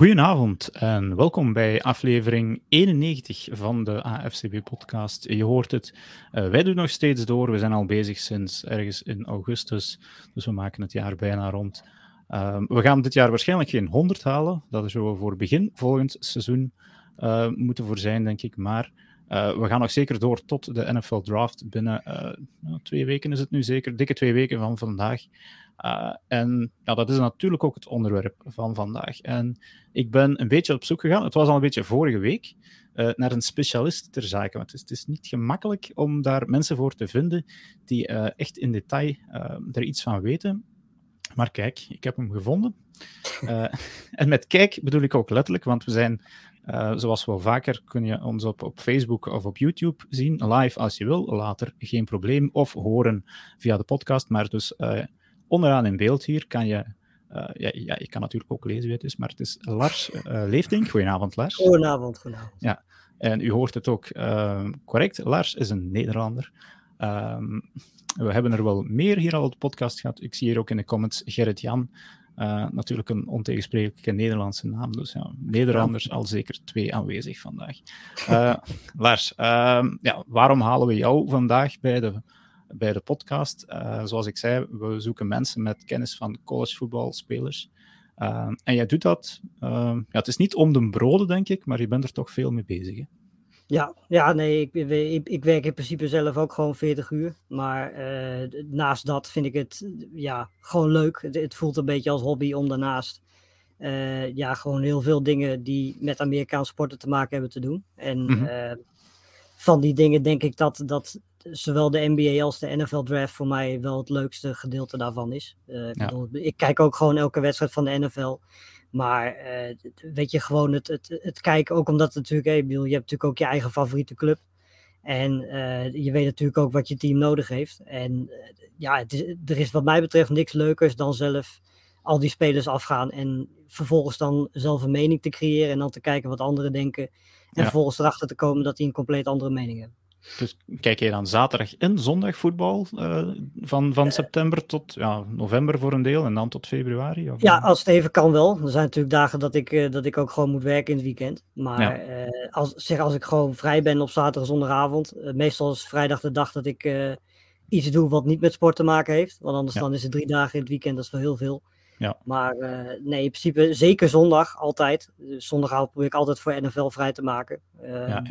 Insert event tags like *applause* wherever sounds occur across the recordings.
Goedenavond en welkom bij aflevering 91 van de AFCB-podcast. Je hoort het, uh, wij doen nog steeds door. We zijn al bezig sinds ergens in augustus, dus we maken het jaar bijna rond. Uh, we gaan dit jaar waarschijnlijk geen 100 halen. Dat is zo voor begin volgend seizoen uh, moeten voor zijn, denk ik. Maar uh, we gaan nog zeker door tot de NFL Draft. Binnen twee weken is het nu zeker, dikke twee weken van vandaag. Uh, en ja, dat is natuurlijk ook het onderwerp van vandaag. En ik ben een beetje op zoek gegaan, het was al een beetje vorige week, uh, naar een specialist ter zake. Want het is, het is, niet gemakkelijk om daar mensen voor te vinden die uh, echt in detail er iets van weten. Maar kijk, ik heb hem gevonden. *laughs* en met kijk bedoel ik ook letterlijk, want we zijn, zoals wel vaker, kun je ons op, op Facebook of op YouTube zien, live als je wil, later geen probleem, of horen via de podcast, maar dus onderaan in beeld hier kan je uh, ja, ja, ik kan natuurlijk ook lezen wie het is, maar het is Lars uh, Leeftink. Goedenavond, Lars. Goedenavond, goedenavond. Ja, en u hoort het ook uh, correct. Lars is een Nederlander. Um, we hebben er wel meer hier al op de podcast gehad. Ik zie hier ook in de comments Gerrit Jan. natuurlijk een ontegensprekelijke Nederlandse naam. Dus ja, Nederlanders al zeker twee aanwezig vandaag. Lars, ehm, ja, waarom halen we jou vandaag bij de bij de podcast. Uh, zoals ik zei, we zoeken mensen met kennis van collegevoetbalspelers. Uh, en jij doet dat, uh, ja, het is niet om de broden, denk ik, maar je bent er toch veel mee bezig. Hè? Ja, ja, nee, ik, ik, ik, werk in principe zelf ook gewoon 40 uur. Maar naast dat vind ik het ja, gewoon leuk. Het, het voelt een beetje als hobby om daarnaast ja, gewoon heel veel dingen die met Amerikaanse sporten te maken hebben te doen. En mm -hmm. van die dingen denk ik dat, dat zowel de NBA als de NFL draft voor mij wel het leukste gedeelte daarvan is. Uh, ja. bedoel, ik kijk ook gewoon elke wedstrijd van de NFL. Maar uh, weet je, gewoon het, het, het kijken, ook omdat het natuurlijk, hey, bedoel, je hebt natuurlijk ook je eigen favoriete club. En uh, je weet natuurlijk ook wat je team nodig heeft. En ja, het is, er is wat mij betreft niks leukers dan zelf al die spelers afgaan. En vervolgens dan zelf een mening te creëren en dan te kijken wat anderen denken. En ja. vervolgens erachter te komen dat die een compleet andere mening hebben. Dus kijk je dan zaterdag en zondag voetbal uh, van, van september tot ja, november voor een deel en dan tot februari? Of? Ja, als het even kan wel. Er zijn natuurlijk dagen dat ik, uh, dat ik ook gewoon moet werken in het weekend. Maar ja. uh, als, zeg, als ik gewoon vrij ben op zaterdag, zondagavond, meestal is vrijdag de dag dat ik iets doe wat niet met sport te maken heeft. Want anders ja. dan is het drie dagen in het weekend, dat is wel heel veel. Ja. Maar nee, in principe zeker zondag altijd. Dus zondagavond probeer ik altijd voor NFL vrij te maken.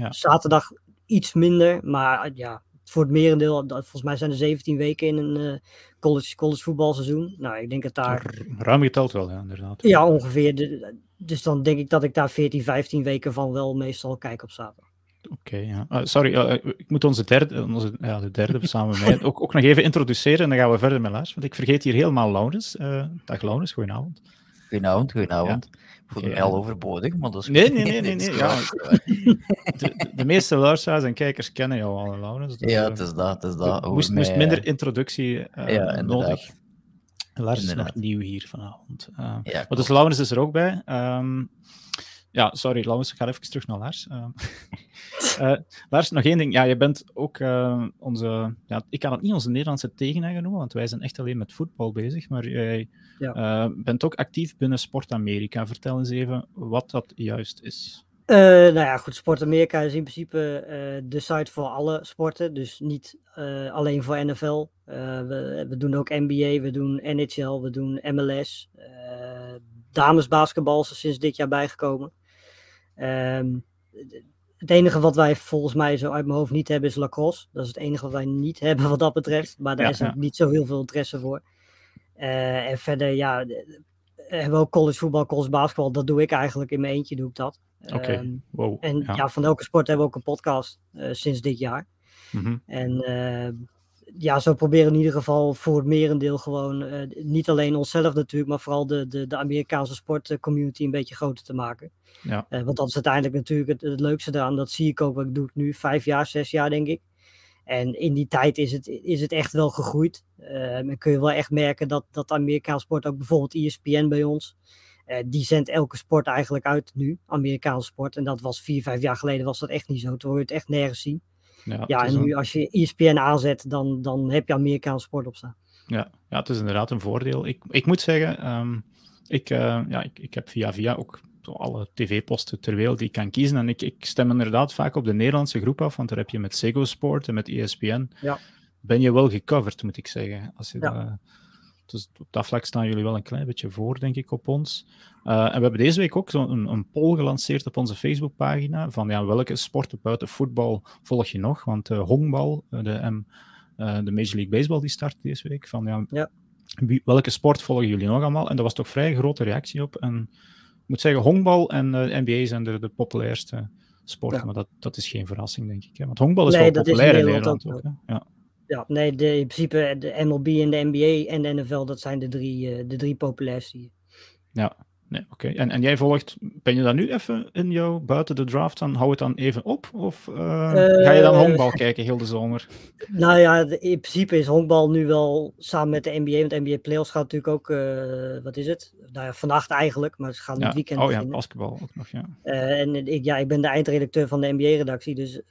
Zaterdag iets minder. Maar eh, ja, voor het merendeel, volgens mij zijn er 17 weken in een uh, college, college voetbalseizoen. Nou, ik denk dat daar... Ruim geteld wel, ja, inderdaad. Ja, ongeveer. De, dus dan denk ik dat ik daar 14, 15 weken van wel meestal kijk op zaterdag. Oké, okay, ja. Uh, sorry, uh, ik moet onze derde, onze, ja, de derde *laughs* samen met mij ook, ook nog even introduceren en dan gaan we verder met Lars, want ik vergeet hier helemaal Laurens. dag Laurens, goedenavond. Goedenavond, goedenavond. Ja. Voel me heel overbodig, maar dat is... Nee, nee, nee, nee. *laughs* nee, ja. de, de, meeste luisteraars en kijkers kennen jou al, Laurens. Dus, ja, het is dat, het is dat. Moest, moest minder introductie uh, nodig. Lars is nog nieuw hier vanavond. Uh, ja, maar dus Laurens is er ook bij. Um, ja, sorry, Laurens, ik ga even terug naar Lars. Uh, *laughs* uh, Lars, nog één ding. Ja, je bent ook uh, onze... Ja, ik kan het niet onze Nederlandse tegenhanger noemen, want wij zijn echt alleen met voetbal bezig. Maar jij ja. bent ook actief binnen Sport Amerika. Vertel eens even wat dat juist is. nou ja, goed, Sport Amerika is in principe de site voor alle sporten. Dus niet alleen voor NFL. We, we, doen ook NBA, we doen NHL, we doen MLS. damesbasketbal is sinds dit jaar bijgekomen. Um, het enige wat wij volgens mij zo uit mijn hoofd niet hebben is lacrosse. Dat is het enige wat wij niet *laughs* hebben wat dat betreft. Maar daar ja, is ja. niet zo heel veel interesse voor. Uh, en verder, ja, hebben we ook college voetbal, college basketbal. Dat doe ik eigenlijk in mijn eentje, doe ik dat. Oké, okay. um, wow. En ja. ja. van elke sport hebben we ook een podcast uh, sinds dit jaar. Mm -hmm. En uh, ja, zo proberen in ieder geval voor het merendeel gewoon uh, niet alleen onszelf natuurlijk, maar vooral de, de, de Amerikaanse sportcommunity een beetje groter te maken. Ja. Uh, want dat is uiteindelijk natuurlijk het, het leukste eraan. Dat zie ik ook, wat ik doe het nu vijf jaar, zes jaar denk ik. En in die tijd is het, is het echt wel gegroeid. En kun je wel echt merken dat, dat Amerikaanse sport, ook bijvoorbeeld ESPN bij ons, die zendt elke sport eigenlijk uit nu, Amerikaanse sport. En dat was vier, vijf jaar geleden was dat echt niet zo. Toen hoor je het echt nergens zien. Ja, ja en nu een... als je ESPN aanzet, dan, dan heb je Amerikaanse sport op staan. Ja, ja, het is inderdaad een voordeel. Ik, ik moet zeggen, um, ik, uh, ja, ik, ik heb via via ook alle tv-posten ter wereld die ik kan kiezen. En ik, ik stem inderdaad vaak op de Nederlandse groep af, want daar heb je met Sego Sport en met ESPN. Ja. Ben je wel gecoverd, moet ik zeggen. Als je Ja. dat- dus op dat vlak staan jullie wel een klein beetje voor, denk ik, op ons. Eh, en we hebben deze week ook zo'n een, een poll gelanceerd op onze Facebookpagina van ja, welke sporten buiten voetbal volg je nog? Want eh honkbal, eh, de, de Major League Baseball, die start deze week. Van, ja, Ja. wie- welke sport volgen jullie nog allemaal? En daar was toch vrij grote reactie op. En ik moet zeggen, honkbal en NBA zijn de, de populairste sporten. Ja. Maar dat, dat is geen verrassing, denk ik. Hè? Want honkbal is Nee, wel populair in Nederland ook ook. hè? Ja. Ja, nee, de, in principe de MLB en de NBA en de NFL, dat zijn de drie, eh, de drie populairste hier. Nee, oké. En, en jij volgt, ben je dan nu even in jouw buiten de draft, dan hou het dan even op? Of eh, ga je dan Eh, honkbal kijken heel de zomer? *laughs* Nou ja, de- in principe is honkbal nu wel samen met de NBA, want de NBA Playoffs gaat natuurlijk ook, eh, wat is het? Nou ja, vannacht eigenlijk, maar ze gaan Ja. dit weekend Oh ja, basketbal ook nog, ja. En ik, ja, ik ben de eindredacteur van de NBA-redactie, dus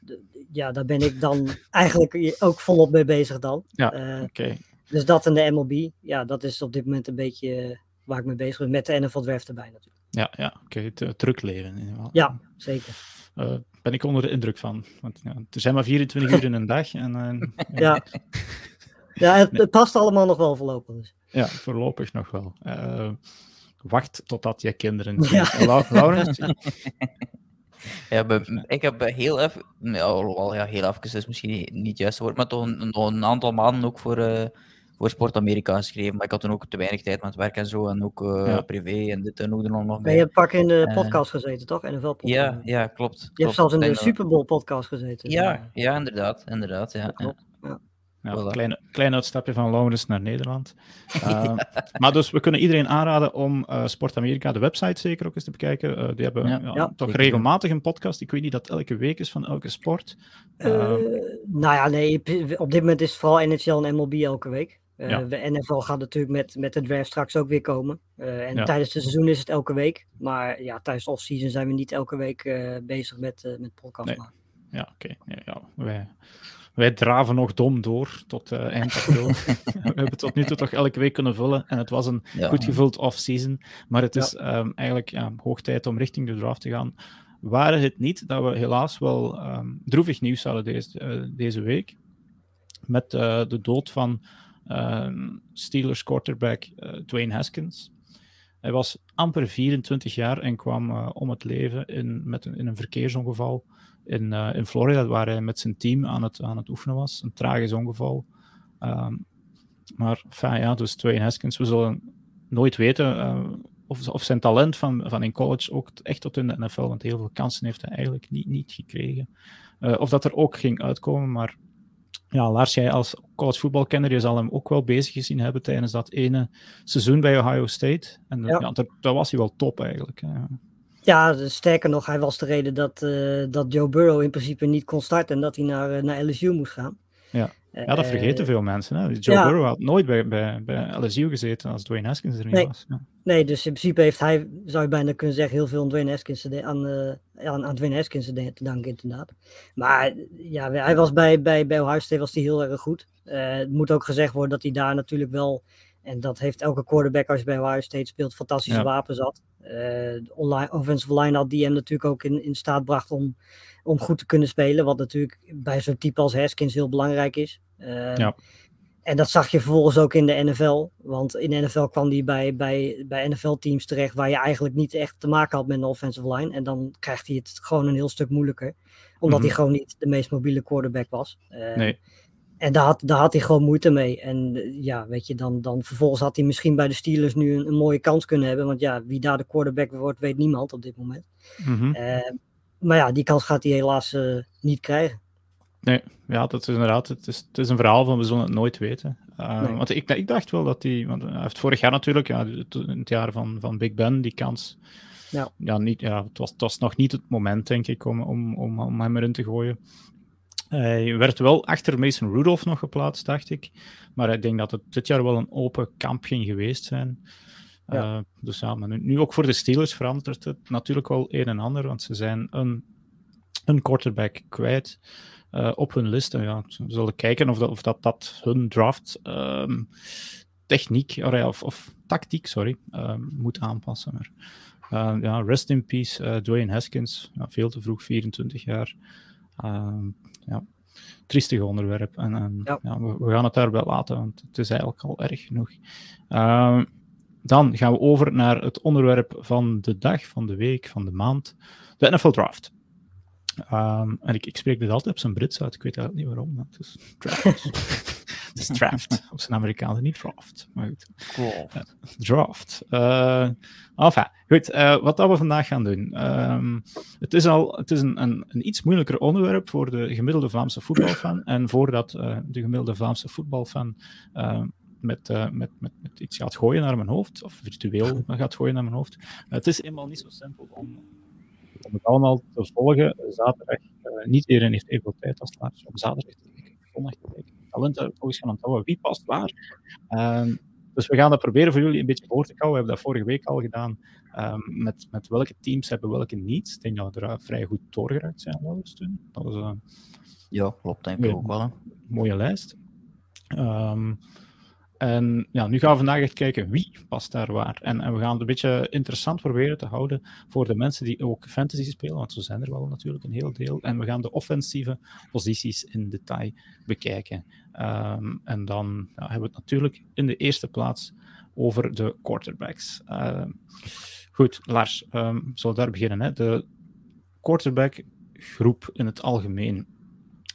ja, daar ben ik dan *laughs* eigenlijk ook volop mee bezig dan. Ja, Oké, dus dat en de MLB, ja, dat is op dit moment een beetje waar ik mee bezig ben, met de NFL Draft erbij natuurlijk. ja, ja oké. Het eh, druk leven. in ieder geval. Ja, zeker. Eh, ben ik onder de indruk van. Want ja, er zijn maar 24 uur in een dag. En, eh, *laughs* Ja, *laughs* ja het, het past allemaal nog wel voorlopig. Dus. ja, voorlopig nog wel. Eh, wacht totdat je kinderen *laughs* Ja. Laurens? Ja, ik heb heel even, ja, alhoewel, ja, heel even is misschien niet het juiste woord, maar toch een, nog een aantal maanden ook voor, eh, voor Sport Amerika geschreven. Maar ik had toen ook te weinig tijd met werk en zo, en ook eh, Ja. privé en dit en ook er nog Maar bij. je hebt pak in de Eh, podcast gezeten, toch? NFL-podcast. Ja, ja, klopt. Je hebt zelfs in de Super Bowl podcast gezeten. Ja, ja, inderdaad, inderdaad, ja. Ja. klopt. Ja, Voilà. klein, klein uitstapje van Laurens naar Nederland. *laughs* Eh, maar dus we kunnen iedereen aanraden om eh, Sport Amerika, de website zeker ook eens te bekijken. Eh, die hebben Ja. ja, Ja, toch zeker. regelmatig een podcast. Ik weet niet dat het elke week is van elke sport. Eh, Eh, nou ja, nee, op dit moment is het vooral NHL en MLB elke week. Eh, Ja. De NFL gaat natuurlijk met, met de draft straks ook weer komen. Eh, en Ja. tijdens het seizoen is het elke week. Maar ja, tijdens de off-season zijn we niet elke week eh, bezig met, eh met podcast Nee. maken. ja, oké. Ja, ja, wij, wij draven nog dom door tot eh, eind april. *laughs* *laughs* we hebben het tot nu toe toch elke week kunnen vullen. En het was een Ja. goed gevuld off-season. Maar het Ja. is ehm, eigenlijk ja, hoog tijd om richting de draft te gaan. Waren het niet dat we helaas wel ehm, droevig nieuws hadden deze, eh, deze week. Met eh, de dood van ehm, Steelers quarterback eh, Dwayne Haskins. Hij was amper 24 jaar en kwam eh, om het leven in, met een, in een verkeersongeval in, eh, in Florida, waar hij met zijn team aan het, aan het oefenen was. Een tragisch ongeval. Ehm, maar fijn, ja, dus Dwayne Haskins, we zullen nooit weten of, of zijn talent van, van in college ook echt tot in de NFL, want heel veel kansen heeft hij eigenlijk niet, niet gekregen. Of dat er ook ging uitkomen, maar ja, Lars, jij als collegevoetbalkenner, je zal hem ook wel bezig gezien hebben tijdens dat ene seizoen bij Ohio State. En Ja. ja. dat, dat was hij wel top eigenlijk. hè. Ja, dus sterker nog, hij was de reden dat, eh, dat Joe Burrow in principe niet kon starten en dat hij naar, eh, naar LSU moest gaan. Ja. Ja, dat Eh, vergeten veel mensen. Hè? Joe ja. Burrow had nooit bij, bij, bij LSU gezeten als Dwayne Haskins er niet Nee. was. Ja. Nee, dus in principe heeft hij, zou je bijna kunnen zeggen, heel veel aan Dwayne Haskins te, aan, eh, aan, aan Dwayne Haskins te danken, inderdaad. Maar ja, hij was bij, bij, bij Ohio State was hij heel erg goed. Eh, het moet ook gezegd worden dat hij daar natuurlijk wel, en dat heeft elke quarterback als je bij Ohio State speelt, fantastische Ja. wapens had. De online, offensive line had die hem natuurlijk ook in, in staat bracht om, om goed te kunnen spelen. Wat natuurlijk bij zo'n type als Haskins heel belangrijk is. Ja. En dat zag je vervolgens ook in de NFL. Want in de NFL kwam hij bij, bij, bij NFL-teams terecht waar je eigenlijk niet echt te maken had met een offensive line. En dan krijgt hij het gewoon een heel stuk moeilijker. Omdat Mhm. hij gewoon niet de meest mobiele quarterback was. Eh, Nee. En daar had, daar had hij gewoon moeite mee. En eh, ja, weet je, dan, dan vervolgens had hij misschien bij de Steelers nu een, een mooie kans kunnen hebben. Want ja, wie daar de quarterback wordt, weet niemand op dit moment. Mhm. Eh, maar ja, die kans gaat hij helaas niet krijgen. Nee, ja, dat is inderdaad. Het is, het is een verhaal van we zullen het nooit weten. Uh, Nee. Want ik, ik dacht wel dat hij. Want hij heeft vorig jaar natuurlijk, ja, het- in het jaar van, van Big Ben, die kans. Ja. Ja, niet, ja het, was, het was nog niet het moment, denk ik, om, om, om, om hem erin te gooien. Hij werd wel achter Mason Rudolph nog geplaatst, dacht ik. Maar ik denk dat het dit jaar wel een open kamp ging geweest zijn. Ja. Uh, dus ja, maar nu, nu ook voor de Steelers verandert het natuurlijk wel een en ander, want ze zijn een, een quarterback kwijt uh, op hun list. En ja, we zullen kijken of dat, of dat, dat hun draft um, techniek of, of tactiek sorry, um, moet aanpassen. Maar ja, rest in peace, Dwayne Haskins. Ja, veel te vroeg, 24 jaar. ja, triestig onderwerp. En, en ja. we, we, gaan het daarbij laten, want het is eigenlijk al erg genoeg. dan gaan we over naar het onderwerp van de dag, van de week, van de maand. De NFL Draft. Um, en ik, ik, spreek dit altijd op zijn Brits uit, ik weet eigenlijk niet waarom. Het is draft. *laughs* het is draft, op zijn Amerikaanse, niet draft. Maar goed. Draft. draft. Uh, enfin, goed, uh, wat dat we vandaag gaan doen. Um, het is, al, het is een, een, een, iets moeilijker onderwerp voor de gemiddelde Vlaamse voetbalfan. En voordat uh, de gemiddelde Vlaamse voetbalfan met, uh, met, met, met, iets gaat gooien naar mijn hoofd, of virtueel gaat gooien naar mijn hoofd. Uh, het is eenmaal niet zo simpel om om het allemaal te volgen. Zaterdag, uh, niet iedereen heeft evenveel tijd als Lars om zaterdag te kijken. Zondag te kijken. Talenten volgens gaan onthouden. Wie past waar? Uh, dus we gaan dat proberen voor jullie een beetje voor te houden. We hebben dat vorige week al gedaan. Um, met, met welke teams hebben welke niet. Ik denk dat we er vrij goed doorgeraakt zijn. Wel eens toen. Dat was, uh, ja, klopt. Denk ik ook wel. Mooie lijst. Um, en ja, nu gaan we vandaag echt kijken wie past daar waar. En, we gaan het een beetje interessant proberen te houden voor de mensen die ook fantasy spelen, want zo zijn er wel natuurlijk een heel deel. En we gaan de offensieve posities in detail bekijken. Um, en dan hebben we het natuurlijk in de eerste plaats over de quarterbacks. Uh, goed, Lars, um, zullen we daar beginnen? Hè? De quarterback groep in het algemeen.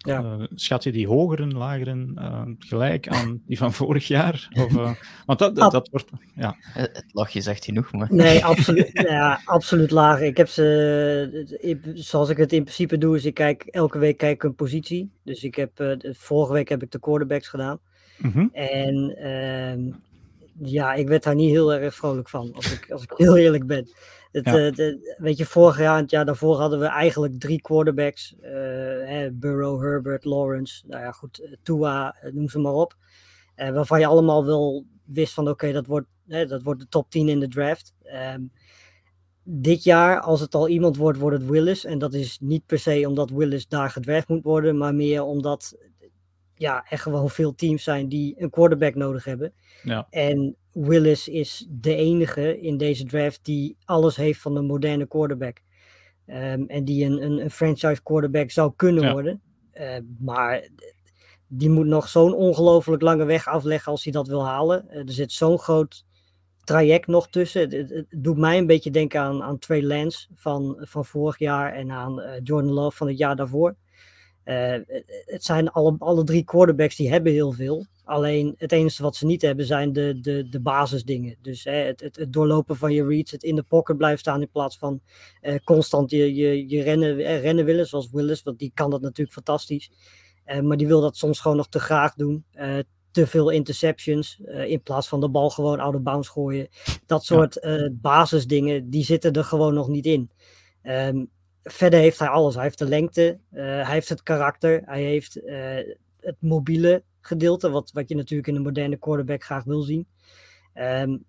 Ja. Uh, schat je die hogeren, lageren, uh, gelijk aan die van *laughs* vorig jaar? Of, uh, want dat, dat, dat, wordt. Ja. Het lachje zegt genoeg, maar. Nee, *laughs* absoluut, ja, absoluut lager. Ik heb ze, zoals ik het in principe doe, is ik kijk elke week kijk een positie. Dus ik heb, vorige week heb ik de quarterbacks gedaan. Mm -hmm. En ehm, ja, ik werd daar niet heel erg vrolijk van, als ik, als ik *laughs* heel eerlijk ben. Het, ja. uh, weet je, vorig jaar en het jaar daarvoor hadden we eigenlijk drie quarterbacks. Uh, hè, Burrow, Herbert, Lawrence. Nou ja, goed, uh, Tua, noem ze maar op. waarvan je allemaal wel wist van, oké, okay, dat, wordt, dat wordt de top 10 in de draft. Um, dit jaar, als het al iemand wordt, wordt het Willis. En dat is niet per se omdat Willis daar gedraft moet worden, maar meer omdat ja, er gewoon veel teams zijn die een quarterback nodig hebben. Ja. En Willis is de enige in deze draft die alles heeft van een moderne quarterback. Um, en die een, een, een, franchise quarterback zou kunnen worden. Uh, maar die moet nog zo'n ongelooflijk lange weg afleggen als hij dat wil halen. Uh, er zit zo'n groot traject nog tussen. Het, het, het, doet mij een beetje denken aan, aan Trey Lance van, van vorig jaar en aan uh, Jordan Love van het jaar daarvoor. Uh, het zijn alle, alle drie quarterbacks die hebben heel veel. Alleen het enige wat ze niet hebben zijn de, de, de basisdingen. Dus hè, het, het, het, doorlopen van je reads, het in de pocket blijven staan in plaats van uh, constant je, je, je rennen, uh, rennen willen, zoals Willis, want die kan dat natuurlijk fantastisch. maar die wil dat soms gewoon nog te graag doen. te veel interceptions, in plaats van de bal gewoon out of bounds gooien. Dat soort basisdingen, die zitten er gewoon nog niet in. Um, verder heeft hij alles. Hij heeft de lengte, uh, hij heeft het karakter, hij heeft uh, het mobiele gedeelte, wat, wat je natuurlijk in een moderne quarterback graag wil zien. Um,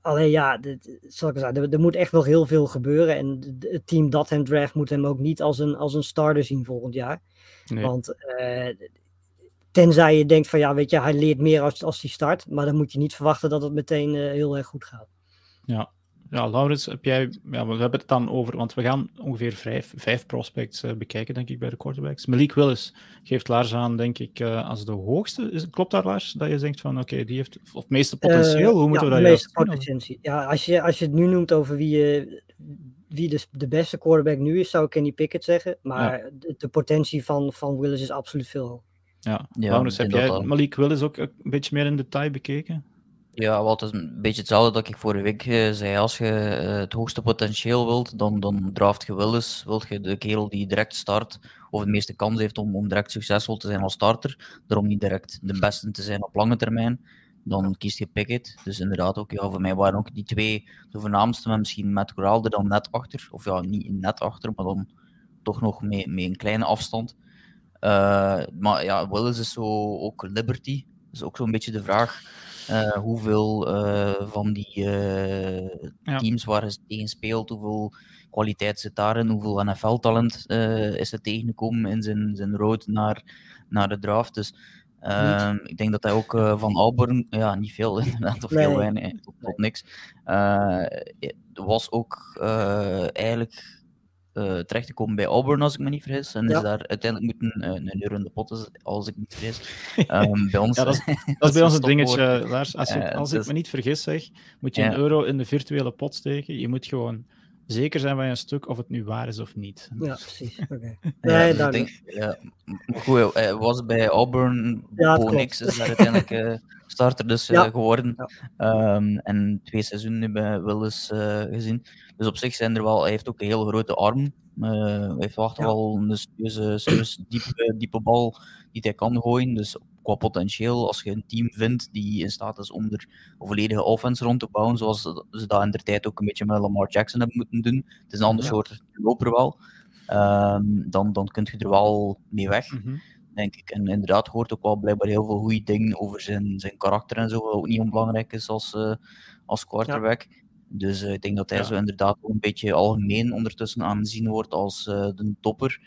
alleen ja, dit, zal ik zeggen, er, er, moet echt nog heel veel gebeuren. En het team dat hem draft moet hem ook niet als een, als een starter zien volgend jaar. Nee. Want uh, tenzij je denkt van ja, weet je, hij leert meer als, als hij start. Maar dan moet je niet verwachten dat het meteen heel erg goed gaat. Ja, ja, Laurens, heb jij, ja, we hebben het dan over, want we gaan ongeveer vijf, vijf prospects uh, bekijken, denk ik, bij de quarterbacks. Malik Willis geeft Lars aan, denk ik, uh, als de hoogste. Is, klopt daar, Lars, dat je denkt van, oké, okay, die heeft het meeste potentieel? Uh, Hoe moeten ja, we dat meeste potentie. Ja, als je, als je het nu noemt over wie, je, wie de, de beste quarterback nu is, zou ik Kenny Pickett zeggen. Maar ja. de, de, potentie van, van Willis is absoluut veel hoger. Ja, ja Laurens, heb jij Malik Willis ook een beetje meer in detail bekeken? Ja, wat is een beetje hetzelfde dat ik vorige week uh, zei. Als je uh, het hoogste potentieel wilt, dan, dan draft je wel eens. Wilt je de kerel die direct start, of de meeste kans heeft om, om direct succesvol te zijn als starter, daarom niet direct de beste te zijn op lange termijn, dan kiest je Pickett. Dus inderdaad ook, ja, voor mij waren ook die twee de voornaamste, maar misschien met Corral er dan net achter. Of ja, niet net achter, maar dan toch nog met, met een kleine afstand. Uh, maar ja, Willis is zo ook Liberty. Dat is ook zo'n beetje de vraag uh, hoeveel uh, van die uh, ja. teams waar hij tegen speelt, hoeveel kwaliteit zit daarin, hoeveel NFL-talent is er tegengekomen in zijn, zijn road naar, naar de draft. Dus ehm, ik denk dat hij ook van Auburn, ja, niet veel *laughs* inderdaad, of nee. heel weinig, tot, tot niks. was ook uh, eigenlijk uh, terecht te komen bij Auburn, als ik me niet vergis. En ja. is daar uiteindelijk moeten uh, een euro in de pot, als ik me niet vergis. *laughs* Um, bij ons, ja, dat, *laughs* is, dat is bij ons een dingetje, Lars. Als, je, als ik me niet vergis zeg, moet je een euro in de virtuele pot steken. Je moet gewoon zeker zijn van je stuk of het nu waar is of niet. Ja, precies. Okay. *laughs* Nee, ja, denk, ja, goed, uh, was bij Auburn ja, Bonix is daar uiteindelijk uh, *laughs* starter dus uh, ja. geworden. Ja. Um, en twee seizoenen nu bij Willis gezien. Dus op zich zijn er wel, hij heeft ook een heel grote arm. hij heeft wel wel een serieuze, serieuze diepe, diepe bal die hij kan gooien. Dus qua potentieel, als je een team vindt die in staat is om er een volledige offense rond te bouwen, zoals ze dat in de tijd ook een beetje met Lamar Jackson hebben moeten doen. Het is een ander soort loper wel. Um, dan, dan kun je er wel mee weg, mm -hmm. denk ik. En inderdaad hoort ook wel blijkbaar heel veel goede dingen over zijn, zijn karakter en zo, wat ook niet onbelangrijk is als, uh, als quarterback. Ja. Dus uh, ik denk dat hij ja. zo inderdaad ook een beetje algemeen ondertussen aanzien wordt als uh, de topper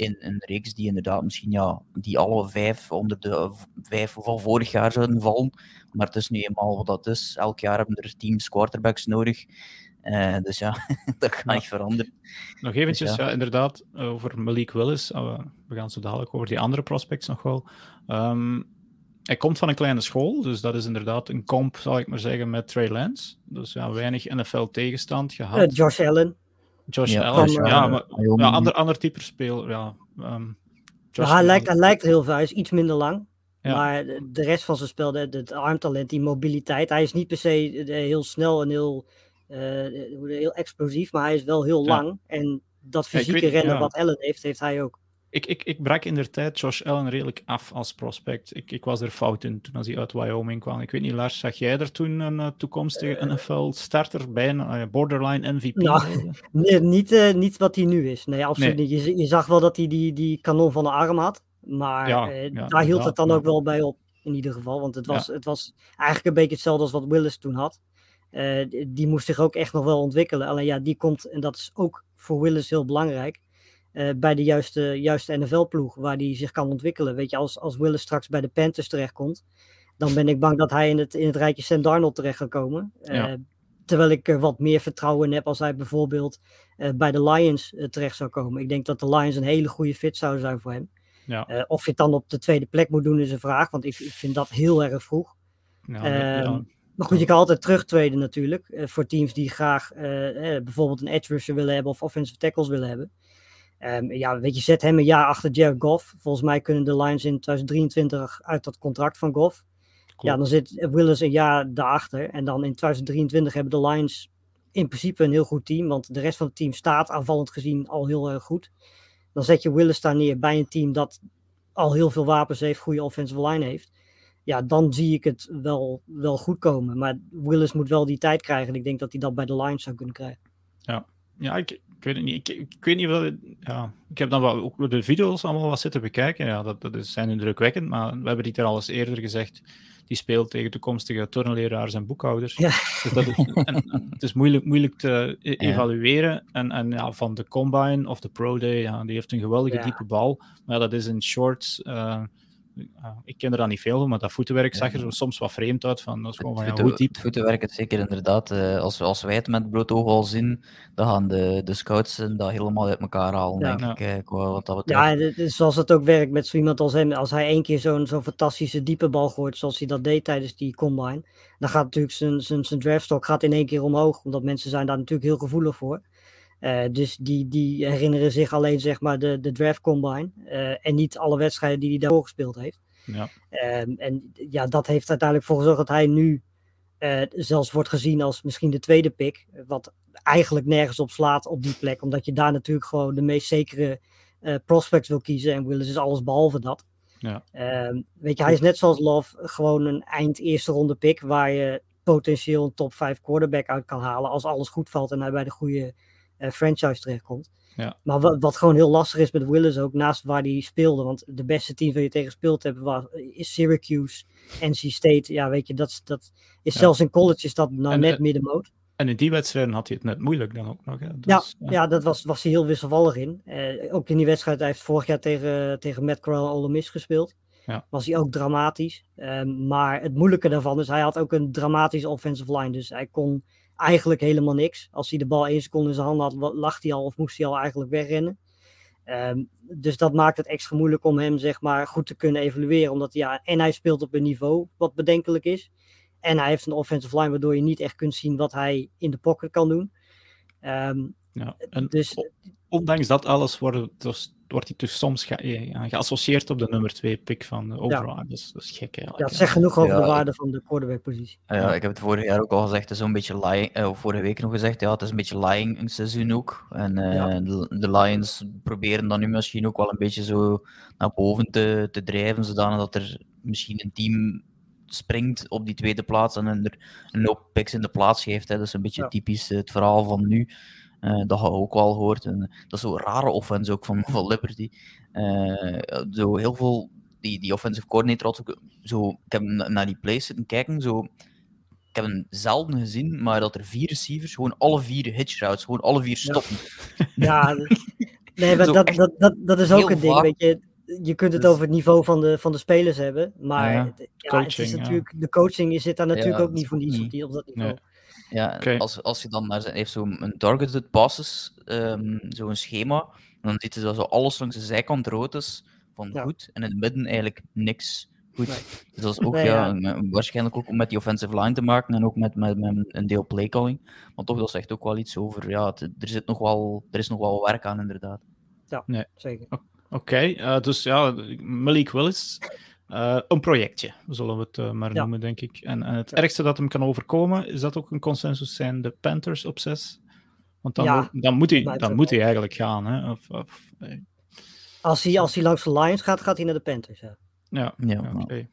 in een reeks die inderdaad misschien ja, die alle vijf onder de vijf van vorig jaar zouden vallen. Maar het is nu eenmaal wat dat is. Elk jaar hebben er teams quarterbacks nodig. Uh, dus ja, *laughs* dat gaat niet veranderen. Nog eventjes, dus ja. ja. inderdaad, over Malik Willis. Uh, we gaan zo dadelijk over die andere prospects nog wel. Um, hij komt van een kleine school, dus dat is inderdaad een comp, zal ik maar zeggen, met Trey Lance. Dus ja, weinig NFL-tegenstand gehad. Uh, Josh Allen. Josh ja, Allen, van, ja, maar ja, ander, ander type speler. Ja, um, ja, hij, lijkt, hij lijkt heel veel, hij is iets minder lang. Ja. Maar de rest van zijn spel, het, armtalent, die mobiliteit, hij is niet per se heel snel en heel, uh, heel explosief, maar hij is wel heel lang. En dat fysieke weet, rennen wat Allen heeft, heeft hij ook ik, ik, ik brak in der tijd Josh Allen redelijk af als prospect. Ik, ik was er fout in toen als hij uit Wyoming kwam. Ik weet niet, Lars, zag jij er toen een uh, toekomstige uh, NFL-starter bij een uh, borderline MVP? Nou, *laughs* nee, niet, uh, niet wat hij nu is. Nee, absoluut nee. niet. Je, je, zag wel dat hij die, die kanon van de arm had. Maar ja, ja, daar hield het dan ja. ook wel bij op, in ieder geval. Want het was, het was eigenlijk een beetje hetzelfde als wat Willis toen had. die moest zich ook echt nog wel ontwikkelen. Alleen ja, die komt, en dat is ook voor Willis heel belangrijk uh, bij de juiste, juiste NFL-ploeg waar hij zich kan ontwikkelen. Weet je, als, als Willis straks bij de Panthers terechtkomt, dan ben ik bang dat hij in het, in het rijtje Sam Darnold terecht gaat komen. Uh, ja. Terwijl ik er wat meer vertrouwen in heb als hij bijvoorbeeld uh, bij de Lions terecht zou komen. Ik denk dat de Lions een hele goede fit zouden zijn voor hem. Ja. of je het dan op de tweede plek moet doen is een vraag, want ik, ik vind dat heel erg vroeg. Ja, ehm, maar goed, je kan altijd terugtreden natuurlijk. voor teams die graag bijvoorbeeld een edge rusher willen hebben of offensive tackles willen hebben. Um, ja, weet je, zet hem een jaar achter Jared Goff. Volgens mij kunnen de Lions in 2023 uit dat contract van Goff. Cool. Ja, dan zit Willis een jaar daarachter. En dan in 2023 hebben de Lions in principe een heel goed team. Want de rest van het team staat aanvallend gezien al heel erg goed. Dan zet je Willis daar neer bij een team dat al heel veel wapens heeft, goede offensive line heeft. Ja, dan zie ik het wel, wel goed komen. Maar Willis moet wel die tijd krijgen. En ik denk dat hij dat bij de Lions zou kunnen krijgen. Ja, ja ik, ik weet het niet. Ik, ik weet niet wat. Ja, ik heb dan wel ook de video's allemaal wat zitten bekijken. Ja, dat, dat zijn indrukwekkend. Maar we hebben dit er al eens eerder gezegd. Die speelt tegen toekomstige turnleraars en boekhouders. Ja. Dus dat is, en, en het is moeilijk, moeilijk te e evalueren. En, en ja, van de combine of de pro day, ja, die heeft een geweldige diepe bal. Maar dat is in shorts. Uh, uh, ik ken er dan niet veel van, maar dat voetenwerk zag er soms wat vreemd uit. Van, dat is gewoon van, ja, hoe diep. Het voetenwerk is zeker inderdaad. Uh, als, als wij het met bloot oog al zien, dan gaan de, de scouts dat helemaal uit elkaar halen, ja. denk ja. ik. Wat dat ja, het, zoals het ook werkt met zo iemand als hem. Als hij één keer zo'n zo'n fantastische diepe bal gooit, zoals hij dat deed tijdens die combine, dan gaat natuurlijk zijn, zijn, zijn draftstock gaat in één keer omhoog. Omdat mensen zijn daar natuurlijk heel gevoelig voor. Uh, dus die, die herinneren zich alleen zeg maar de, de draft combine uh, en niet alle wedstrijden die hij daarvoor gespeeld heeft. Ja. Um, en ja, dat heeft uiteindelijk voor gezorgd dat hij nu uh, zelfs wordt gezien als misschien de tweede pick. Wat eigenlijk nergens op slaat op die plek, omdat je daar natuurlijk gewoon de meest zekere prospects wil kiezen. En Willis is alles behalve dat. Ja. Um, weet je, hij is net zoals Love gewoon een eind eerste ronde pick waar je potentieel een top 5 quarterback uit kan halen als alles goed valt en hij bij de goede franchise terechtkomt. Ja. Maar wat, wat, gewoon heel lastig is met Willis ook, naast waar hij speelde, want de beste team waar je tegen gespeeld hebt was, is Syracuse, NC State. Ja, weet je, dat, dat is ja. zelfs in college is dat nou en, net middenmoot. En in die wedstrijden had hij het net moeilijk dan ook nog. Hè? Dus, ja, ja, ja. dat was, was hij heel wisselvallig in. Uh, ook in die wedstrijd, hij heeft vorig jaar tegen, tegen Matt Corral Ole Miss gespeeld. Ja. Was hij ook dramatisch. Ehm, maar het moeilijke daarvan is, hij had ook een dramatische offensive line. Dus hij kon eigenlijk helemaal niks. Als hij de bal één seconde in zijn handen had, lag hij al of moest hij al eigenlijk wegrennen. Ehm, dus dat maakt het extra moeilijk om hem zeg maar, goed te kunnen evalueren. Omdat ja, en hij speelt op een niveau wat bedenkelijk is. En hij heeft een offensive line waardoor je niet echt kunt zien wat hij in de pocket kan doen. Ehm, Ja, en dus ondanks dat alles wordt, dus, wordt hij dus soms ge- ja, geassocieerd op de nummer 2 pick van de overall. Dat, is, dat is gek ja, eigenlijk. zegt genoeg over Ja, de waarde van de quarterback-positie. Ja, ik heb het vorig jaar ook al gezegd, het is een beetje lying, eh, of vorige week nog gezegd, ja, het is een beetje lying een seizoen ook. En eh, Ja. de, de Lions proberen dan nu misschien ook wel een beetje zo naar boven te, te drijven, zodanig dat er misschien een team springt op die tweede plaats en er een hoop picks in de plaats geeft. Hè. Dat is een beetje Ja. typisch eh, het verhaal van nu, eh, dat je ook wel hoort. En dat is zo'n rare offense ook van, *laughs* van Liberty. Eh, zo heel veel, die, die offensive coordinator had ook zo, ik heb na- naar die plays zitten kijken, zo ik heb hem zelden gezien, maar dat er vier receivers, gewoon alle vier hitch routes, gewoon alle vier stoppen. *laughs* Ja, *laughs* nee, maar dat, dat, dat, dat is ook een ding. vaak. Weet je, je kunt het Dus- over het niveau van de, van de spelers hebben, maar Ja, het, ja, het is coaching, ja. natuurlijk, de coaching zit daar natuurlijk Ja, ook niet voor is niets op, die, op dat niveau. Ja, als, als je dan naar zijn, heeft zo'n targeted passes, ehm zo'n schema, dan ziet je dat zo alles langs de zijkant rood is van Ja. goed, en in het midden eigenlijk niks goed. Nee. Dus dat is ook Nee, ja, ja. waarschijnlijk ook met die offensive line te maken en ook met, met, met een deel playcalling. Maar toch, dat zegt ook wel iets over, ja, het- er, zit nog wel, er is nog wel werk aan inderdaad. Zeker. Oké, eh, dus ja, Malik Willis. Eh, een projectje, zullen we het eh, maar Ja. noemen, denk ik. En, en het Ja. ergste dat hem kan overkomen, is dat ook een consensus zijn de Panthers op 6? Want dan, Ja, dan, moet, hij, dan moet hij eigenlijk gaan. Hè? Of, of, eh, Als hij, als hij langs de Lions gaat, gaat hij naar de Panthers. Ja. ja, Ja.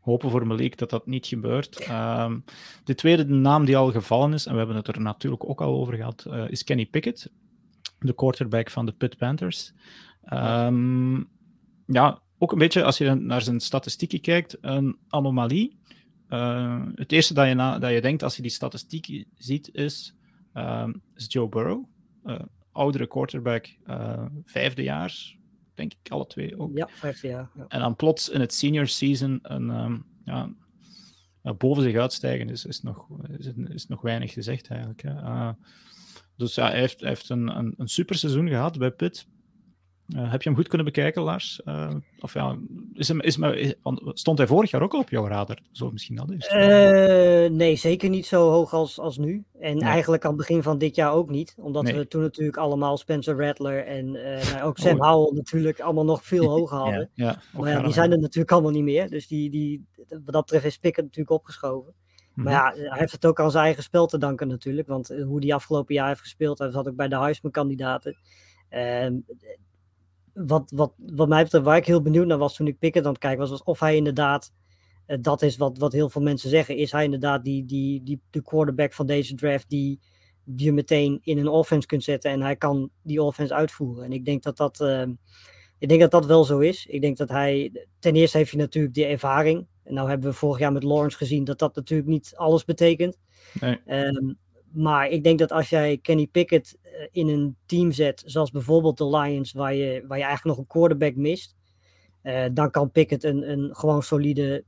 Hopen voor Malik dat dat niet gebeurt. Ehm, de tweede naam die al gevallen is, en we hebben het er natuurlijk ook al over gehad, eh, is Kenny Pickett, de quarterback van de Pitt Panthers. Ehm, ja, ook een beetje als je naar zijn statistieken kijkt, een anomalie. Eh, het eerste dat je, na, dat je denkt als je die statistieken ziet is, ehm, is Joe Burrow, eh, oudere quarterback, eh, vijfde jaar, denk ik, alle twee ook. Ja, vijfde jaar. Ja. En dan plots in het senior season een, ehm, ja, boven zich uitstijgen is, is, nog, is, is nog weinig gezegd eigenlijk. Hè. Dus ja, hij heeft, hij heeft een, een, een super seizoen gehad bij Pitt. Eh, heb je hem goed kunnen bekijken, Lars? Eh, of ja, is hem, is, want stond hij vorig jaar ook al op jouw radar? Zo misschien dat is. Eh, nee, zeker niet zo hoog als, als nu. En Nee. eigenlijk aan het begin van dit jaar ook niet. Omdat Nee. we toen natuurlijk allemaal Spencer Rattler en nou, ook Sam Oh. Howell natuurlijk allemaal nog veel *laughs* hoger hadden. ja, Maar ja, die zijn er natuurlijk allemaal niet meer. Dus die, die, wat dat betreft is Pickett natuurlijk opgeschoven. Mhm. Maar ja, hij heeft het ook aan zijn eigen spel te danken natuurlijk. Want hoe die afgelopen jaar heeft gespeeld, hij zat ook bij de Heisman-kandidaten. Ehm, wat, wat, wat mij betreft, waar ik heel benieuwd naar was toen ik Pickett aan het kijken was, was of hij inderdaad, eh, dat is wat, wat heel veel mensen zeggen, is hij inderdaad die, die, die, de quarterback van deze draft die, die je meteen in een offense kunt zetten en hij kan die offense uitvoeren. En ik denk dat dat, ehm, ik denk dat dat wel zo is. Ik denk dat hij, ten eerste heeft hij natuurlijk die ervaring. En nou hebben we vorig jaar met Lawrence gezien dat dat natuurlijk niet alles betekent. Nee. Ehm, maar ik denk dat als jij Kenny Pickett eh, in een team zet, zoals bijvoorbeeld de Lions, waar je, waar je eigenlijk nog een quarterback mist, eh, dan kan Pickett een, een gewoon solide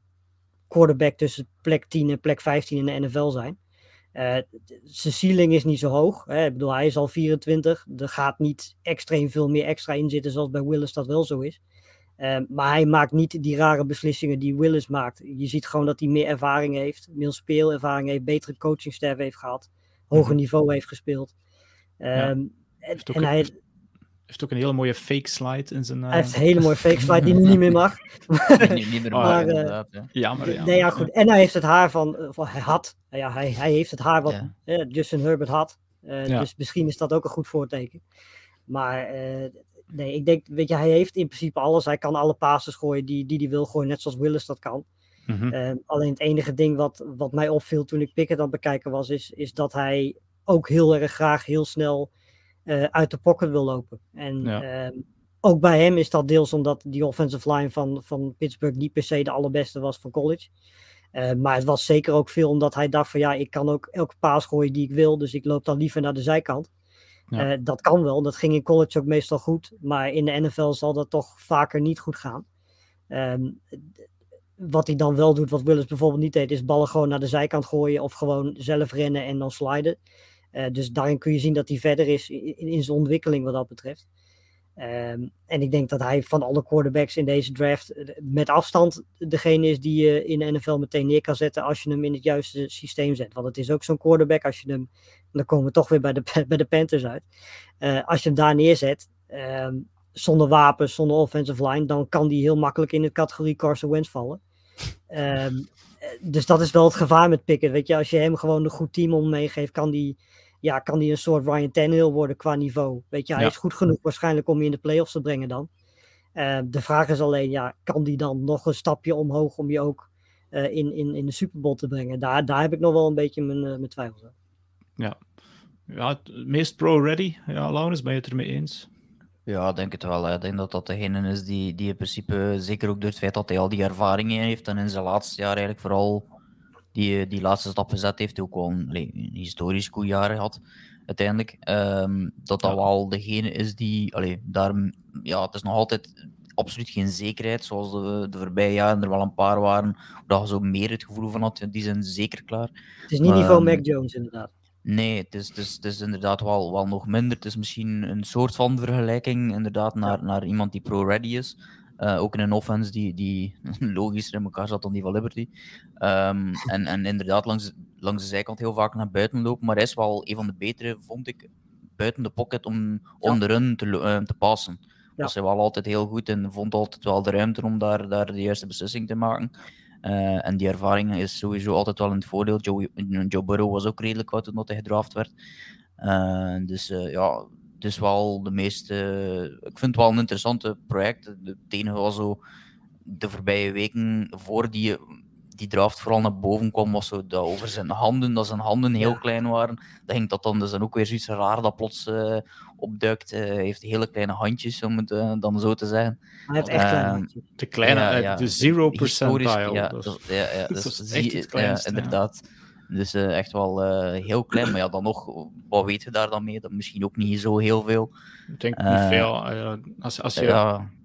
quarterback tussen plek 10 en plek 15 in de NFL zijn. D- zijn ceiling is niet zo hoog. Hè. Ik bedoel, hij is al 24. Er gaat niet extreem veel meer extra in zitten, zoals bij Willis dat wel zo is. Maar hij maakt niet die rare beslissingen die Willis maakt. Je ziet gewoon dat hij meer ervaring heeft, meer speelervaring heeft, betere coachingstaff heeft gehad, hoger Mhm. niveau heeft gespeeld. Ehm, en, Heeft en een- hij, heeft- heeft ook een hele mooie fake slide in zijn. eh, hij heeft een hele mooie fake slide die nu niet meer mag. *laughs* Nee, niet, niet meer Maar, maken, eh. Jammer, ja. Nee, ja, goed. En hij heeft het haar van, eh, van hij had, ja, hij, hij heeft het haar wat Ja. eh, Justin Herbert had. Eh, Ja. Dus misschien is dat ook een goed voorteken. Maar eh, nee, ik denk, weet je, hij heeft in principe alles. Hij kan alle passes gooien die, die hij wil gooien, net zoals Willis dat kan. Mhm. Eh, alleen het enige ding wat, wat mij opviel toen ik Pickett aan het bekijken was, is, is dat hij ook heel erg graag heel snel eh, uit de pocket wil lopen. En Ja. ehm, ook bij hem is dat deels omdat die offensive line van, van Pittsburgh niet per se de allerbeste was van college. Eh, maar het was zeker ook veel omdat hij dacht van ja, ik kan ook elke paas gooien die ik wil, dus ik loop dan liever naar de zijkant. Ja. Eh, dat kan wel, dat ging in college ook meestal goed, maar in de NFL zal dat toch vaker niet goed gaan. Ehm, wat hij dan wel doet, wat Willis bijvoorbeeld niet deed, is ballen gewoon naar de zijkant gooien of gewoon zelf rennen en dan sliden. Uh, dus daarin kun je zien dat hij verder is in, in zijn ontwikkeling wat dat betreft. Um, en ik denk dat hij van alle quarterbacks in deze draft eh, met afstand degene is die je in de NFL meteen neer kan zetten als je hem in het juiste systeem zet. Want het is ook zo'n quarterback als je hem, dan komen we toch weer bij de, *laughs* bij de Panthers uit. Uh, als je hem daar neerzet, um, zonder wapens, zonder offensive line, dan kan die heel makkelijk in de categorie Carson Wentz vallen. Um, *laughs* dus dat is wel het gevaar met Pickett. Weet je, als je hem gewoon een goed team om meegeeft, kan die ja, kan hij een soort Ryan Tannehill worden qua niveau. Weet je, hij is goed genoeg waarschijnlijk om je in de playoffs te brengen dan. Uh, de vraag is alleen, ja, kan die dan nog een stapje omhoog om je ook uh, in, in, in de Super Bowl te brengen? Daar, daar heb ik nog wel een beetje mijn, uh, mijn twijfels aan. Ja. ja, het meest pro-ready. Ja, Laurens, ben je het ermee eens? Ja, ik denk het wel. Ik denk dat dat degene is die, die in principe, zeker ook door het feit dat hij al die ervaringen heeft en in zijn laatste jaar eigenlijk vooral die, eh, die laatste stap gezet heeft, ook wel een, een historisch goede jaar had uiteindelijk. Um, dat dat ja. wel degene is die, allee, daar, ja, het is nog altijd absoluut geen zekerheid, zoals de, de voorbije jaren er wel een paar waren, waar je zo meer het gevoel van had, die zijn zeker klaar. Het is niet niveau um, Mac Jones, inderdaad. Nee, het is, het is, het is inderdaad wel, wel nog minder. Het is misschien een soort van vergelijking inderdaad naar, naar iemand die pro-ready is. Uh, ook in een offense die, die *laughs* logischer in elkaar zat dan die van Liberty. Um, *laughs* en, en inderdaad langs, langs de zijkant heel vaak naar buiten lopen. Maar hij is wel een van de betere, vond ik, buiten de pocket om, om ja. de run te, uh, te passen. Ja. Was hij wel altijd heel goed en vond altijd wel de ruimte om daar, daar de juiste beslissing te maken. Uh, en die ervaring is sowieso altijd wel in het voordeel. Joe, Joe Burrow was ook redelijk oud toen hij gedraft werd. dus ja, dus wel de meeste. Ik vind het wel een interessante project. Het enige was zo. De voorbije weken voor die, die draft vooral naar boven kwam, was zo dat over zijn handen, dat zijn handen heel klein waren. Dat ging dat dan, dus dan ook weer zoiets raar dat plots opduikt. Uh, hij heeft hele kleine handjes, om het uh, dan zo te zeggen. Hij heeft echt kleine handjes. De kleine, de zero percentile. Ja, dus, ja, ja, *laughs* dus, dat is zie, het kleinste, inderdaad. Dus uh, echt wel uh, heel klein. Maar ja, dan nog, wat weet je daar dan mee? Dat misschien ook niet zo heel veel. Ik denk niet uh, veel. als, als, je,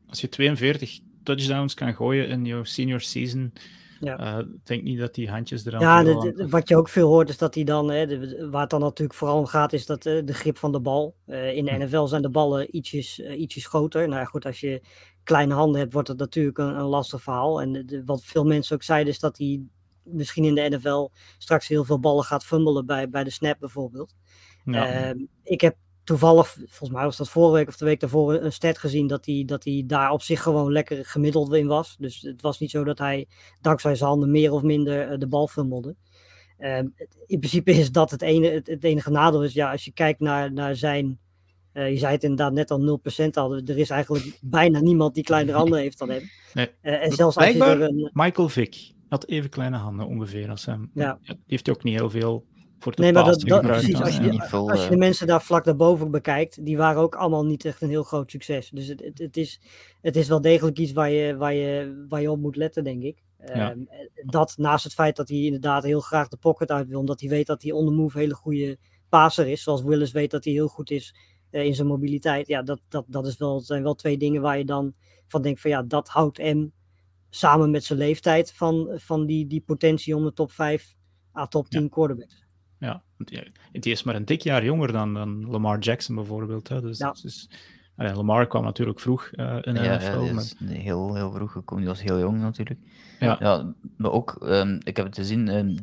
als je 42 touchdowns kan gooien in je senior season, ja. ik denk niet dat die handjes er Ja, de, de, wat je ook veel hoort is dat hij dan, hè, de, waar het dan natuurlijk vooral om gaat, is dat de grip van de bal. in de NFL zijn de ballen ietsjes, ietsjes groter. Nou goed, als je kleine handen hebt, wordt het natuurlijk een, een lastig verhaal. En wat veel mensen ook zeiden, is dat hij misschien in de NFL straks heel veel ballen gaat fumbelen bij, bij de snap bijvoorbeeld. Ja. Uh, ik heb toevallig, volgens mij was dat vorige week of de week daarvoor, een stat gezien dat hij, dat hij daar op zich gewoon lekker gemiddeld in was. Dus het was niet zo dat hij dankzij zijn handen meer of minder de bal fummelde. Uh, in principe is dat het, ene, het, het, enige nadeel. Is ja, als je kijkt naar, naar zijn. Uh, je zei het inderdaad net al 0% al. Er is eigenlijk bijna niemand die kleinere *laughs* handen heeft dan hem. Nee. Uh, en zelfs als je er een, Michael Vick had even kleine handen ongeveer als hem. Ja. Die heeft ook niet heel veel voor te nee, maar dat, dat precies, als, je, veel, als je de mensen daar vlak daarboven bekijkt, die waren ook allemaal niet echt een heel groot succes. Dus het, het, het, is, het is wel degelijk iets waar je, waar je, waar je op moet letten, denk ik. Ja. Um, dat naast het feit dat hij inderdaad heel graag de pocket uit wil, omdat hij weet dat hij on the move hele goede passer is, zoals Willis weet dat hij heel goed is uh, in zijn mobiliteit. Ja, dat, dat, dat is wel, zijn wel twee dingen waar je dan van denkt van ja, dat houdt hem samen met zijn leeftijd van, van die, die potentie om de top 5 à top 10 ja. quarterback ja, het is maar een dik jaar jonger dan, dan Lamar Jackson bijvoorbeeld. Hè. Dus, ja. dus allee, Lamar kwam natuurlijk vroeg uh, in de ja, NFL. Ja, met... heel, heel vroeg gekomen. Die was heel jong natuurlijk. Ja, ja maar ook, um, ik heb het gezien, um,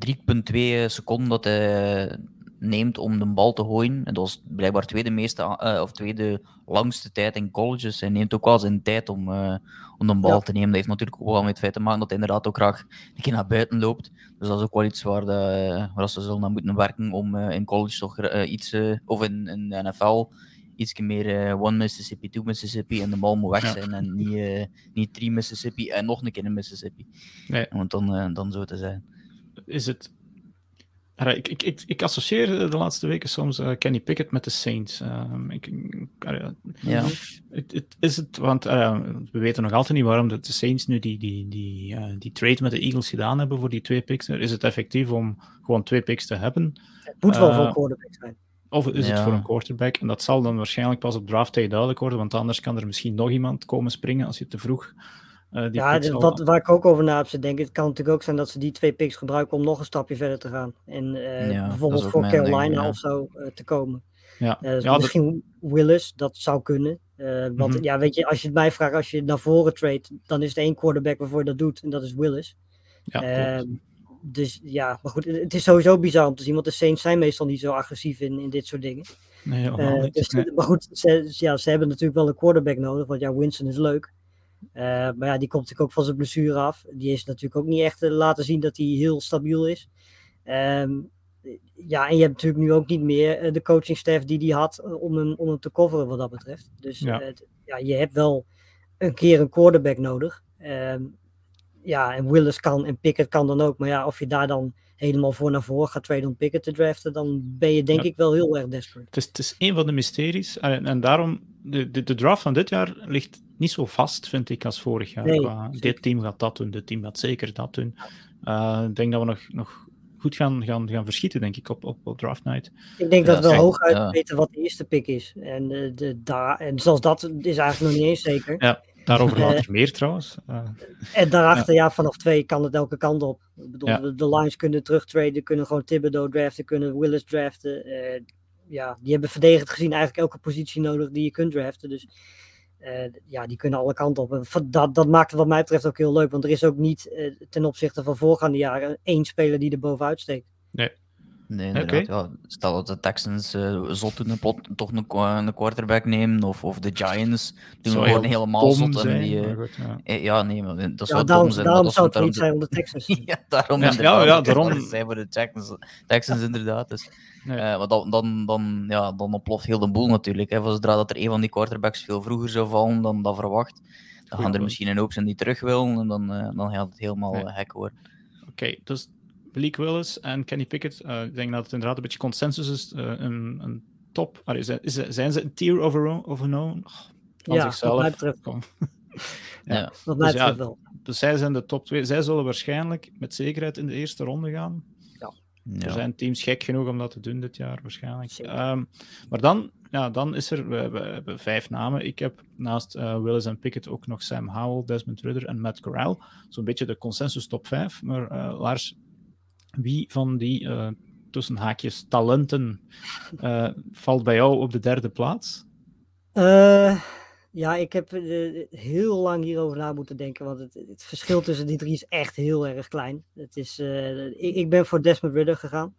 3,2 seconden dat hij neemt om de bal te gooien. En dat was blijkbaar tweede, meeste, uh, of tweede langste tijd in colleges. Hij neemt ook wel zijn tijd om, uh, om de bal ja. te nemen. Dat heeft natuurlijk ook wel met het feit te maken dat hij inderdaad ook graag een keer naar buiten loopt. Dus dat is ook wel iets waar, de, waar ze zullen naar moeten werken om uh, in college toch iets, of in, in de NFL, iets meer one Mississippi, two Mississippi en de bal moet weg zijn. Ja. En niet, niet three Mississippi en nog een keer in Mississippi. Nee. Want dan, dan zo te zijn. Is het ik, ik, ik, ik, associeer de laatste weken soms uh, Kenny Pickett met de Saints. Uh, ik, uh, ja. Is het, want we weten nog altijd niet waarom de Saints nu die, die, die, die trade met de Eagles gedaan hebben voor die twee picks. Is het effectief om gewoon twee picks te hebben? Het moet wel voor een quarterback zijn. Of is ja. het voor een quarterback? En dat zal dan waarschijnlijk pas op draft day duidelijk worden, want anders kan er misschien nog iemand komen springen als je te vroeg Uh, die ja, al- wat, waar ik ook over na heb te denken, het kan natuurlijk ook zijn dat ze die twee picks gebruiken om nog een stapje verder te gaan. En eh, Ja, bijvoorbeeld voor ding, Carolina ja. of zo eh, te komen. ja. Eh, ja, dat- misschien Willis, dat zou kunnen. Eh, want Mhm. ja, weet je, als je het mij vraagt, als je naar voren trade, dan is er één quarterback waarvoor je dat doet. En dat is Willis. ja. Ehm, dus ja, maar goed, het is sowieso bizar om te zien, want de Saints zijn meestal niet zo agressief in, in dit soort dingen. nee, Eh, niet. dus, Nee. *laughs* Maar goed, ze, ja, ze hebben natuurlijk wel een quarterback nodig, want ja, Winston is leuk. Eh, maar ja, die komt natuurlijk ook van zijn blessure af. Die is natuurlijk ook niet echt eh, laten zien dat hij heel stabiel is. Ehm, ja, en je hebt natuurlijk nu ook niet meer eh, de coachingstaff die hij had om hem, om hem te coveren wat dat betreft. Dus Ja. ja. ja, je hebt wel een keer een quarterback nodig. Ehm, ja, en Willis kan en Pickett kan dan ook. Maar ja, of je daar dan helemaal voor naar voren gaat traden om Pickett te draften, dan ben je denk Ja. ik wel heel erg desperate. Het is, het is een van de mysteries. En, en daarom, de, de, de draft van dit jaar ligt niet zo vast, vind ik, als vorig jaar. Nee, Qua, dit team gaat dat doen, dit team gaat zeker dat doen. Eh, ik denk dat we nog, nog goed gaan, gaan, gaan verschieten, denk ik, op, op, op draft night. Ik denk Ja, dat we zeker. hooguit Ja. weten wat de eerste pick is. En, eh, de, daar, en zelfs dat is eigenlijk nog niet eens zeker. Ja. Daarover Eh. later meer trouwens. Eh, En daarachter, ja. vanaf twee kan het elke kant op. Ik bedoel, Ja. de, de Lions kunnen terugtraden, kunnen gewoon Thibodeau draften, kunnen Willis draften. Eh, ja, die hebben verdedigend gezien eigenlijk elke positie nodig die je kunt draften. Dus eh, ja, die kunnen alle kanten op. En dat, dat maakt het wat mij betreft ook heel leuk. Want er is ook niet ten opzichte van voorgaande jaren één speler die er bovenuit steekt. Nee, Inderdaad. Ja, stel dat de Texans eh, zot doen en plot toch een, een quarterback nemen, of, of de Giants doen gewoon heel helemaal zot. En die, eh, maar goed, ja. eh, ja, nee, maar dat Ja, zou daarom dom zijn. daarom dat zou het niet zijn om de Texans. *laughs* Ja, daarom Ja, inderdaad. ja, ja, dat daarom. zijn voor de Texans, Texans inderdaad. Dus, Nee. eh, maar dan, dan, dan, ja, dan ontploft heel de boel natuurlijk. Hè. Zodra dat er een van die quarterbacks veel vroeger zou vallen dan, dan verwacht, dan gaan er misschien een hoop zijn die terug willen en dan, eh, dan gaat het helemaal Nee. hek worden. Oké, dus Malik Willis en Kenny Pickett, eh, ik denk dat het inderdaad een beetje consensus is. eh, een, een top. Allee, zijn, is- zijn ze een tier of, a- of hun own? Oh, van Ja, zichzelf. wat mij betreft, Kom. *laughs* Ja. Ja. wat mij Dus ja, wel. Dus zij zijn de top twee. Zij zullen waarschijnlijk met zekerheid in de eerste ronde gaan. Ja. Er zijn teams gek genoeg om dat te doen dit jaar, waarschijnlijk. Ehm, maar dan, ja, dan is er, we, we hebben vijf namen. Ik heb naast eh, Willis en Pickett ook nog Sam Howell, Desmond Ridder en Matt Corral. Zo'n beetje de consensus top vijf. Maar eh, Lars, wie van die eh, tussen haakjes talenten eh, valt bij jou op de derde plaats? Eh, ja, ik heb heel lang hierover na moeten denken, want het, het verschil tussen die drie is echt heel erg klein. Het is, ik, ik ben voor Desmond Ridder gegaan.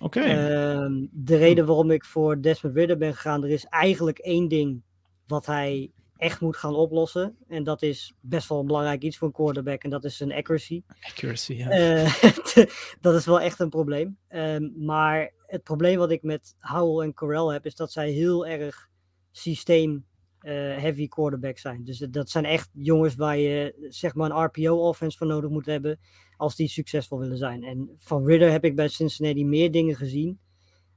Oké, Ehm, de reden waarom ik voor Desmond Ridder ben gegaan, er is eigenlijk één ding wat hij echt moet gaan oplossen. En dat is best wel een belangrijk iets voor een quarterback, en dat is zijn accuracy. accuracy. Ja. Eh, *laughs* dat is wel echt een probleem. Ehm, maar het probleem wat ik met Howell en Corral heb, is dat zij heel erg systeem eh, heavy quarterbacks zijn. Dus dat- dat zijn echt jongens waar je zeg maar een RPO-offense voor nodig moet hebben als die succesvol willen zijn. En van Ridder heb ik bij Cincinnati meer dingen gezien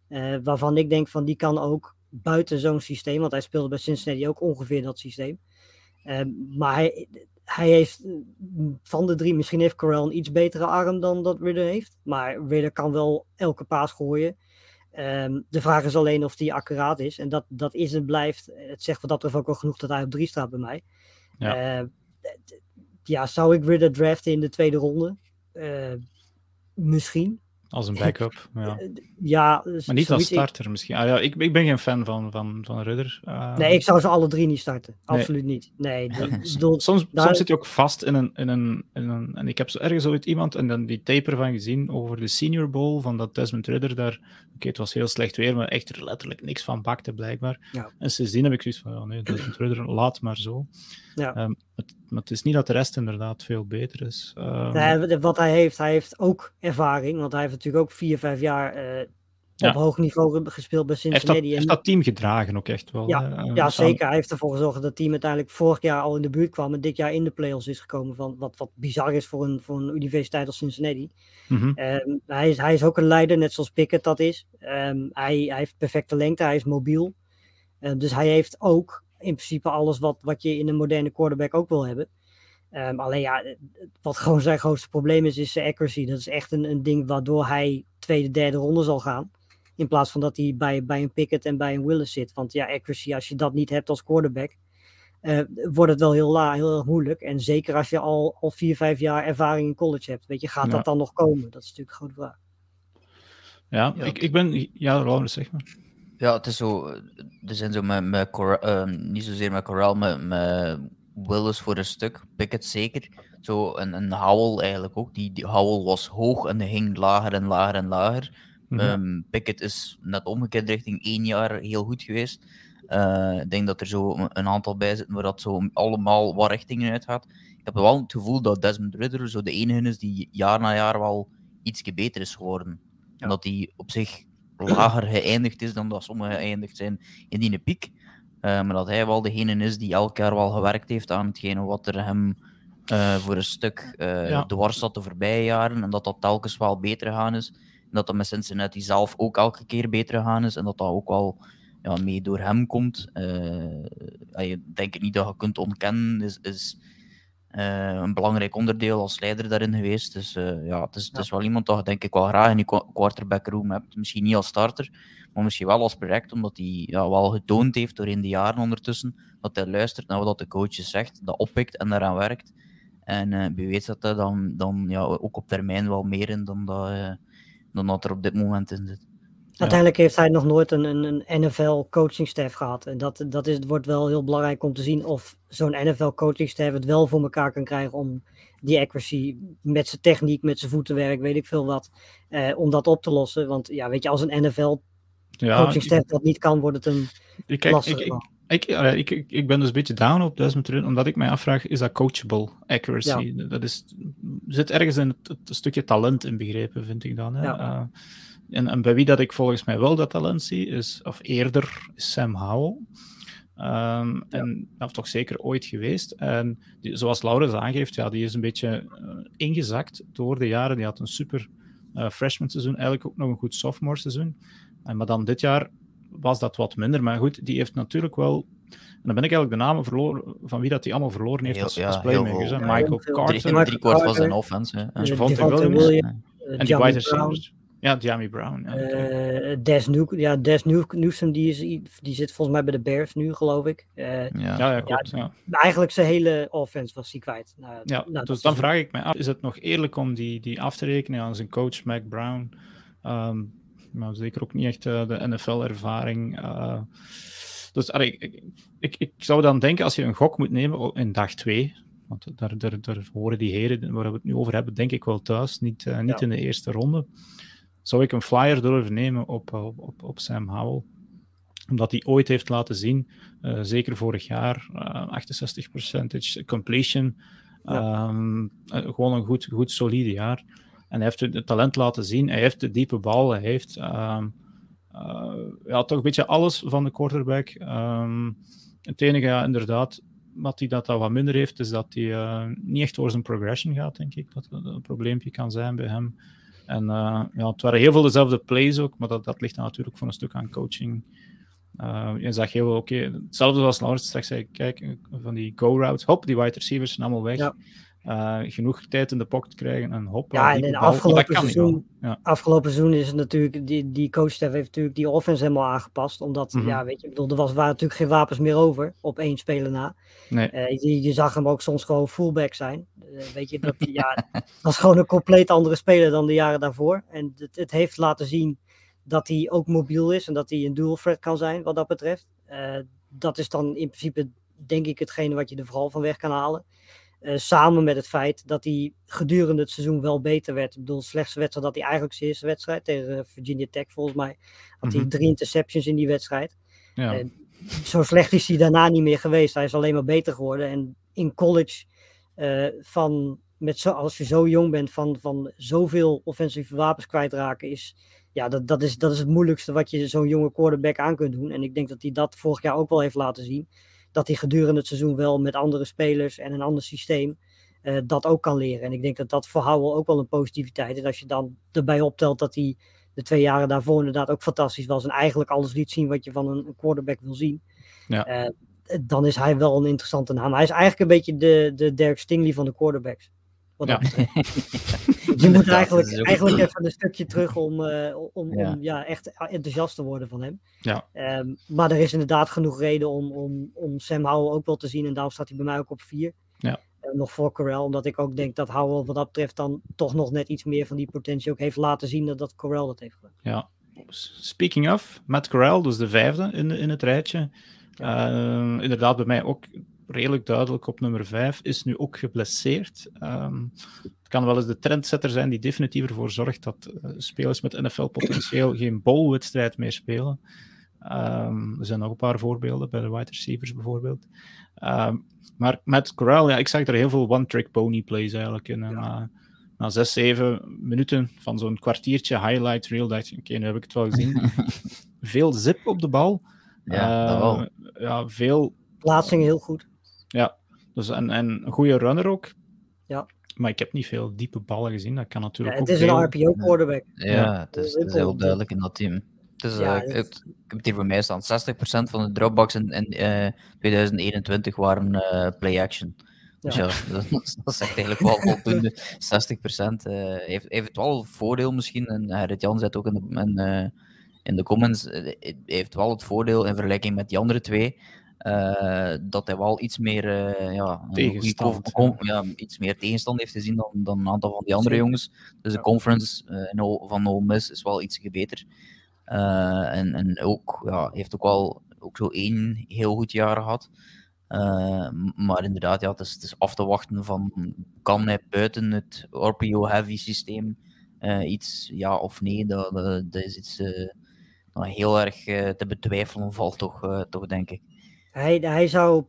eh, waarvan ik denk van die kan ook buiten zo'n systeem, want hij speelde bij Cincinnati ook ongeveer dat systeem. Ehm, maar hij, hij heeft eh, van de drie, misschien heeft Corral een iets betere arm dan dat Ridder heeft. Maar Ridder kan wel elke paas gooien. Ehm, de vraag is alleen of die accuraat is. En dat, dat is en blijft. Het zegt wat dat betreft ook wel genoeg dat hij op drie staat bij mij. Ja. Eh, d- ja, zou ik Ridder draften in de tweede ronde? Misschien. Als een backup. *laughs* Ja. Eh, ja, Maar niet als ik- starter misschien. Ah, ja, ik, ik ben geen fan van, van, van Ridder. Eh, Nee, ik zou ze alle drie niet starten. Nee. Absoluut niet. Nee, *laughs* de- Soms, daar- soms zit je ook vast in een, in, een, in een. En ik heb zo ergens ooit iemand en dan die taper van gezien over de Senior Bowl van dat Desmond Ridder daar. Het was heel slecht weer, maar echt er letterlijk niks van bakte blijkbaar. Ja. En sindsdien heb ik zoiets van: ja, nee, Desmond Ridder, laat maar zo. Ja. Ehm, het, maar het is niet dat de rest inderdaad veel beter is. Ehm, wat hij heeft, hij heeft ook ervaring. Want hij heeft natuurlijk ook vier, vijf jaar eh, Ja. op hoog niveau ge- gespeeld bij hij heeft dat, Cincinnati. Heeft dat team gedragen ook echt wel. Ja. Ehm, ja, zeker. Hij heeft ervoor gezorgd dat het team uiteindelijk vorig jaar al in de buurt kwam. En dit jaar in de playoffs is gekomen. Van, wat, wat bizar is voor een, voor een universiteit als Cincinnati. Mhm. Ehm, hij, is, hij is ook een leider, net zoals Pickett dat is. Ehm, hij, hij heeft perfecte lengte, hij is mobiel. Ehm, dus hij heeft ook in principe alles wat, wat je in een moderne quarterback ook wil hebben. Alleen ja, eh, wat gewoon zijn grootste probleem is, is zijn accuracy. Dat is echt een, een ding waardoor hij tweede, derde ronde zal gaan. In plaats van dat hij bij, bij een Pickett en bij een Willis zit. Want ja, accuracy, als je dat niet hebt als quarterback, uh, wordt het wel heel, la, heel moeilijk. En zeker als je al, al vier, vijf jaar ervaring in college hebt. Weet je, gaat dat dan nog komen? Dat is natuurlijk een grote vraag. Ja, ik, ik ben... Ja, Laurens, zeg maar. Ja, het is zo... Er zijn zo met, met uh, niet zozeer met Corral, met, met Willis voor een stuk. Pickett zeker. Zo een, een Howell eigenlijk ook. Die, die Howell was hoog en ging lager en lager en lager. Mm -hmm. Pickett is net omgekeerd richting één jaar heel goed geweest. Uh, ik denk dat er zo een aantal bij zitten waar dat zo allemaal wat richtingen uit gaat. Ik heb wel het gevoel dat Desmond Ridder zo de enige is die jaar na jaar wel iets beter is geworden. Ja. Omdat hij op zich lager geëindigd is dan dat sommigen geëindigd zijn in die piek. Uh, maar dat hij wel degene is die elk jaar wel gewerkt heeft aan hetgene wat er hem uh, voor een stuk uh, ja. dwars zat de voorbije jaren. En dat dat telkens wel beter gegaan is. Dat dat met Cincinnati zelf ook elke keer beter gegaan is. En dat dat ook wel ja, mee door hem komt. ik denk niet dat je kunt ontkennen. Is, is een belangrijk onderdeel als leider daarin geweest. Dus ja, het is, het is wel iemand dat je denk ik wel graag in je quarterback room hebt. Misschien niet als starter, maar misschien wel als project, omdat hij ja, wel getoond heeft door in de jaren ondertussen dat hij luistert naar wat de coach zegt, dat oppikt en daaraan werkt. En uh, wie weet dat hij dan, dan ja, ook op termijn wel meer in dan dat, uh, dan dat er op dit moment in zit. Uiteindelijk heeft hij nog nooit een, een, een NFL coachingstaf gehad. En dat, dat is, wordt wel heel belangrijk om te zien of zo'n NFL coachingstaf het wel voor elkaar kan krijgen om die accuracy met zijn techniek, met zijn voetenwerk, weet ik veel wat, uh, om dat op te lossen. Want ja, weet je, als een NFL ja, coachingstaf dat niet kan, wordt het een ik, lastig. Ik, ik, ik, ik, ik, ben dus een beetje down op Desmond Ridder, omdat ik mij afvraag, is dat coachable accuracy? Ja. Dat is, zit ergens in het, het, stukje talent in begrepen, vind ik dan. Hè? Ja. Uh, en, en, bij wie dat ik volgens mij wel dat talent zie, is, of eerder, is Sam Howell. Um, ja. En is toch zeker ooit geweest. En die, zoals Laurens aangeeft, ja, die is een beetje uh, ingezakt door de jaren. Die had een super uh, freshman seizoen, eigenlijk ook nog een goed sophomore seizoen. En, maar dan dit jaar was dat wat minder. Maar goed, die heeft natuurlijk wel. En dan ben ik eigenlijk de namen verloren van wie dat hij allemaal verloren heeft heel, als, ja, als playmakers. Ja, Michael Carter. Drie, kwart was een offense. Hè. Williams. Williams. En die wide receivers. Ja, Jamie Brown. Ja, uh, Des, New ja, Des New Newsom, die, is, die zit volgens mij bij de Bears nu, geloof ik. Uh, ja. ja, ja, klopt. Ja. Eigenlijk zijn hele offense was hij kwijt. Nou, ja, nou, dus dan vraag ik me af, is het nog eerlijk om die, die af te rekenen aan zijn coach Mac Brown? Um, maar zeker ook niet echt uh, de NFL-ervaring. dus allee, ik, ik, ik zou dan denken, als je een gok moet nemen in dag 2, want daar, daar, daar horen die heren waar we het nu over hebben, denk ik wel thuis, niet, niet in de eerste ronde zou ik een flyer durven nemen op, op, op, Sam Howell. Omdat hij ooit heeft laten zien, zeker vorig jaar, uh, 68% completion. Ja. Um, gewoon een goed, goed solide jaar. En hij heeft het talent laten zien. Hij heeft de diepe bal. Hij heeft um, uh, ja, toch een beetje alles van de quarterback. Um, het enige, ja, inderdaad, wat hij dat, wat minder heeft, is dat hij uh, niet echt door zijn progression gaat, denk ik. Dat dat een probleempje kan zijn bij hem. En uh, ja, het waren heel veel dezelfde plays ook, maar dat, dat ligt natuurlijk voor een stuk aan coaching. Uh, je zag heel oké, hetzelfde zoals Laurens straks zei, kijk, van die go-routes, hop, die wide receivers zijn allemaal weg. Ja. Uh, genoeg tijd in de pocket krijgen en hop. Ja, en in afgelopen seizoen, ja. afgelopen seizoen is het natuurlijk, die, die coach heeft natuurlijk die offense helemaal aangepast. Omdat, mm -hmm. ja, weet je, bedoel, er was, waren natuurlijk geen wapens meer over op één speler na. Nee. Uh, je, je, zag hem ook soms gewoon fullback zijn. Uh, weet je, dat, ja, *laughs* was gewoon een compleet andere speler dan de jaren daarvoor. En het, het heeft laten zien dat hij ook mobiel is en dat hij een dual threat kan zijn wat dat betreft. dat is dan in principe, denk ik, hetgene wat je er vooral van weg kan halen. Uh, samen met het feit dat hij gedurende het seizoen wel beter werd. Ik bedoel, slechtste wedstrijd dat hij eigenlijk zijn eerste wedstrijd tegen Virginia Tech volgens mij. Had hij -hmm. drie interceptions in die wedstrijd. Ja. Uh, zo slecht is hij daarna niet meer geweest. Hij is alleen maar beter geworden. En in college, uh, van, met zo, als je zo jong bent, van, van zoveel offensieve wapens kwijtraken, is, ja, dat, dat, is, dat is het moeilijkste wat je zo'n jonge quarterback aan kunt doen. En ik denk dat hij dat vorig jaar ook wel heeft laten zien dat hij gedurende het seizoen wel met andere spelers en een ander systeem uh, dat ook kan leren. En ik denk dat dat voor Howell ook wel een positiviteit is. En als je dan erbij optelt dat hij de twee jaren daarvoor inderdaad ook fantastisch was en eigenlijk alles liet zien wat je van een, een quarterback wil zien. Ja. Uh, dan is hij wel een interessante naam. Hij is eigenlijk een beetje de, de Derek Stingley van de quarterbacks. Wat Ja. *laughs* je moet eigenlijk, eigenlijk even een stukje terug om, eh, om, Ja. om ja, echt enthousiast te worden van hem. Ja. Ehm, maar er is inderdaad genoeg reden om, om, om Sam Howell ook wel te zien. En daarom staat hij bij mij ook op vier. Ja. Eh, nog voor Corel, omdat ik ook denk dat Howell wat dat betreft dan toch nog net iets meer van die potentie ook heeft laten zien dan dat Corel dat heeft gedaan. Ja. Speaking of, Matt Corral, dus de vijfde in, in het rijtje. Eh, inderdaad, bij mij ook redelijk duidelijk op nummer vijf. Is nu ook geblesseerd. Ehm, het kan wel eens de trendsetter zijn die definitief ervoor zorgt dat eh, spelers met NFL-potentieel geen bolwedstrijd meer spelen. Ehm, er zijn nog een paar voorbeelden, bij de wide receivers bijvoorbeeld. Ehm, maar met Corral, ja, ik zag er heel veel one-trick pony plays eigenlijk in. En, eh, na zes, zeven minuten van zo'n kwartiertje highlight reel, dacht ik, oké, nu heb ik het wel gezien. *laughs* veel zip op de bal. Ja, dat wel. Ja, veel. Plaatsing heel goed. Dus en, en een goede runner ook. Ja. Maar ik heb niet veel diepe ballen gezien. Dat kan Ja, natuurlijk het ook is een heel- RPO quarterback. Ja, het is, het is heel duidelijk in dat team. Het is, Ja, eh, het- ik, ik heb het hier voor mij staan. 60% van de dropbacks in, in eh, 2021 waren eh, play-action. Dus ja, *laughs* dat, is- dat is echt eigenlijk wel voldoende. 60% eh heeft, heeft het wel voordeel misschien. En Gerrit Jan zet ook in de, in, eh, in de comments. eh, heeft wel het voordeel in vergelijking met die andere twee. Eh, dat hij wel iets meer, eh, ja, Tegenstand, ja, iets meer tegenstand heeft gezien dan, dan een aantal van die andere jongens. Dus de conference eh, van Ole Miss is wel iets beter. En, en ook, ja, heeft ook wel ook zo één heel goed jaar gehad. Eh, maar inderdaad, ja, het, is, het is af te wachten van kan hij buiten het RPO-heavy systeem iets, ja of nee, dat, dat, is iets dat heel erg te betwijfelen valt, toch, toch denk ik. Hij, hij zou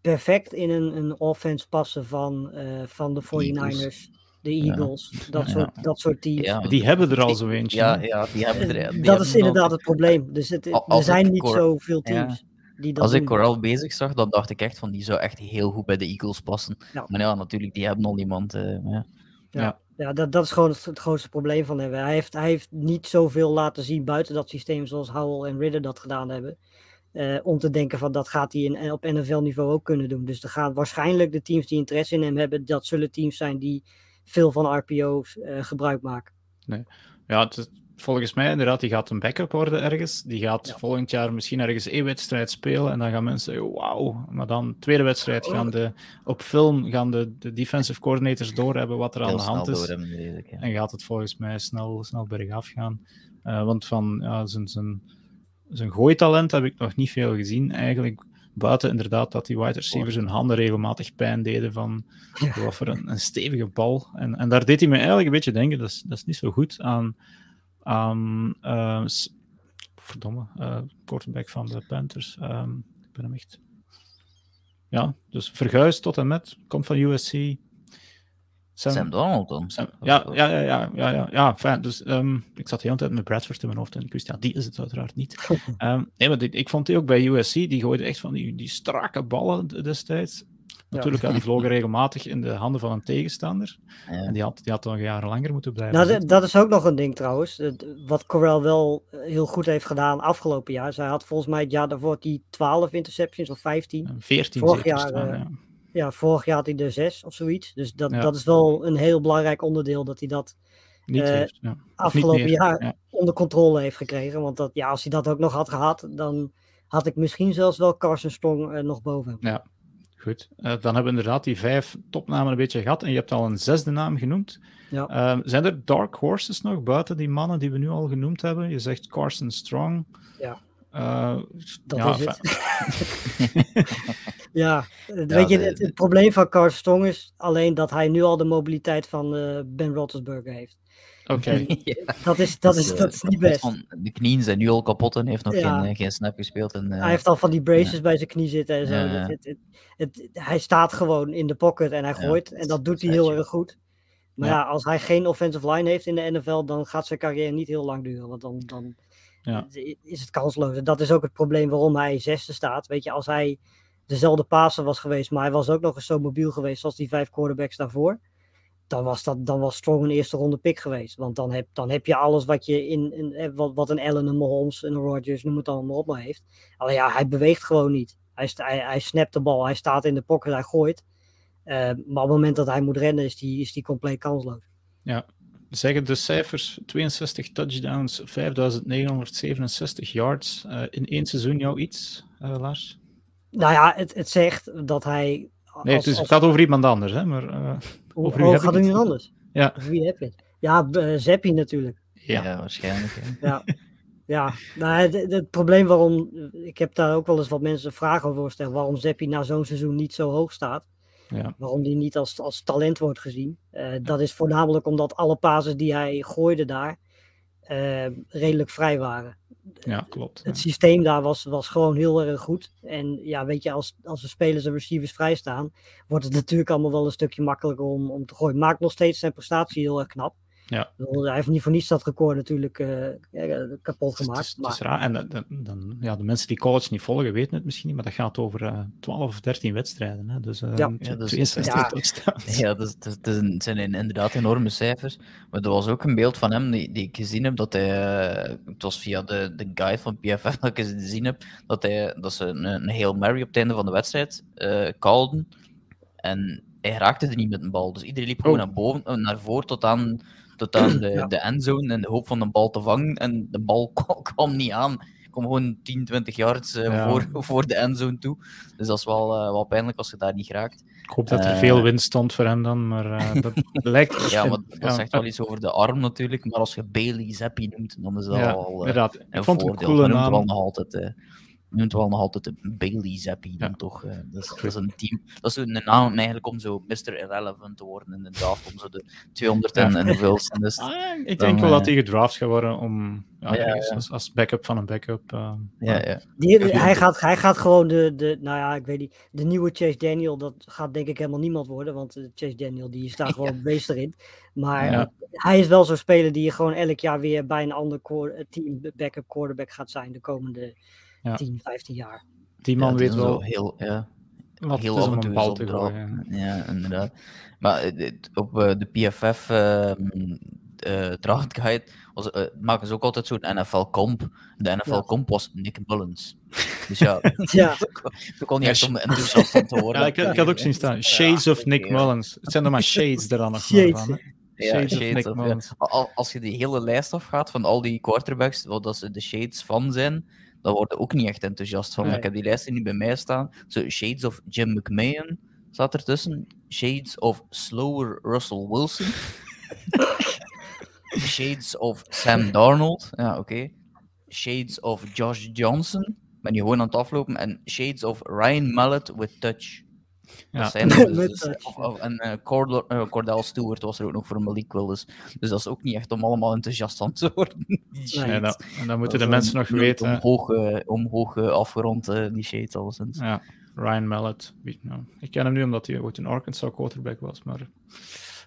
perfect in een, een offense passen van, eh, van de 49ers, de Eagles, dat, Ja. soort, dat soort teams. Ja, Die hebben er al zo eentje. Ja, ja, die hebben er. *laughs* die dat hebben is er inderdaad het probleem. Dus het, er zijn niet zoveel teams die dat Als ik doen. Corral bezig zag, dan dacht ik echt van die zou echt heel goed bij de Eagles passen. Ja. Maar ja, natuurlijk, die hebben al niemand. eh, ja. Ja, dat, dat is gewoon het, het grootste probleem van hem. Hij heeft, hij heeft niet zoveel laten zien buiten dat systeem zoals Howell en Ridder dat gedaan hebben. Eh, om te denken van dat gaat hij in, op NFL-niveau ook kunnen doen. Dus er gaan waarschijnlijk de teams die interesse in hem hebben, dat zullen teams zijn die veel van RPO's eh, gebruik maken. Ja, het is- volgens mij inderdaad, die gaat een backup worden ergens. Die gaat Ja. volgend jaar misschien ergens één wedstrijd spelen en dan gaan mensen zeggen, wauw. Maar dan, tweede wedstrijd, gaan de, op film gaan de, de defensive coordinators doorhebben wat er aan de hand is. ja. En gaat het volgens mij snel, snel bergaf gaan. Eh, want van ja, zijn, zijn, gooitalent heb ik nog niet veel gezien eigenlijk. Buiten inderdaad dat die wide receivers hun handen regelmatig pijn deden van wat voor een, een stevige bal. En, en daar deed hij me eigenlijk een beetje denken, dat is, dat is niet zo goed, aan, aan eh, verdomme, eh quarterback van de Panthers. Ehm, ik ben hem echt... Ja, dus verguisd tot en met, komt van USC. Sam- Sam Donald dan. Sam- ja, ja, ja, ja, ja, ja, ja fijn. Dus ehm, ik zat de hele tijd met Bradford in mijn hoofd en ik wist, ja, die is het uiteraard niet. *laughs* Ehm, nee, maar die- ik vond die ook bij USC, die gooide echt van die, die strakke ballen destijds. Natuurlijk, ja, die vlogen regelmatig in de handen van een tegenstander. Ja. En die had, die had dan jaren langer moeten blijven Nou, dat, is ook nog een ding trouwens. Wat Corral wel eh, heel goed heeft gedaan afgelopen jaar. Zij had volgens mij het jaar daarvoor die 12 interceptions of 15. Een 14 vorig jaar, staan, eh, ja. Ja, vorig jaar had hij er 6 of zoiets. Dus dat, Ja. dat is wel een heel belangrijk onderdeel dat hij dat Niet eh, heeft. Ja. Niet afgelopen jaar ja. onder controle heeft gekregen. Want dat, ja, als hij dat ook nog had gehad, dan had ik misschien zelfs wel Carson Strong eh, nog boven hem. Goed, Eh, dan hebben we inderdaad die vijf topnamen een beetje gehad. En je hebt al een zesde naam genoemd. Ja. Ehm, zijn er dark horses nog buiten die mannen die we nu al genoemd hebben? Je zegt Carson Strong. Ja. Dat ja, is het. *laughs* ja, weet je, het, het probleem van Carson Strong is alleen dat hij nu al de mobiliteit van eh, Ben Roethlisberger heeft. Oké. *laughs* Ja. Dat is, dat is, Dus, dat eh, is niet best. van- De knieën zijn nu al kapot en heeft nog geen, eh, geen snap gespeeld. En, Hij heeft al van die braces bij zijn knie zitten en zo. Het, hij staat gewoon in de pocket en hij gooit. en dat doet hij dat is heel erg goed. Maar Ja. ja. als hij geen offensive line heeft in de NFL, dan gaat zijn carrière niet heel lang duren. Want dan, dan Ja. is het kansloos. En dat is ook het probleem waarom hij zesde staat. Weet je, als hij dezelfde passer was geweest, maar hij was ook nog eens zo mobiel geweest als die vijf quarterbacks daarvoor. Dan was, dat, dan was Strong een eerste ronde pick geweest. Want dan heb, dan heb je alles wat, je in, in, eh, wat, wat een Allen, een Mahomes, een Rodgers, noem het allemaal op maar heeft. Alleen ja, hij beweegt gewoon niet. Hij, hij, hij snapt de bal, hij staat in de pocket, hij gooit. Uh, maar op het moment dat hij moet rennen, is die, is die compleet kansloos. Ja, zeggen de cijfers 62 touchdowns, 5967 yards uh, in één seizoen jou iets, uh, Lars? Nou ja, het, het zegt dat hij. Als, nee, het, is, het gaat over iemand anders, hè? Maar, uh, over oh, gaat iemand anders? Ja. Over wie heb je het? Ja, Zeppi natuurlijk. Ja, ja waarschijnlijk. Ja. Ja, nou, het, het, probleem waarom, ik heb daar ook wel eens wat mensen vragen over gesteld, waarom Zeppi na zo'n seizoen niet zo hoog staat. Ja. Waarom die niet als, als talent wordt gezien. Uh, dat is voornamelijk omdat alle pases die hij gooide daar uh, redelijk vrij waren. Ja, klopt. Het systeem daar was, was gewoon heel erg goed. En ja, weet je, als, als de spelers en receivers vrij staan, wordt het natuurlijk allemaal wel een stukje makkelijker om, om te gooien. Maakt nog steeds zijn prestatie heel erg knap. Ja. Hij heeft niet voor niets dat record natuurlijk uh, kapot gemaakt. Het is, het is raar. En dan, dan, ja, de mensen die college niet volgen weten het misschien niet, maar dat gaat over uh, 12 of 13 wedstrijden. Hè? Dus, uh, ja. ja, dus, 62 ja. touchdowns. Ja, dus, dus, dus, het zijn inderdaad enorme cijfers. Maar er was ook een beeld van hem die, die ik gezien heb, dat hij, het was via de, de guide van PFF dat ik eens gezien heb, dat, hij, dat ze een, een Hail Mary op het einde van de wedstrijd uh, calden. En hij raakte er niet met een bal. Dus iedereen liep gewoon Oh. naar boven, naar voren tot aan tot aan *clears throat* de, Ja. de endzone en de hoop van de bal te vangen. En de bal *laughs* kwam, niet aan. Kom gewoon 10, 20 yards eh, Ja. voor, *laughs* voor de endzone toe. Dus dat is wel, eh, wel pijnlijk als je daar niet raakt. Ik hoop dat er Eh. veel winst stond voor hem dan, maar eh, dat *laughs* lijkt... Ja, maar dat ja, zegt wel iets over de arm natuurlijk. Maar als je Bailey Zappi noemt, dan is dat Ja, al eh, inderdaad. Ik een vond het een coole noemt wel naam. nog altijd... je noemt wel nog altijd een Bailey Zappi Ja. dan toch. eh, dat, is, dat is een team. Dat is een naam eigenlijk om zo Mr. Irrelevant te worden in de draft. Om zo de 200 en, en. Dus, *laughs* Ah, ik Dan, denk wel dat eh, hij gedraft gaat worden om ja, Ja, ergens ja. Als, als backup van een backup. eh, ja, ja. Die, hij, gaat, hij gaat gewoon de, de, nou ja, ik weet niet, de nieuwe Chase Daniel, dat gaat denk ik helemaal niemand worden, want Chase Daniel die staat *laughs* gewoon beest erin. Maar Ja. hij is wel zo'n speler die gewoon elk jaar weer bij een ander core- team backup quarterback gaat zijn de komende Ja. 10, 15 jaar. Die man Ja, weet wel heel, ja, wat heel af en toe bal te gooien. Ja, inderdaad. Maar eh, dit- op eh, de PFF eh, eh, was, eh, maken ze ook altijd zo'n NFL comp. De NFL Ja. comp was Nick Mullins. *laughs* Dus ja, *laughs* Ja. *laughs* zo kon niet echt om enthousiast van te worden. Ja, ik, ik had ook zien staan. Shades of Nick Mullins. Het zijn er maar shades er dan nog Shades, van. Hè? Ja, Shades of of, ja. Als je die hele lijst afgaat van al die quarterbacks, wat dat ze de shades van zijn, dan worden ook niet echt enthousiast van. Nee. Ik heb die lijst hier niet bij mij staan. Zo, shades of Jim McMahon staat ertussen. Shades of slower Russell Wilson. *laughs* shades of Sam Darnold. Ja, oké. Shades of Josh Johnson. Ben je gewoon aan het aflopen. En Shades of Ryan Mallet with touch. Ja. Dat zijn er dus, *laughs* dus- of- of- en eh, Cordell, Cordell Stewart was er ook nog voor Malik Willis. Dus dat is ook niet echt om allemaal enthousiast van te worden. *laughs* Ja, dat- en dan moeten Dat de mensen nog weten. Omhoog, eh, omhoog eh, afgerond, eh, die alleszins. Ja, Ryan Mallet. Nou, ik ken hem nu omdat hij ooit een Arkansas quarterback was, maar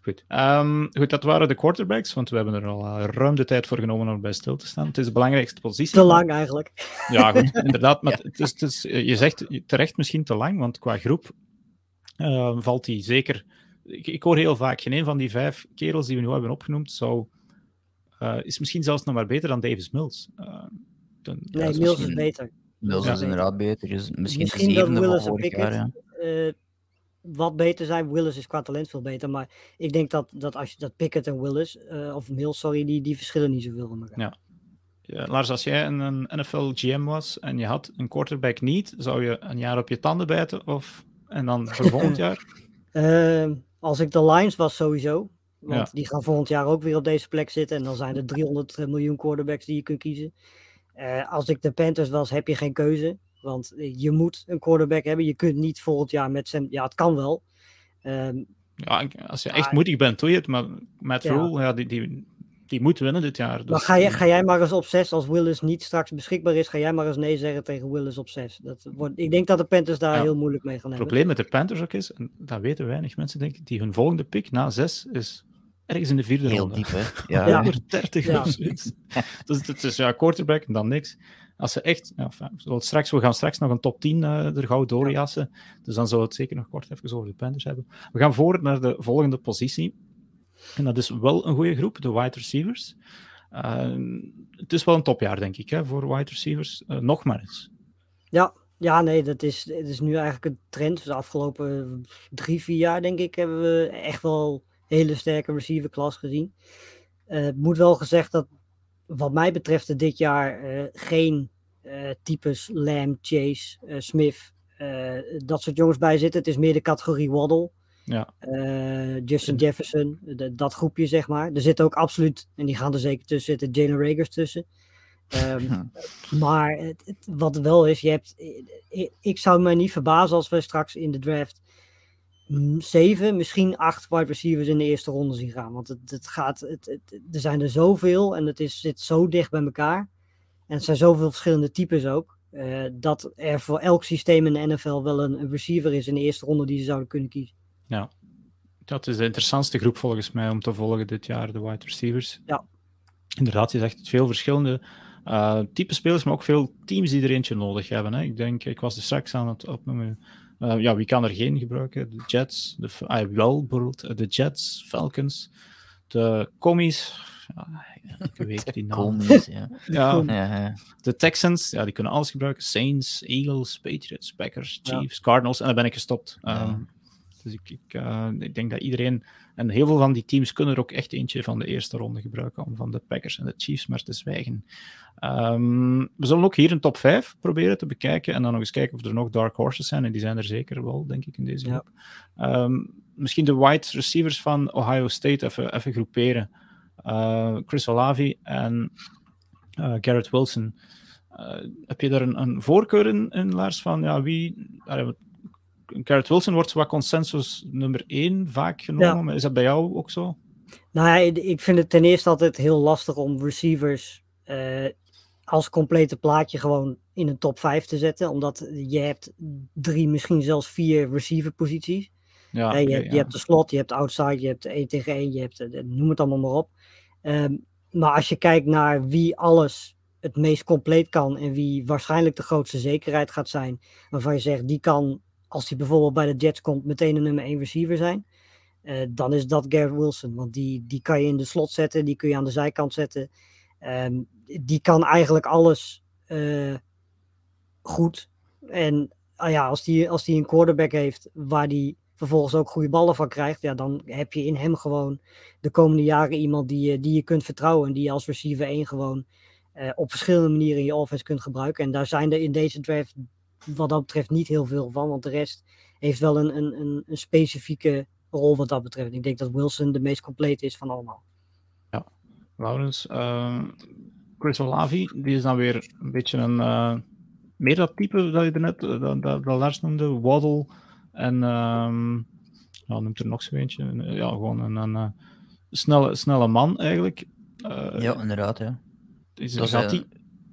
goed. Ehm, goed, dat waren de quarterbacks, want we hebben er al eh, ruim de tijd voor genomen om erbij stil te staan. Het is de belangrijkste positie. Te lang eigenlijk. Ja, goed, *laughs* inderdaad. Maar het is, het is, je zegt terecht misschien te lang, want qua groep eh, valt hij zeker... Ik, ik hoor heel vaak, geen een van die vijf kerels die we nu hebben opgenoemd zou, eh, is misschien zelfs nog maar beter dan Davis Mills. Eh, dan- Nee, is Mills is beter. Ja. is inderdaad beter. Dus misschien Misschien de dat Willis en jaar. Pickett- Ja. eh, wat beter zijn. Willis is qua talent veel beter. Maar ik denk dat, dat als je dat Pickett en Willis, eh, of Mills, sorry, die, die verschillen niet zoveel van elkaar. Ja. Ja, Lars, als jij een, een NFL GM was en je had een quarterback niet, zou je een jaar op je tanden bijten? Of, en dan voor volgend *laughs* jaar? Eh, als ik de Lions was, sowieso. Want Ja. die gaan volgend jaar ook weer op deze plek zitten. En dan zijn er 300 miljoen quarterbacks die je kunt kiezen. Eh, als ik de Panthers was, heb je geen keuze. Want eh, je moet een quarterback hebben. Je kunt niet volgend jaar met Sam... Ja, het kan wel. Ehm, Ja, als je echt moedig bent, doe je het. Maar Matt Ja. Rule, ja, die, die, die moet winnen dit jaar. maar Dus, ga, jij, ga jij maar eens op 6, als Willis niet straks beschikbaar is, ga jij maar eens nee zeggen tegen Willis op 6. Dat wordt, ik denk dat de Panthers daar Ja. heel moeilijk mee gaan Het hebben. probleem met de Panthers ook is, en dat weten weinig mensen denk ik, die hun volgende pick na zes is ergens in de vierde Heel ronde. diep, hè? *laughs* Ja. Ja. 130 Ja. of zoiets. *laughs* dus het is ja, quarterback en dan niks. Als ze echt, ja, enfin, straks, we gaan straks nog een top 10 eh, er gauw doorjassen. Dus dan zullen we het zeker nog kort even over de Panthers hebben. We gaan voor naar de volgende positie. En dat is wel een goede groep, de wide receivers. Eh, het is wel een topjaar, denk ik, hè, voor wide receivers. Eh, nog maar eens. Ja, Ja, nee, dat is, het is nu eigenlijk een trend. De afgelopen drie, vier jaar, denk ik, hebben we echt wel hele sterke receiver gezien. Uh, moet wel gezegd dat, wat mij betreft, dit jaar uh, geen types Lamb, Chase, Smith, dat soort jongens bij zitten. Het is meer de categorie Waddle. Ja. Justin Jefferson, de, dat groepje zeg maar. Er zitten ook absoluut, en die gaan er zeker tussen zitten, Jalen Ragers tussen. Um, *laughs* maar het, wat wel is, je hebt, ik, ik, zou me niet verbazen als we straks in de draft zeven, misschien acht wide receivers in de eerste ronde zien gaan. Want het, het gaat, het, er zijn er zoveel en het is, zit zo dicht bij elkaar. En het zijn zoveel verschillende types ook. Uh, dat er voor elk systeem in de NFL wel een, een, receiver is in de eerste ronde die ze zouden kunnen kiezen. Ja, dat is de interessantste groep volgens mij om te volgen dit jaar, de wide receivers. Ja. Inderdaad, je zegt veel verschillende uh, type spelers, maar ook veel teams die er eentje nodig hebben. Hè. Ik denk, ik was er straks aan het opnoemen. Uh, ja, wie kan er geen gebruiken? De Jets, de, ah, wel bijvoorbeeld de Jets, Falcons, de Commies. Ja, ik *laughs* weet die naam. Commies, *laughs* ja. ja. ja. De Texans, ja, die kunnen alles gebruiken. Saints, Eagles, Patriots, Packers, Chiefs, Cardinals. En dan ben ik gestopt. Um, dus ik, ik, uh, ik, denk dat iedereen, en heel veel van die teams kunnen er ook echt eentje van de eerste ronde gebruiken, om van de Packers en de Chiefs maar te zwijgen. Um, we zullen ook hier een top 5 proberen te bekijken en dan nog eens kijken of er nog dark horses zijn, en die zijn er zeker wel, denk ik, in deze groep. Ja. Um, misschien de wide receivers van Ohio State even, even groeperen. Uh, Chris Olavi en uh, Garrett Wilson. Uh, heb je daar een, een voorkeur in, in, Lars, van ja, wie... Garrett Wilson wordt wat consensus nummer 1 vaak genomen. Ja. Is dat bij jou ook zo? Nou ja, ik vind het ten eerste altijd heel lastig om receivers uh, als complete plaatje gewoon in een top 5 te zetten. Omdat je hebt drie, misschien zelfs vier receiver posities. Ja, je, okay, je, ja. hebt de slot, je hebt outside, je hebt 1 tegen 1, je hebt, eh, noem het allemaal maar op. Um, maar als je kijkt naar wie alles het meest compleet kan en wie waarschijnlijk de grootste zekerheid gaat zijn, waarvan je zegt die kan als hij bijvoorbeeld bij de Jets komt, meteen een nummer 1 receiver zijn. Uh, dan is dat Garrett Wilson. Want die, die kan je in de slot zetten, die kun je aan de zijkant zetten. Um, die kan eigenlijk alles uh, goed. En uh, ja, als die, als die een quarterback heeft waar die vervolgens ook goede ballen van krijgt, ja, dan heb je in hem gewoon de komende jaren iemand die, die je kunt vertrouwen. En die je als receiver 1 gewoon op verschillende manieren in je offense kunt gebruiken. En daar zijn er in deze draft wat dat betreft niet heel veel van. Want de rest heeft wel een, een, een, een specifieke rol wat dat betreft. Ik denk dat Wilson de meest complete is van allemaal. Ja, Laurens. Uh, Chris Olavi, die is dan weer een beetje een... Uh, meer dat type dat je er net, dat, dat, dat Lars noemde, Waddle en... Um, ja, noemt er nog zo eentje. Ja, gewoon een, een, een snelle, snelle man eigenlijk. Uh, ja, inderdaad, ja. Is, dat gaat die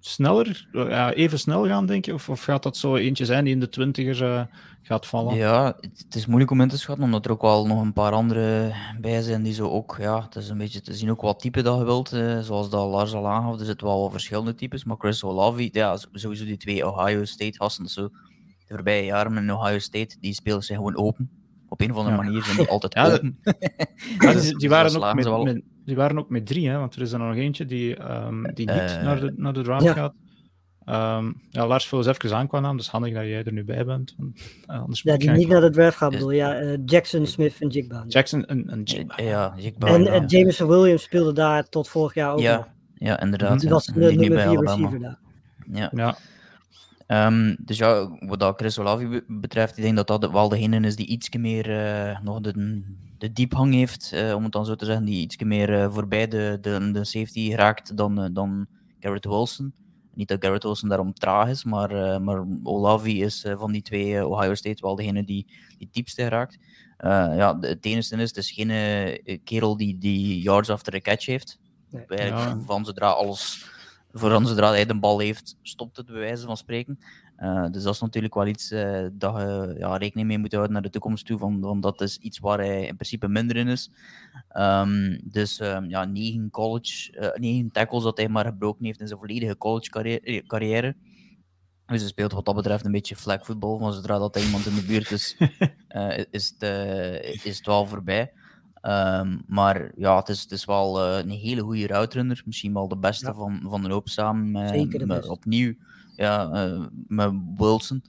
sneller, even snel gaan, denk je? Of, of, gaat dat zo eentje zijn die in de twintigers uh, gaat vallen? Ja, het is moeilijk om in te schatten, omdat er ook wel nog een paar andere bij zijn die zo ook, ja, het is een beetje te zien ook wat type dat je wilt, uh, zoals dat Lars al aangaf, er zitten wel verschillende types, maar Chris Olavi, ja, sowieso die twee Ohio State gasten, zo, de voorbije jaren in Ohio State, die spelen zich gewoon open. Op een of andere ja. manier zijn die altijd *laughs* ja, open. *laughs* ja, die, die, waren ook met, met, die waren ook met drie, hè? want er is er nog eentje die, um, die niet uh, naar, de, naar de draft ja. gaat. Um, ja, Lars wil eens even aankwamen, dus handig dat jij er nu bij bent. Uh, anders ja, die niet naar de draft gaat, bedoel ja, uh, Jackson, Smith en Jigba. Jackson en, en Jigba. Ja, Jigba. En ja. Jameson Williams speelde daar tot vorig jaar ook Ja, ja inderdaad. Die was de nummer vier receiver daar. Ja. ja. Um, dus ja, wat dat Chris Olavi betreft, ik denk dat dat wel degene is die iets meer uh, nog de, de diephang heeft, uh, om het dan zo te zeggen, die iets meer uh, voorbij de, de, de safety raakt dan, dan Garrett Wilson. Niet dat Garrett Wilson daarom traag is, maar, maar Olavi is van die twee Ohio State wel degene die, die diepste raakt. ja, het enige is, het is geen kerel die, die yards after the catch heeft. Nee. Ja. Van zodra alles voor zodra hij de bal heeft, stopt het bij wijze van spreken. Uh, dus dat is natuurlijk wel iets uh, dat je ja, rekening mee moet houden naar de toekomst toe, want, want dat is iets waar hij in principe minder in is. Um, dus um, ja, negen, college, uh, negen tackles dat hij maar gebroken heeft in zijn volledige college carrière. Dus hij speelt wat dat betreft een beetje flagvoetbal, van zodra dat er iemand in de buurt is, *laughs* is, het, is het wel voorbij. Ehm, maar ja, het is, het is wel eh, een hele goede routerunner. Misschien wel de beste Ja. van, van de hoop samen met, Zeker de met- beste. opnieuw ja, eh, met Wilson.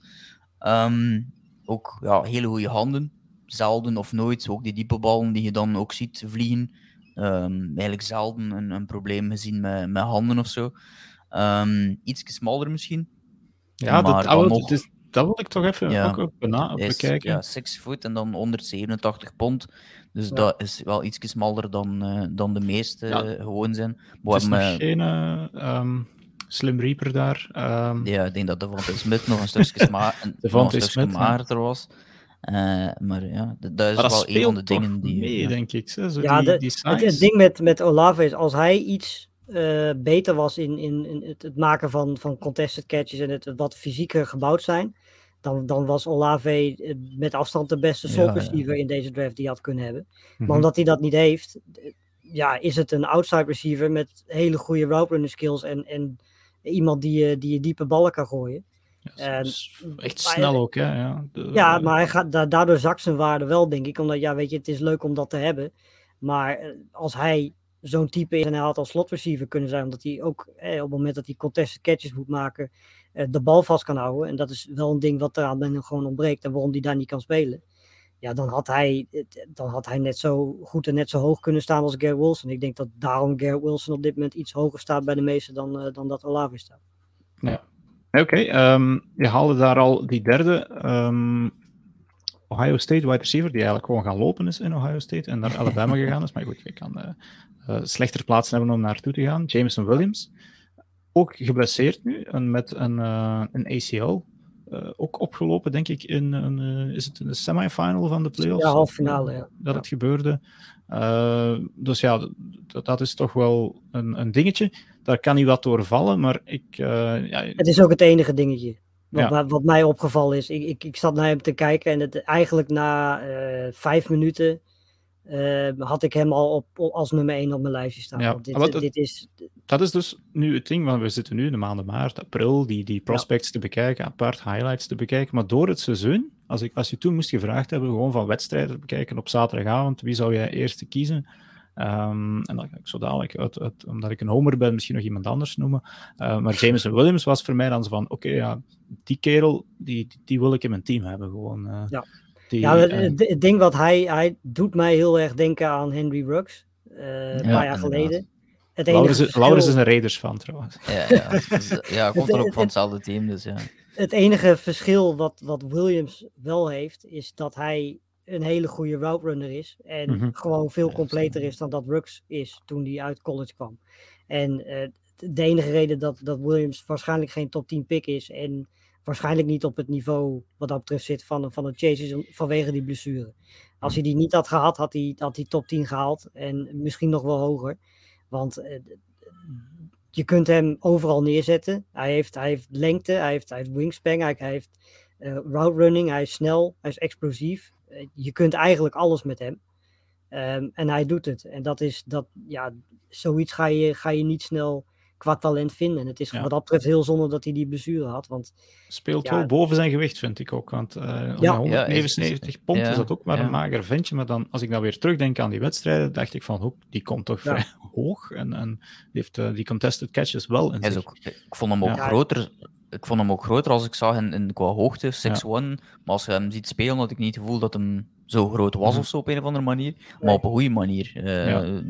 Ehm, ook ja, hele goede handen. Zelden of nooit. Ook die diepe ballen die je dan ook ziet vliegen. Ehm, eigenlijk zelden een, een probleem gezien met, met handen of zo. Ehm iets smaller misschien. Ja, Maar dat, dat, wil, nog- dus, dat wil ik toch even Ja. ook, bena- is bekijken. ja, 6 voet en dan 187 pond. Dus Ja. dat is wel iets smaller dan, eh, dan de meeste Ja. gewoon zijn. Maar het is nog geen eh, ehm, Slim Reaper daar. ehm, ja, ik denk dat Devontae Smith nog een stukje, sma *laughs* magerder was. Eh, maar ja, dat is maar dat wel een van de dingen die... mee, ja. denk ik. Zo, Ja, die, de- die Het, het ding met, met Olave is, als hij iets eh, beter was in, in, in het, het maken van, van contested catches en het, wat fysieker gebouwd zijn, dan, dan was Olave eh, met afstand de beste slot ja. receiver in deze draft die hij had kunnen hebben. Mhm. Maar omdat hij dat niet heeft, eh, ja, is het een outside receiver met hele goede route running skills en, en iemand die je, die je diepe ballen kan gooien. Ja, en- echt snel ook, hè. Ja, De- Ja, maar hij gaat, da- daardoor zakt zijn waarde wel, denk ik. Omdat, ja, weet je, het is leuk om dat te hebben. Maar als hij zo'n type is en hij had als slot receiver kunnen zijn, omdat hij ook eh, op het moment dat hij contested catches moet maken, eh, de bal vast kan houden. En dat is wel een ding wat eraan hem gewoon ontbreekt en waarom hij daar niet kan spelen. Ja, dan had hij, dan had hij net zo goed en net zo hoog kunnen staan als Garrett Wilson. Ik denk dat daarom Garrett Wilson op dit moment iets hoger staat bij de meesten dan, eh, dan dat Olave staat. Oké, ehm, je haalde daar al die derde ehm, Ohio State wide receiver, die eigenlijk gewoon gaan lopen is in Ohio State en naar Alabama *laughs* gegaan is. Maar goed, je kan eh, eh, slechter plaatsen hebben om naartoe te gaan. Jameson Williams, ook geblesseerd nu en met een, eh, een ACL. Eh, ook opgelopen, denk ik, in een, is het in de semifinal van de playoffs? Ja, halve finale, ja. Dat het gebeurde. Dus ja, dat, dat is toch wel een, een dingetje. Daar kan hij wat door vallen, maar ik... ja, Het is ook het enige dingetje. Wat, Ja. wat mij opgevallen is. Ik, ik, ik zat naar hem te kijken en het, eigenlijk na vijf minuten eh, had ik hem al op, als nummer één op mijn lijstje staan. Ja, dit, het- dit is, dat is dus nu het ding, want we zitten nu in de maanden maart, april, die, die prospects te bekijken, apart highlights te bekijken. Maar door het seizoen, als, ik, als je toen moest gevraagd hebben, gewoon van wedstrijden te bekijken op zaterdagavond, wie zou jij eerst kiezen? Ehm, en dan ga ik zo dadelijk, uit, uit- omdat ik een homer ben, misschien nog iemand anders noemen. Eh, maar Jameson Williams was voor mij dan zo van, oké, ja, die kerel, die, die, die wil ik in mijn team hebben. Gewoon, eh, Ja. Die, ja, het, eh, het- ding wat hij, hij doet mij heel erg denken aan Henry Ruggs. eh, een paar jaar geleden. Het enige Laurens, is- verschil- Laurens is een Raiders fan trouwens. Ja, ja, *laughs* dus, ja, ik komt er ook van hetzelfde team, dus ja. het enige verschil wat, wat Williams wel heeft, is dat hij een hele goede route runner is. En Mhm. gewoon veel completer is dan dat Rux is toen hij uit college kwam. En eh, de enige reden dat, dat Williams waarschijnlijk geen top 10 pick is. En waarschijnlijk niet op het niveau wat dat betreft zit van, van een Chase vanwege die blessure. Als hij die niet had gehad, had hij, had hij top 10 gehaald. En misschien nog wel hoger. Want eh, je kunt hem overal neerzetten. Hij heeft, hij heeft lengte, hij heeft, hij heeft wingspan, hij, hij heeft eh, route running, hij is snel, hij is explosief. Eh, je kunt eigenlijk alles met hem. Ehm, en hij doet het. En dat is dat, ja, zoiets ga je, ga je niet snel qua talent vinden. En het is Ja. wat dat betreft heel zonde dat hij die blessure had. Want Speelt Ja. wel boven zijn gewicht, vind ik ook. Want eh Ja. ja, 179 Ja, is- pond ja, is dat ook maar ja. een mager ventje. Maar dan, als ik dan weer terugdenk aan die wedstrijden, dacht ik van, oh, die komt toch Ja. vrij hoog. En, en die heeft eh, die contested catches wel in Hij is ook, ik vond hem ook Ja. groter. Ik vond hem ook groter als ik zag in, in qua hoogte, 6'1. Maar als je hem ziet spelen, had ik niet het gevoel dat hem zo groot was Mhm. of zo op een of andere manier. Maar op een goede manier. Eh, Ja.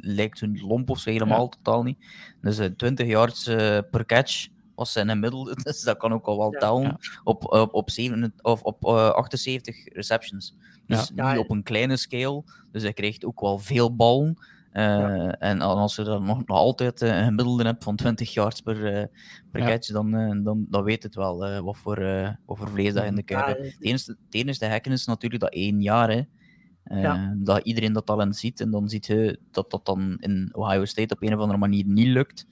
Lijkt zo'n lomp of zo helemaal totaal niet. Dus eh, 20 yards eh, per catch was zijn gemiddelde. *laughs* Dus dat kan ook al wel Ja. tellen. Ja. Op, op, op, 7, of op eh, 78 receptions. Dus Ja. niet op een kleine scale. Dus hij kreeg ook wel veel ballen. Eh, Ja. En als je dan nog, nog altijd eh, een gemiddelde hebt van 20 yards per, eh, per Ja. catch, dan, dan, dan weet het wel wat, voor, wat voor vlees dat in de kuip hebt. Het enige, het enige hekken is natuurlijk dat één jaar. Hè. Ja. Dat iedereen dat talent ziet. En dan ziet je dat dat dan in Ohio State op een of andere manier niet lukt.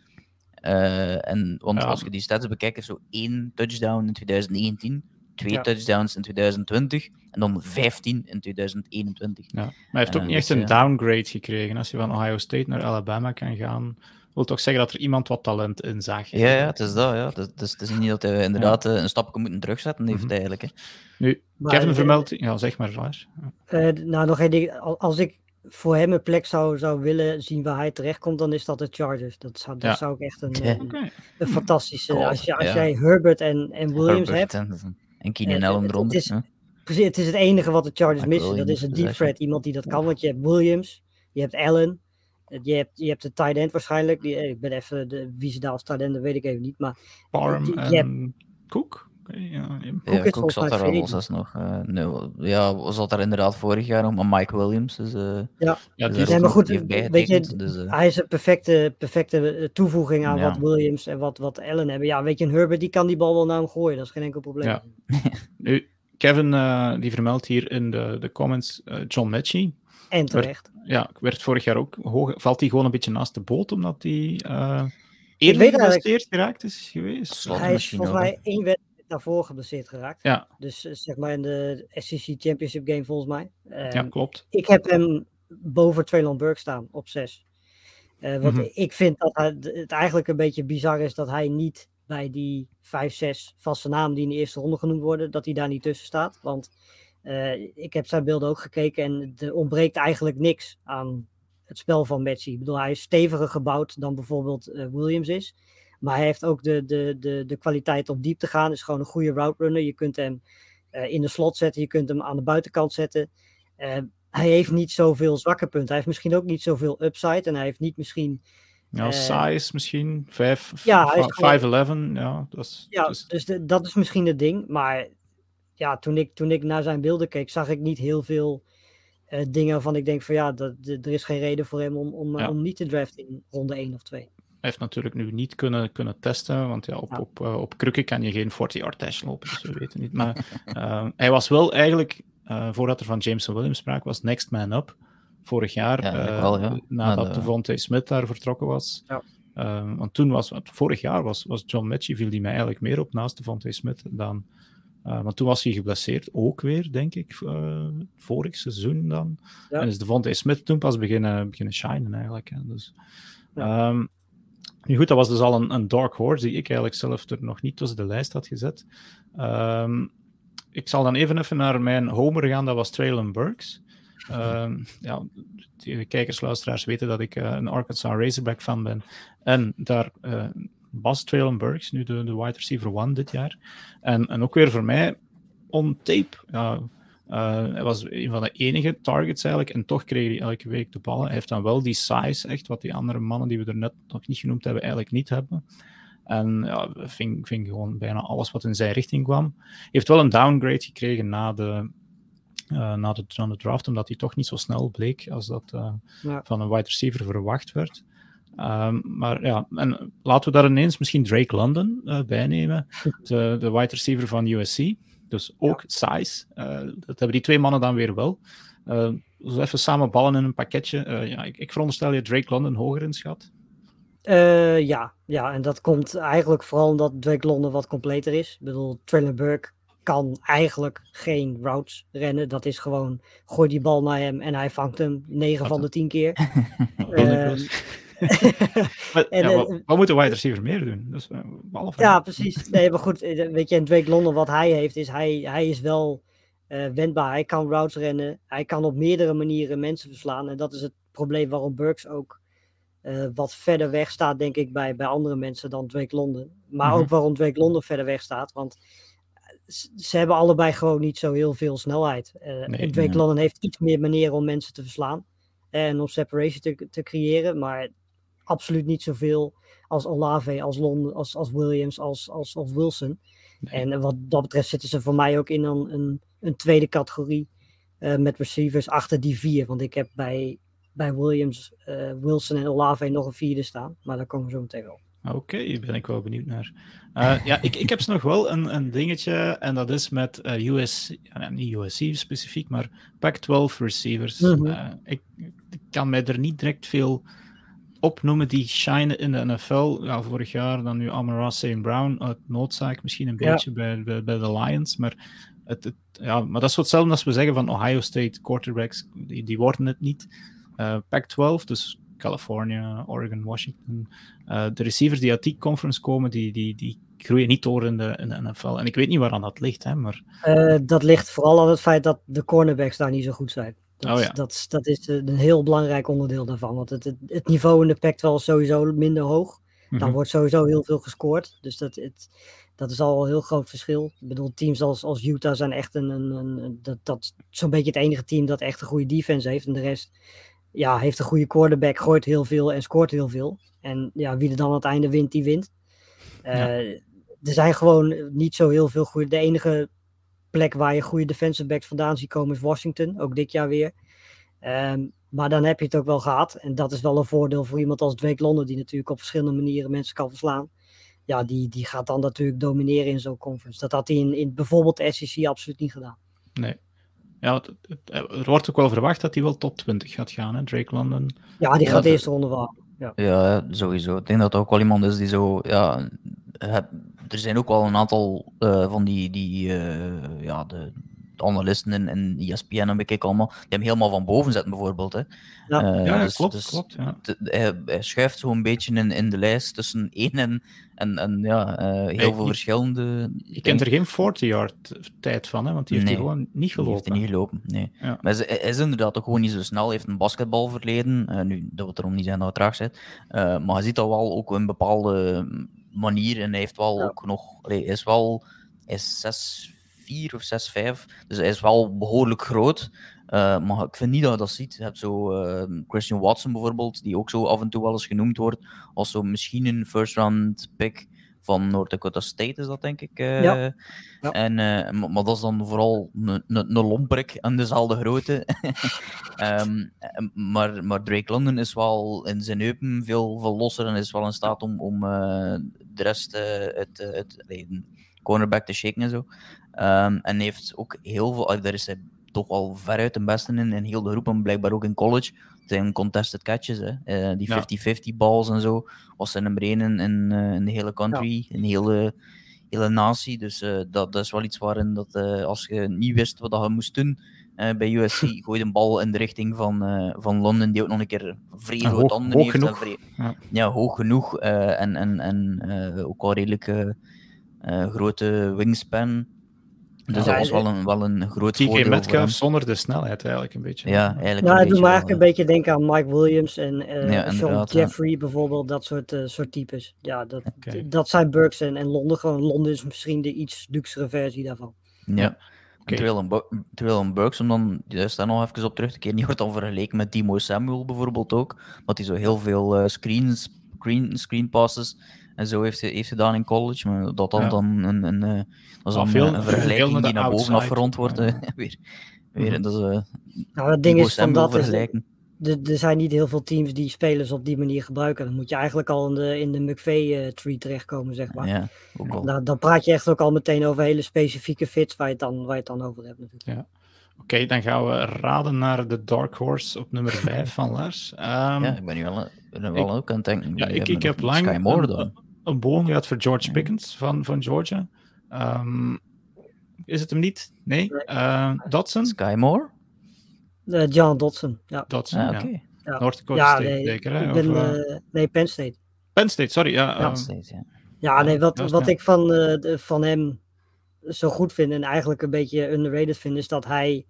En, want Ja. als je die stats bekijkt, is zo één touchdown in 2019, twee Ja. touchdowns in 2020 en dan 15 in 2021. Ja. Maar hij heeft ook Eh, niet echt dus, een ja. downgrade gekregen. Als je van Ohio State naar Alabama kan gaan, wil toch zeggen dat er iemand wat talent in zag. Ja, ja, het is dat. Ja. Het, is, het is- niet dat hij inderdaad eh, een stapje moeten terugzetten heeft Mhm. eigenlijk. Hè. Nu, Maar, Kevin eh, vermeldt... Ja, zeg maar, Lars. Eh, nou, nog één ding. Al- Als ik voor hem een plek zou, zou willen zien waar hij terechtkomt, dan is dat de Chargers. Dat zou, dat Ja. zou ik echt een, fantastische... Cool, als je, als ja. jij Herbert en, en Williams Herbert hebt, En, en Keenan Eh, Allen het- eronder. het is- hè. precies, het is het enige wat de Chargers Mike missen. Dat is een deep je- threat, iemand die dat kan. Want je hebt Williams, je hebt Allen, eh, je hebt, je hebt de tight end waarschijnlijk. Die, eh, ik ben even, de, wie ze daar als tight end, dat weet ik even niet. Maar Parham je- je en Cook. Ja, ja. Cook zat daar al zelfs nog. nee, wel- ja, zat daar inderdaad vorig jaar nog, maar Mike Williams is, eh Ja, is die Nee, is maar goed, weet je, dus, eh, hij is een perfecte, perfecte eh, toevoeging aan Ja. wat Williams en wat, wat Allen hebben. Ja, weet je, een Herbert die kan die bal wel naar hem gooien. Dat is geen enkel probleem. Ja. *laughs* Nu, Kevin eh, die vermeldt hier in de, de comments John Mechie. En terecht. Ja, werd vorig jaar ook hoog. Valt hij gewoon een beetje naast de boot omdat hij eh weet eerder geblesseerd geraakt is geweest? Hij is volgens mij één wedstrijd daarvoor geblesseerd geraakt. Ja, Dus eh, zeg maar in de SEC Championship game volgens mij. Ehm, ja, klopt. ik heb hem boven Traylon Burke staan op 6. want Mhm. ik vind dat hij, het eigenlijk een beetje bizar is dat hij niet bij die 5, 6 vaste namen die in de eerste ronde genoemd worden, dat hij daar niet tussen staat. Want eh, ik heb zijn beelden ook gekeken en er ontbreekt eigenlijk niks aan het spel van Messi. Ik bedoel, hij is steviger gebouwd dan bijvoorbeeld eh, Williams is. Maar hij heeft ook de, de, de, de kwaliteit om diep te gaan. Is gewoon een goede route runner. Je kunt hem eh, in de slot zetten. Je kunt hem aan de buitenkant zetten. Eh, hij heeft niet zoveel zwakke punten. Hij heeft misschien ook niet zoveel upside. En hij heeft niet misschien. Ja, eh, size misschien, 5, Ja, hij is gewoon- 5'11, ja. Dat is, Ja, dus- dus de- dat is misschien het ding. Maar ja, toen ik, toen ik naar zijn beelden keek, zag ik niet heel veel dingen waarvan ik denk van ja, dat, er is geen reden voor hem om, om, Ja. om niet te draften in ronde 1 of 2. Hij heeft natuurlijk nu niet kunnen, kunnen testen, want ja, op, Ja. op, eh, op krukken kan je geen 40-yard dash lopen, dus we weten niet. Maar *laughs* eh, hij was wel eigenlijk, eh, voordat er van Jameson Williams sprake was, next man up vorig jaar, Ja, eh, wel, ja. nadat de- Devontae Smith daar vertrokken was. Ja. Want toen was, vorig jaar was, was John Mechie, viel die mij eigenlijk meer op naast Devontae Smith dan... eh, want toen was hij geblesseerd, ook weer, denk ik, eh, vorig seizoen dan. Ja. En is Devontae Smith toen pas beginnen, beginnen shinen eigenlijk. Hè. Dus, ehm, nu goed, dat was dus al een, een dark horse die ik eigenlijk zelf er nog niet tussen de lijst had gezet. Ehm, ik zal dan even, even naar mijn homer gaan, dat was Traylon Burks. Ehm, ja, de kijkers, luisteraars weten dat ik eh, een Arkansas Razorback fan ben. En daar eh, was Traylon Burks, nu de, de wide receiver one dit jaar. En, en ook weer voor mij on tape. Ja, eh, hij was een van de enige targets eigenlijk. En toch kreeg hij elke week de ballen. Hij heeft dan wel die size, echt wat die andere mannen die we er net nog niet genoemd hebben, eigenlijk niet hebben. En ja, ving, ving gewoon bijna alles wat in zijn richting kwam. Hij heeft wel een downgrade gekregen na de, eh, na de, na de draft, omdat hij toch niet zo snel bleek als dat eh, Ja. van een wide receiver verwacht werd. Ehm, maar ja, en laten we daar ineens misschien Drake London bij nemen, *laughs* de, de wide receiver van USC. Dus ook size. Eh, dat hebben die twee mannen dan weer wel. Dus even samen ballen in een pakketje. Eh, ja, ik, ik veronderstel je Drake London hoger inschat. Eh, ja, ja, en dat komt eigenlijk vooral omdat Drake London wat completer is. Ik bedoel, Traylon Burke kan eigenlijk geen routes rennen. Dat is gewoon, gooi die bal naar hem en hij vangt hem 9 van de 10 keer. *laughs* *laughs* Maar, en, ja, wat, wat moet de wide receiver meer doen? Dus, eh, behalve- ja, precies. Nee, maar goed, eh, weet je, en Drake London, wat hij heeft, is hij, hij is wel eh, wendbaar. Hij kan routes rennen. Hij kan op meerdere manieren mensen verslaan. En dat is het probleem waarom Burks ook wat verder weg staat, denk ik, bij, bij andere mensen dan Drake London. Maar Mhm. ook waarom Drake London verder weg staat. Want ze hebben allebei gewoon niet zo heel veel snelheid. Eh, Nee, en Drake nee. London heeft iets meer manieren om mensen te verslaan. En om separation te, te creëren. Maar absoluut niet zoveel als Olave, als London, als, als Williams, als, als, als Wilson. Nee. En eh, wat dat betreft zitten ze voor mij ook in een, een, een tweede categorie eh, met receivers achter die vier. Want ik heb bij, bij Williams, eh, Wilson en Olave nog een vierde staan. Maar daar komen we zo meteen wel. Oké, ben ik wel benieuwd naar. Ja, ik, ik heb nog wel een, een dingetje, en dat is met US, ja, niet USC specifiek, maar Pac-12 receivers. Mhm. Ik, ik kan mij er niet direct veel opnoemen die shinen in de NFL. Ja, vorig jaar dan nu Amon St. Brown uit noodzaak, misschien een Ja. beetje bij, bij, bij de Lions, maar, het, het- ja, maar dat is hetzelfde als we zeggen van Ohio State quarterbacks, die, die worden het niet. Eh, Pac-12, dus California, Oregon, Washington. Eh, de receivers die uit die conference komen, die, die, die groeien niet door in de, in de NFL. En ik weet niet waaraan dat ligt, hè, maar Eh, dat ligt vooral aan het feit dat de cornerbacks daar niet zo goed zijn. Dat, Oh ja. dat, dat is een heel belangrijk onderdeel daarvan. Want het, het, het niveau in de Pac-12 is sowieso minder hoog. Mhm. Dan wordt sowieso heel veel gescoord. Dus dat, het, dat is al een heel groot verschil. Ik bedoel, teams als, als Utah zijn echt een, een, een- een- dat, dat zo'n beetje het enige team dat echt een goede defense heeft. En de rest ja, heeft een goede quarterback, gooit heel veel en scoort heel veel. En ja, wie er dan aan het einde wint, die wint. Eh, Er zijn gewoon niet zo heel veel goede. De enige plek waar je goede defensive backs vandaan ziet komen is Washington. Ook dit jaar weer. Ehm, maar dan heb je het ook wel gehad. En dat is wel een voordeel voor iemand als Drake London, die natuurlijk op verschillende manieren mensen kan verslaan. Ja, die, die gaat dan natuurlijk domineren in zo'n conference. Dat had hij in, in bijvoorbeeld de SEC absoluut niet gedaan. Nee. Ja, het, het- er wordt ook wel verwacht dat hij wel top 20 gaat gaan, hè, Drake London. Ja, die Ja, gaat de de- eerste ronde wel. Ja, ja, sowieso. Ik denk dat er ook wel iemand is die zo. Ja, heb- er zijn ook wel een aantal eh, van die, die eh, ja, de, de analisten en, en E ESPN en bekijk allemaal, die hem helemaal van boven zetten, bijvoorbeeld. Hè. Ja. Ja, dus- klopt, dus klopt. Ja. te- hij, hij schuift zo'n beetje in, in de lijst tussen één en, en, en ja, eh, heel veel verschillende. Je kent er geen 40-yard tijd van, hè, want die heeft hij gewoon niet Die heeft gelopen. hij niet gelopen, nee. Ja. Maar hij is, hij inderdaad ook gewoon niet zo snel. Hij heeft een basketbalverleden. nu, dat wil erom niet zijn dat hij traag zit. Eh, maar je ziet dat wel ook een bepaalde manier. En hij heeft wel Ja. ook nog... allee, hij is wel... Hij is 6'4 of 6'5. Dus hij is wel behoorlijk groot. Eh, maar ik vind niet dat je dat ziet. Je hebt zo eh, Christian Watson bijvoorbeeld, die ook zo af en toe wel eens genoemd wordt. Als zo misschien een first round pick van North Dakota State is dat, denk ik. eh. Ja. Ja. En, eh, maar, maar dat is dan vooral een- lomperik en dezelfde grootte. *laughs* Ehm, eh, maar, maar Drake London is wel in zijn heupen veel, veel losser en is wel in staat om, om de rest het, eh, het, cornerback te shaken en zo. Ehm, en heeft ook heel veel, daar is hij toch wel veruit de beste in, in heel de groep en blijkbaar ook in college. Het zijn contested catches, hè. Eh, die Ja. 50-50 balls en zo, was zijn nummer 1 in, in, eh, in de hele country, in de hele, hele natie. Dus dat, dat is wel iets waarin dat, als je niet wist wat je moest doen bij USC, *laughs* gooi je een bal in de richting van, eh, van Londen, die ook nog een keer vrij Ja, grote hoog- handen hoog heeft. en genoeg. vrij- Ja. ja, hoog genoeg eh, en, en, en eh, ook wel redelijk eh, eh, grote wingspan. Dus Ja, dat was wel een, wel een groot TK voordeel. Metcalf zonder de snelheid eigenlijk een beetje. Ja, eigenlijk het doet me beetje eigenlijk een beetje denken aan Mike Williams en eh Ja, Sean ja. Jeffrey bijvoorbeeld, dat soort, eh, soort types. Ja, dat, dat zijn Burks en, en Londen. Gewoon Londen is misschien de iets luxere versie daarvan. eh, Ja. Oké. Terwijl, een terwijl een Burks, om dan juist daar nog even op terug te keren, die wordt dan vergeleken met Timo Samuel bijvoorbeeld ook. Dat hij zo heel veel eh, screens, screen, screen passes en zo heeft, heeft gedaan in college. Maar dat dan, Ja. dan een, een, eh, dat is Ja, dan veel- een, vergelijking naar die naar boven outside. afgerond wordt. eh, *laughs* weer, weer, Mhm. dat is eh Nou, het ding Timo is van Samuel dat is, vergelijken. er, er zijn niet heel veel teams die spelers op die manier gebruiken. Dan moet je eigenlijk al in de, in de McVay-tree terechtkomen, zeg maar. Ja, ook al. Nou, dan praat je echt ook al meteen over hele specifieke fits waar je het dan, waar je het dan over hebt natuurlijk. Oké, dan gaan we raden naar de Dark Horse op nummer *laughs* 5 van Lars. Ehm, Ja, ik ben nu wel, ben wel ook aan het denken. ja, ik, ik heb lang Sky Moore een, dan. een boom gehad voor George Ja. Pickens van, van Georgia. Ehm, is het hem niet? Nee? Eh, Dodson? Sky Moore? Eh, John Dodson, ja. Dodson, Ah, ja. oké. Ja. North Dakota Ja, State, nee, zeker. Hè? ik ben, of, eh, eh, nee, Penn State. Penn State, sorry. Ja, Ja. ja. Ja, nee, wat, wat ik van, eh, de- van hem zo goed vind en eigenlijk een beetje underrated vind, is dat hij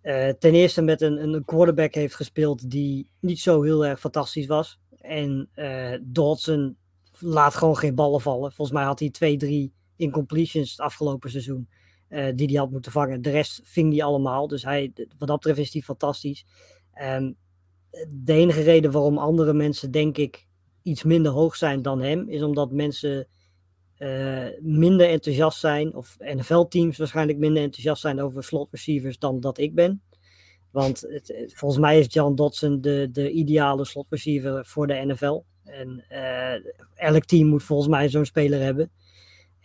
eh, ten eerste met een, een quarterback heeft gespeeld die niet zo heel erg fantastisch was. En eh Dodson laat gewoon geen ballen vallen. Volgens mij had hij twee, drie incompletions het afgelopen seizoen die hij had moeten vangen. De rest ving hij allemaal. Dus hij, wat dat betreft is hij fantastisch. Ehm, de enige reden waarom andere mensen, denk ik, iets minder hoog zijn dan hem, is omdat mensen eh, minder enthousiast zijn, of NFL-teams waarschijnlijk minder enthousiast zijn over slot receivers dan dat ik ben. Want het- volgens mij is John Dodson de, de ideale slot receiver voor de NFL. En eh, elk team moet volgens mij zo'n speler hebben.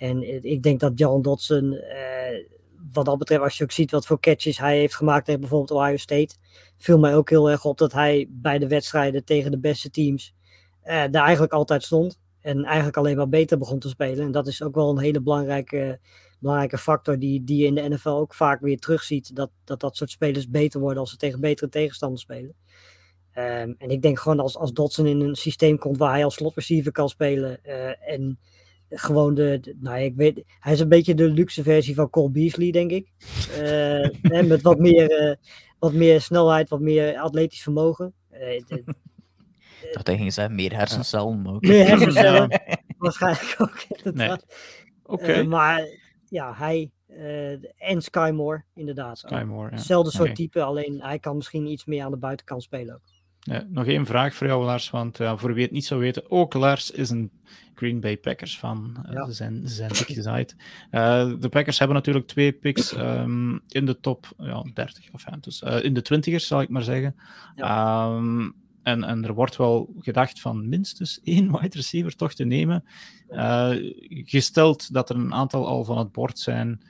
En ik denk dat John Dodson, eh, wat dat betreft, als je ook ziet wat voor catches hij heeft gemaakt tegen bijvoorbeeld Ohio State, viel mij ook heel erg op dat hij bij de wedstrijden tegen de beste teams eh, daar eigenlijk altijd stond. En eigenlijk alleen maar beter begon te spelen. En dat is ook wel een hele belangrijke, belangrijke factor die, die je in de NFL ook vaak weer terugziet. Dat, dat dat soort spelers beter worden als ze tegen betere tegenstanders spelen. Ehm, en ik denk gewoon als, als Dodson in een systeem komt waar hij als slot receiver kan spelen. eh, en gewoon de, de- nou ik weet, hij is een beetje de luxe versie van Cole Beasley, denk ik. Eh, met wat meer, eh, wat meer snelheid, wat meer atletisch vermogen. Uh, ik dacht dat ging zeggen meer hersencellen. Ook. Meer hersencellen, *laughs* waarschijnlijk ook inderdaad. Nee. Oké. maar ja, hij en Skymore inderdaad. Skymore, ja. Hetzelfde soort type, alleen hij kan misschien iets meer aan de buitenkant spelen ook. Ja, nog één vraag voor jou, Lars. Want uh, voor wie het niet zou weten, ook Lars is een Green Bay Packers fan. Uh, ja. Zijn, dik gezaaid. Uh, de Packers hebben natuurlijk twee picks um, in de top ja, 30, of dus, in de twintigers, zal ik maar zeggen. Ja. Um, en, en er wordt wel gedacht van minstens één wide receiver toch te nemen. gesteld dat er een aantal al van het bord zijn.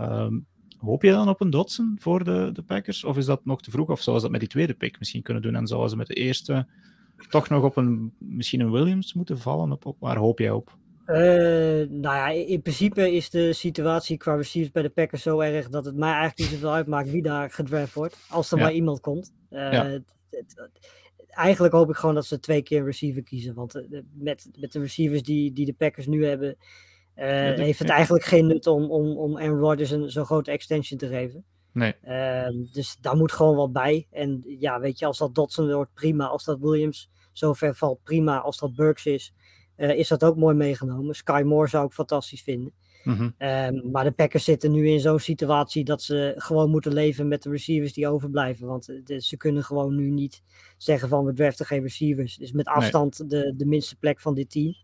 Um, Hoop je dan op een Dodson voor de, de Packers? Of is dat nog te vroeg? Of zouden ze dat met die tweede pick misschien kunnen doen? En zouden ze met de eerste toch nog op een, misschien een Williams moeten vallen? Op, op waar hoop jij op? Uh, nou ja, in principe is de situatie qua receivers bij de Packers zo erg dat het mij eigenlijk niet zoveel uitmaakt wie daar gedraft wordt. Als er ja. maar iemand komt. Uh, ja. het, het, eigenlijk hoop ik gewoon dat ze twee keer een receiver kiezen. Want uh, met, met de receivers die, die de Packers nu hebben, uh, ja, heeft het eigenlijk geen nut om, om, om Aaron Rodgers een zo'n grote extension te geven. Nee. Uh, dus daar moet gewoon wat bij. En ja, weet je, als dat Dodson wordt, prima. Als dat Williams zover valt, prima. Als dat Burks is, uh, is dat ook mooi meegenomen. Sky Moore zou ik fantastisch vinden. Mm -hmm. maar de Packers zitten nu in zo'n situatie dat ze gewoon moeten leven met de receivers die overblijven. Want de, ze kunnen gewoon nu niet zeggen van we draften geen receivers. Dus met afstand nee. de, de minste plek van dit team.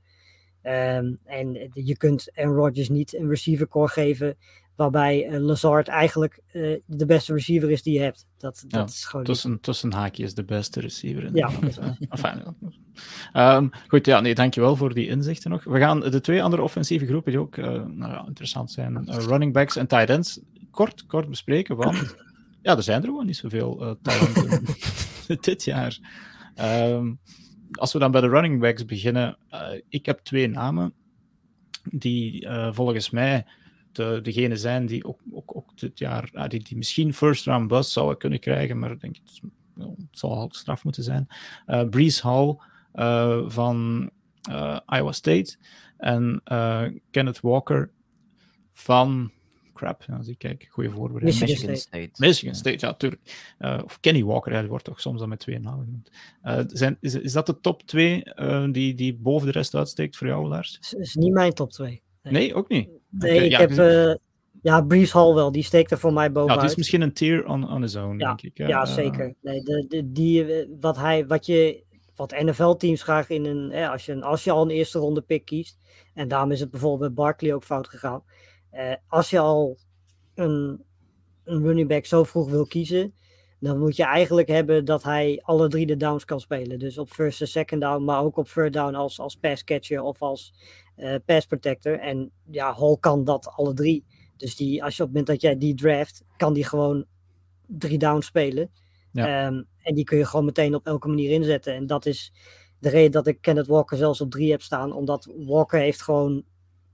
Um, en je kunt Aaron Rodgers niet een receiver core geven waarbij uh, Lazard eigenlijk uh, de beste receiver is die je hebt. Dat, dat ja, is gewoon tussen, tussen haakjes de beste receiver. In ja. enfin, um, goed, ja, nee, dankjewel voor die inzichten nog. We gaan de twee andere offensieve groepen die ook uh, nou ja, interessant zijn, running backs en tight ends, kort, kort bespreken, want ja, er zijn er gewoon niet zoveel talenten *laughs* *laughs* dit jaar. Um, als we dan bij de running backs beginnen, uh, ik heb twee namen die uh, volgens mij de, degene zijn die ook, ook, ook dit jaar, uh, die, die misschien first round bus zouden kunnen krijgen, maar ik denk het, zal al straf moeten zijn. Breeze Hall van Iowa State en Kenneth Walker van crap. Als ik kijk, goede voorbereiding. Michigan, Michigan State. State. Michigan State, ja, tuurlijk. Uh, of Kenny Walker, ja, die wordt toch soms dan met twee namen genoemd. Uh, zijn, is, is dat de top twee uh, die, die boven de rest uitsteekt voor jou, Lars? Dat is niet mijn top twee. Nee, nee ook niet? Nee, okay, ik ja, heb... Dus... Ja, Breeze Hall wel, die steekt er voor mij bovenuit. Ja, het is misschien een tier on, on his own, ja, denk ik. Ja, ja zeker. Nee, de, de, die, wat, hij, wat je wat NFL-teams graag in een, hè, als, je, als je al een eerste ronde pick kiest, en daarom is het bijvoorbeeld bij Barkley ook fout gegaan. Uh, als je al een, een running back zo vroeg wil kiezen, dan moet je eigenlijk hebben dat hij alle drie de downs kan spelen. Dus op first en second down, maar ook op third down als, als pass catcher of als uh, pass protector. En ja, Hall kan dat alle drie. Dus die, als je op het moment dat jij die draft, kan die gewoon drie downs spelen. Ja. Um, en die kun je gewoon meteen op elke manier inzetten. En dat is de reden dat ik Kenneth Walker zelfs op drie heb staan. Omdat Walker heeft gewoon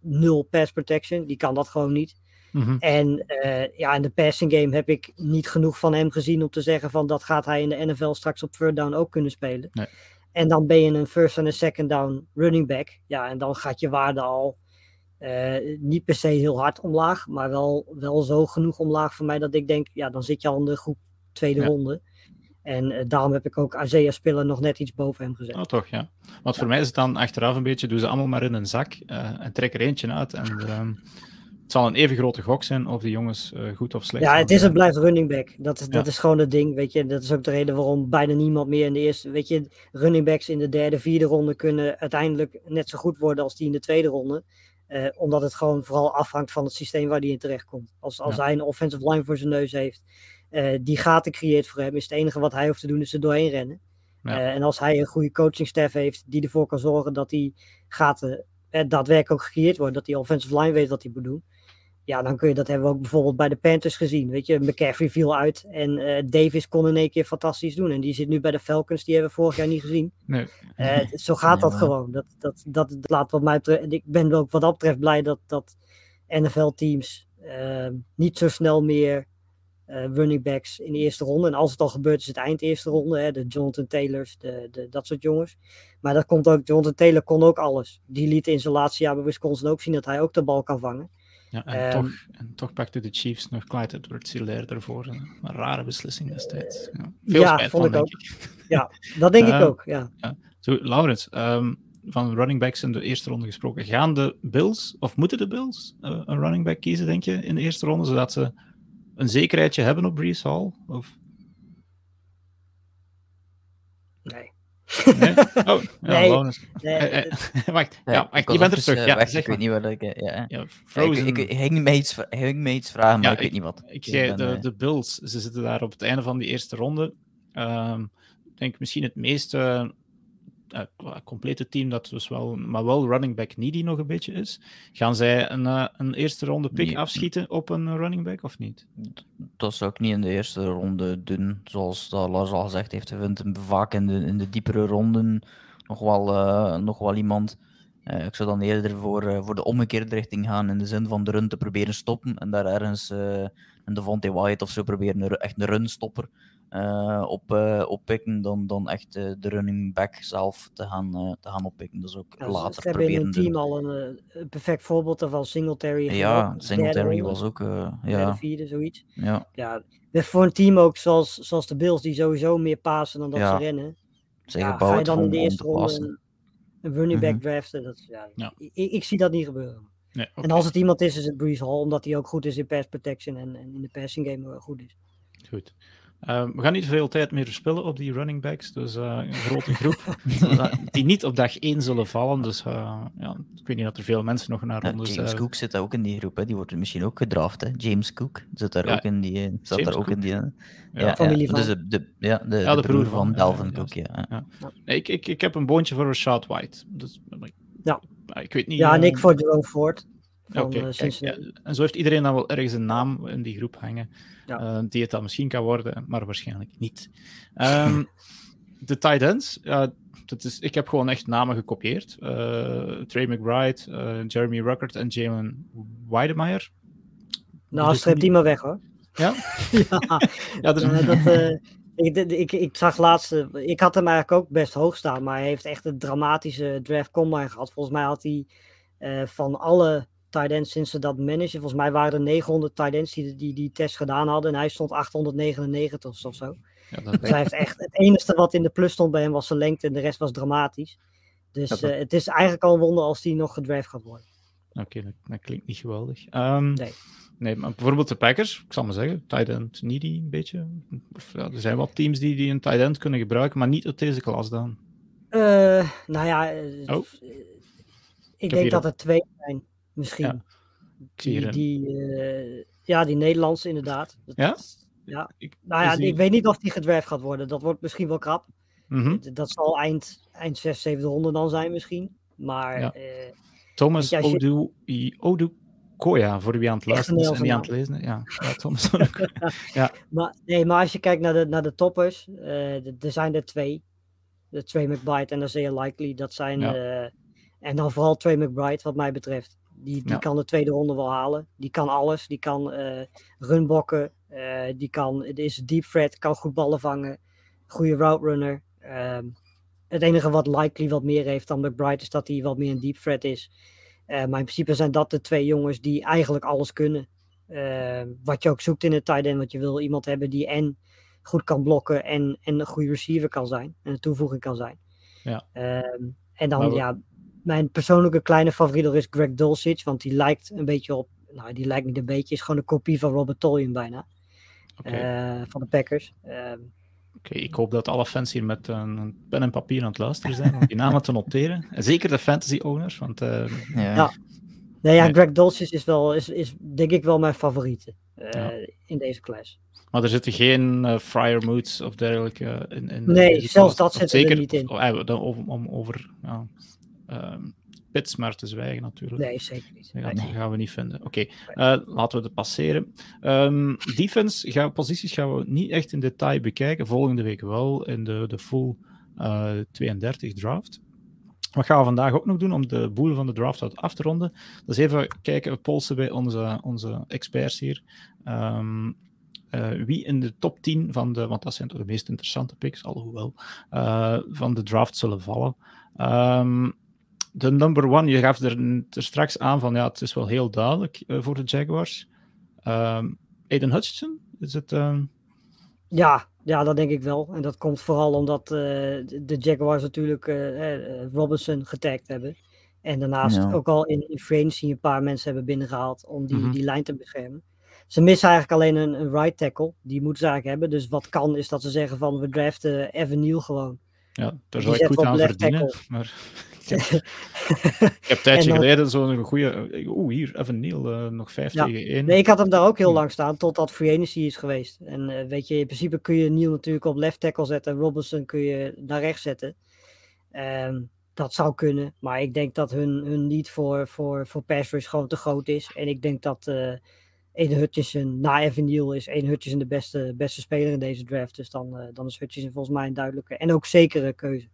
nul pass protection. Die kan dat gewoon niet. Mm -hmm. En uh, ja, in de passing game heb ik niet genoeg van hem gezien om te zeggen van dat gaat hij in de NFL straks op third down ook kunnen spelen. Nee. En dan ben je een first en een second down running back. Ja, en dan gaat je waarde al uh, niet per se heel hard omlaag, maar wel, wel zo genoeg omlaag voor mij dat ik denk, ja, dan zit je al in de groep tweede Ja. ronde. En uh, daarom heb ik ook Isaiah Spiller nog net iets boven hem gezet. Oh, toch, ja. Want voor mij is het dan achteraf een beetje, doe ze allemaal maar in een zak uh, en trek er eentje uit. En uh, het zal een even grote gok zijn of die jongens uh, goed of slecht Ja, het is en blijft running back. Dat is, dat is gewoon het ding, weet je. Dat is ook de reden waarom bijna niemand meer in de eerste... Weet je, running backs in de derde, vierde ronde kunnen uiteindelijk net zo goed worden als die in de tweede ronde. Uh, omdat het gewoon vooral afhangt van het systeem waar die in terecht komt. Als, als Ja. hij een offensive line voor zijn neus heeft, uh, die gaten creëert voor hem, is het enige wat hij hoeft te doen is er doorheen rennen. Ja. Uh, en als hij een goede coachingstaff heeft die ervoor kan zorgen dat die gaten eh, daadwerkelijk ook gecreëerd worden, dat die offensive line weet wat hij moet doen. Ja, dan kun je dat hebben we ook bijvoorbeeld bij de Panthers gezien. Weet je, McCaffrey viel uit en uh, Davis kon in één keer fantastisch doen. En die zit nu bij de Falcons, die hebben we vorig jaar niet gezien. Nee. Uh, zo gaat Ja. dat gewoon. Dat, dat, dat, dat laat wat mij betreft. Ik ben ook wat dat betreft blij dat, dat NFL-teams uh, niet zo snel meer running backs in de eerste ronde. En als het al gebeurt, is het eind eerste ronde. Hè, de Jonathan Taylors, de, de, dat soort jongens. Maar dat komt ook, Jonathan Taylor kon ook alles. Die liet in zijn laatste jaar bij Wisconsin ook zien dat hij ook de bal kan vangen. Ja, en, Ehm, toch, en toch pakte de Chiefs nog Clyde edwards hilaire ervoor. Een, een rare beslissing destijds. Ja, veel ja, spijt vond van, ik ook. ik. Dat denk ik Ehm, ook, ja. Zo, Laurens, ehm, van running backs in de eerste ronde gesproken. Gaan de Bills, of moeten de Bills, eh, een running back kiezen, denk je, in de eerste ronde, zodat ze een zekerheidje hebben op Brees Hall? Of, Nee. nee? Oh, ja, Nee. Eh, eh, *laughs* wacht, ja, wacht, je bent er terug. eh, Ja, weg, zeg ik weet niet wat ik... eh, Ja, Ja, ik, Frozen. ik, ik, ging mij iets, ging iets vragen, maar Ja, ik weet niet wat. Ik zei, ben, de, eh, de Bills, ze zitten daar op het einde van die eerste ronde. Ehm, ik denk misschien het meest eh, eh, qua complete team dat dus wel, maar wel running back needy nog een beetje is. Gaan zij een, eh, een eerste ronde pick Nee. afschieten op een running back of niet? Dat zou ik niet in de eerste ronde doen. Zoals dat Lars al gezegd heeft, hij vindt hem vaak in de, in de diepere ronden nog wel, eh, nog wel iemand. Eh, ik zou dan eerder voor, eh, voor de omgekeerde richting gaan, in de zin van de run te proberen stoppen en daar ergens eh, een Devontae White of zo proberen, echt een runstopper eh op, eh oppikken, dan, dan echt eh, de running back zelf te gaan, eh, te gaan oppikken. Dat is ook Ja, ze- later ze hebben in proberen hun doen. team al een, eh, perfect voorbeeld ervan. Singletary. Ja, Singletary was ook, eh, ja, vierde, zoiets. ja, Ja, dus voor een team ook zoals, zoals de Bills, die sowieso meer pasen dan dat Ja, ze rennen. Ja, ga je gebouwd dan in de eerste te ronde een, een running back Mhm. draften? Dat, ja, Ja. Ik, ik zie dat niet gebeuren. Nee, En als het iemand is, is het Brees Hall, omdat hij ook goed is in pass protection en, en in de passing game wel goed is. goed. Ehm, we gaan niet veel tijd meer verspillen op die running backs, dus eh, een grote *laughs* groep die niet op dag 1 zullen vallen. Dus eh, ja, ik weet niet dat er veel mensen nog naar Ja, rondes... James eh, Cook zit daar ook in die groep, hè. die wordt misschien ook gedraft. Hè. James Cook zit daar Ja, ook in die. eh, Zat daar ook Cook. in die. eh, Ja, ja, familie ja, dus van. de, de, ja, de, Ja, de, de broer broer van, van ja, Dalvin ja, Cook. Ja. ja. Nee, ik, ik, ik heb een boontje voor Rashad White. Dus, Ja. Ik weet niet... Ja, en eh, ik voor Jerome Ford. Van, Oké, eh, kijk, Cincinnati. ja, en zo heeft iedereen dan wel ergens een naam in die groep hangen, Ja. eh, die het dan misschien kan worden, maar waarschijnlijk niet. Ehm, *laughs* de tight ends, dat is, ik heb gewoon echt namen gekopieerd. Eh, Trey McBride, Jeremy Ruckert en Jalen Weidemeyer. Nou, dus streep die maar weg hoor. Ja? *laughs* ja, *laughs* Ja, dus, eh, dat, ik, ik, ik, zag laatst, ik had hem eigenlijk ook best hoog staan, maar hij heeft echt een dramatische draft combine gehad. Volgens mij had hij van alle tight ends sinds ze dat managen, volgens mij waren er 900 tight ends die die, die test gedaan hadden en hij stond 899 of zo. ja, dat, Dus hij heeft echt, het enige wat in de plus stond bij hem was zijn lengte en de rest was dramatisch. Dus Ja, dat- eh, het is eigenlijk al een wonder als hij nog gedraft gaat worden. Oké, dat, dat klinkt niet geweldig. Ehm, Nee. Nee, maar bijvoorbeeld de Packers, ik zal maar zeggen, tight end needy een beetje. Of, ja, er zijn wat teams die, die een tight end kunnen gebruiken, maar niet uit deze klas dan. Eh, nou ja, eh, Oh. ik denk dat er twee zijn, misschien. Ja, Die, die, eh, ja, die Nederlandse inderdaad. Dat- Ja? Ja. Ik, Nou ja, die- ik weet niet of die gedraft gaat worden. Dat wordt misschien wel krap. Mhm. Dat zal eind, eind 6, 7 ronde dan zijn misschien. Maar Ja. eh, Thomas Ja, je- Odu, I- Odukoya, voor wie aan het luisteren is en aan het lezen. Ja, ja Thomas Odukoya. *laughs* Maar, nee, maar als je kijkt naar de, naar de toppers, eh, er zijn er twee. De Trey McBride en de zeer likely. Dat zijn, Ja. en dan vooral Trey McBride, wat mij betreft. Die, die Ja. kan de tweede ronde wel halen. Die kan alles. Die kan eh runbokken. eh, die kan, het is deep threat, kan goed ballen vangen. Goede route runner. Ehm, het enige wat likely wat meer heeft dan McBride is dat hij wat meer een deep threat is. Eh, maar in principe zijn dat de twee jongens die eigenlijk alles kunnen. Eh, wat je ook zoekt in een tight end. Want je wil iemand hebben die en goed kan blokken en, en een goede receiver kan zijn. En een toevoeging kan zijn. Ja. Ehm, en dan Maar ja, mijn persoonlijke kleine favoriet is Greg Dulcich. Want die lijkt een beetje op, nou die lijkt niet een beetje, is gewoon een kopie van Robert Torian bijna. Eh, van de Packers. Ehm, oké, ik hoop dat alle fans hier met een, pen en papier aan het luisteren zijn om die namen te noteren. En zeker de fantasy owners, want eh, Ja. Ja. nee, ja. Greg Dulcich is wel, is, is denk ik wel mijn favoriete eh, Ja. in deze class. Maar er zitten geen eh Friar Moods of dergelijke in. in Nee, zelfs klas. dat zit er zeker, niet in. Over, om over ja, ehm, pits maar te zwijgen natuurlijk. Nee, zeker niet. Dat gaan, Nee. gaan we niet vinden. Oké, eh, laten we het passeren. Ehm, defense, gaan, posities gaan we niet echt in detail bekijken. Volgende week wel in de, de full eh, 32 draft. Wat gaan we vandaag ook nog doen om de boel van de draft af te ronden? Dus even kijken, polsen bij onze, onze experts hier. Ehm, eh, wie in de top 10 van de, want dat zijn toch de meest interessante picks, alhoewel, van de draft zullen vallen. Ehm, de number one, je gaf er, er, straks aan van ja, het is wel heel duidelijk uh, voor de Jaguars. Um, Aiden Hutchinson, is het... Um... Ja, ja, dat denk ik wel. En dat komt vooral omdat uh, de Jaguars natuurlijk uh, Robinson getagd hebben. En daarnaast ja. ook al in, in Frenzy een paar mensen hebben binnengehaald om die, mm -hmm. die lijn te beschermen. Ze missen eigenlijk alleen een, een right tackle. Die moeten ze eigenlijk hebben. Dus wat kan is dat ze zeggen van we draften Evan Neal gewoon. Ja, daar zou ik goed aan verdienen. Maar ik heb, *laughs* ik heb een tijdje dan, geleden zo'n goede... Oeh, hier, Evan Neal, uh, nog 5 ja, tegen 1. Nee, ik had hem daar ook heel lang staan, totdat Free Agency is geweest. En uh, weet je, in principe kun je Neal natuurlijk op left tackle zetten. En Robinson kun je naar rechts zetten. Um, dat zou kunnen. Maar ik denk dat hun, hun need voor, voor, voor pass rush gewoon te groot is. En ik denk dat... Uh, Eden Hutchinson na Evan Neal is Eden Hutchinson de beste, beste speler in deze draft. Dus dan, uh, dan is Hutchinson volgens mij een duidelijke en ook zekere keuze.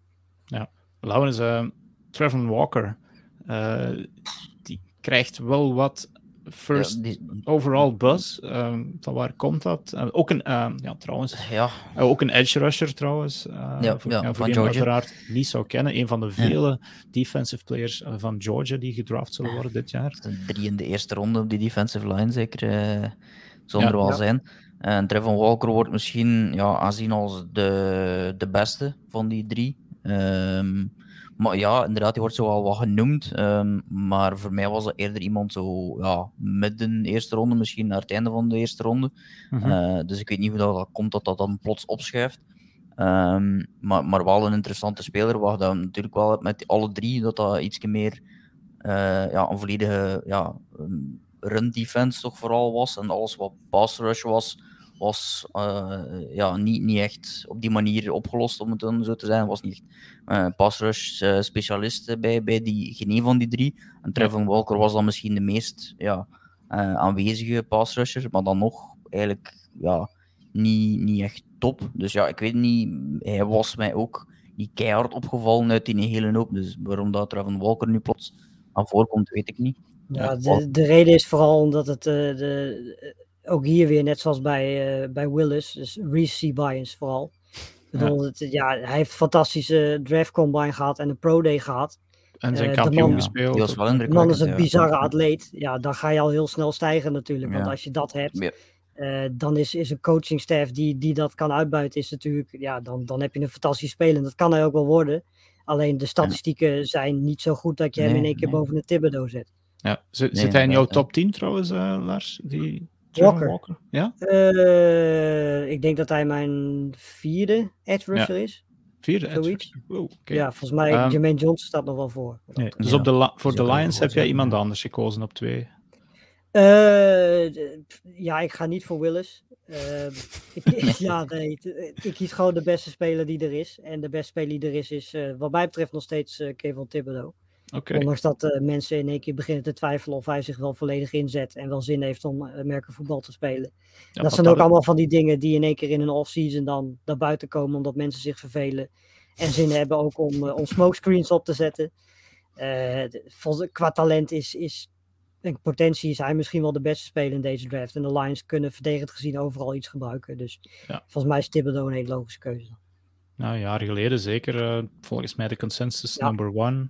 Ja, Laurens, uh, Trevor Walker, uh, die krijgt wel wat first ja, die... overall buzz. Um, van waar komt dat? Uh, ook een, uh, ja, trouwens, ja. Uh, ook een edge rusher trouwens. ja, voor, ja, voor van Georgia. uiteraard niet zou kennen. Een van de vele defensive players van Georgia die gedraft zullen worden dit jaar. Drie in de eerste ronde op die defensive line, zeker. zonder wel zijn. En Trevor Walker wordt misschien ja, aanzien als de, de beste van die drie. Um, maar ja, inderdaad, die wordt zo al wat genoemd. Um, maar voor mij was het eerder iemand zo ja, midden eerste ronde, misschien naar het einde van de eerste ronde. Mm -hmm. uh, dus ik weet niet hoe dat komt dat dat dan plots opschuift. Um, maar, maar wel een interessante speler. Waar dan natuurlijk wel met alle drie dat dat iets meer uh, ja, een volledige ja, run defense toch vooral was. En alles wat pass rush was, was uh, ja, niet, niet echt op die manier opgelost, om het dan zo te zijn. was niet echt uh, pass rush uh, specialist bij, bij die, geen van die drie. En Trevor Walker was dan misschien de meest ja, aanwezige pass rusher, maar dan nog eigenlijk ja, niet, niet echt top. Dus ja, ik weet niet, hij was mij ook niet keihard opgevallen uit die hele hoop. Dus waarom dat Trevor Walker nu plots aan voorkomt, weet ik niet. Ja, de, de reden is vooral omdat het de, ook hier weer, net zoals bij, uh, bij Willis, dus Reese Bias vooral. Ja. Het, ja, hij heeft een fantastische draft combine gehad en een pro day gehad. En zijn uh, kampioen man, gespeeld. Ja, wel de man is een bizarre ja. atleet. Ja, dan ga je al heel snel stijgen natuurlijk. Want als je dat hebt, uh, dan is, is een coachingstaff die, die dat kan uitbuiten, is natuurlijk, ja, dan, dan heb je een fantastisch speler. En dat kan hij ook wel worden. Alleen de statistieken zijn niet zo goed dat je nee, hem in één keer nee. boven de Thibodeau zet. Ja, zit, nee, zit hij in jouw top 10 trouwens, Lars? Die... Walker. Walker. Ja? Uh, ik denk dat hij mijn vierde edge rusher ja. is. Vierde edge rusher? Oh, okay. Ja, volgens mij, um, Jermaine Johnson staat nog wel voor. Nee, dus ja. op de voor de Lions heb jij iemand anders gekozen op twee? Uh, ja, ik ga niet voor Willis. *laughs* Uh, ik, ja, nee, ik kies gewoon de beste speler die er is. En de beste speler die er is, is wat mij betreft nog steeds Kevin Thibodeau. Okay. Ondanks dat uh, mensen in één keer beginnen te twijfelen of hij zich wel volledig inzet en wel zin heeft om uh, merkenvoetbal te spelen. Ja, dat zijn ook allemaal van die dingen die in één keer in een off-season dan naar buiten komen omdat mensen zich vervelen. En zin hebben ook om, uh, om smokescreens op te zetten. qua talent is, is en potentie is hij misschien wel de beste speler in deze draft. En de Lions kunnen verdedigend gezien overal iets gebruiken. Dus ja. volgens mij is Thibodeau een hele logische keuze. Nou, jaren geleden zeker. volgens mij de consensus ja. number one.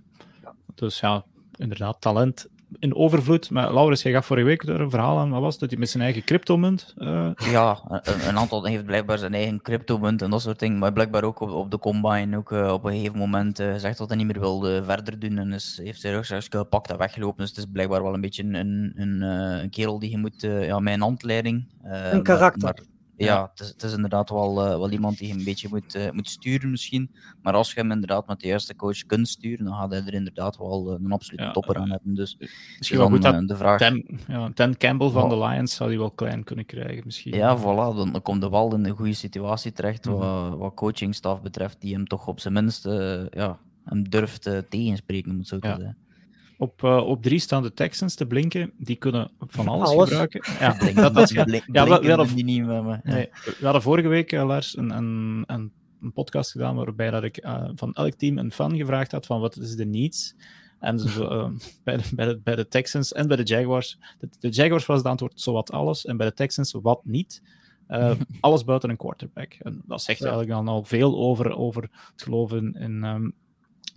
Dus ja, inderdaad, talent in overvloed. Maar Laurens, jij gaf vorige week er een verhaal aan. Wat was dat? Hij met zijn eigen cryptomunt? Uh... Ja, een, een, aantal heeft blijkbaar zijn eigen cryptomunt en dat soort dingen. Maar blijkbaar ook op, op de combine ook, uh, op een gegeven moment uh, gezegd dat hij niet meer wilde verder doen. En is, heeft zijn rugzak gepakt en weggelopen. Dus het is blijkbaar wel een beetje een, een, een kerel die je moet... ja, mijn handleiding. een karakter. Maar, maar, ja, het is, het is, inderdaad wel, uh, wel iemand die je een beetje moet, uh, moet sturen misschien. Maar als je hem inderdaad met de juiste coach kunt sturen, dan gaat hij er inderdaad wel uh, een absolute ja, topper aan hebben. Dus misschien wel goed dat de vraag... Ten, ja, Ten Campbell van de Lions zou hij wel klein kunnen krijgen misschien. Ja, voilà. Dan, dan komt de wel in een goede situatie terecht mm -hmm. wat, wat coachingstaf betreft, die hem toch op zijn minst ja, hem durft tegenspreken, moet zo te zeggen. Op, uh, op drie staan de Texans te blinken. Die kunnen van alles, alles. gebruiken. Ja, dat, dat, ja, ja, we, we, hadden, die niet, maar, ja. nee, we hadden vorige week, uh, Lars, een, een, een, een, podcast gedaan waarbij dat ik uh, van elk team een fan gevraagd had van wat is de needs. En dus, *laughs* bij, de, bij, de, bij de Texans en bij de Jaguars. De, de Jaguars was het antwoord zowat alles. En bij de Texans wat niet. *laughs* Alles buiten een quarterback. En dat zegt eigenlijk dan al veel over, over het geloven in um,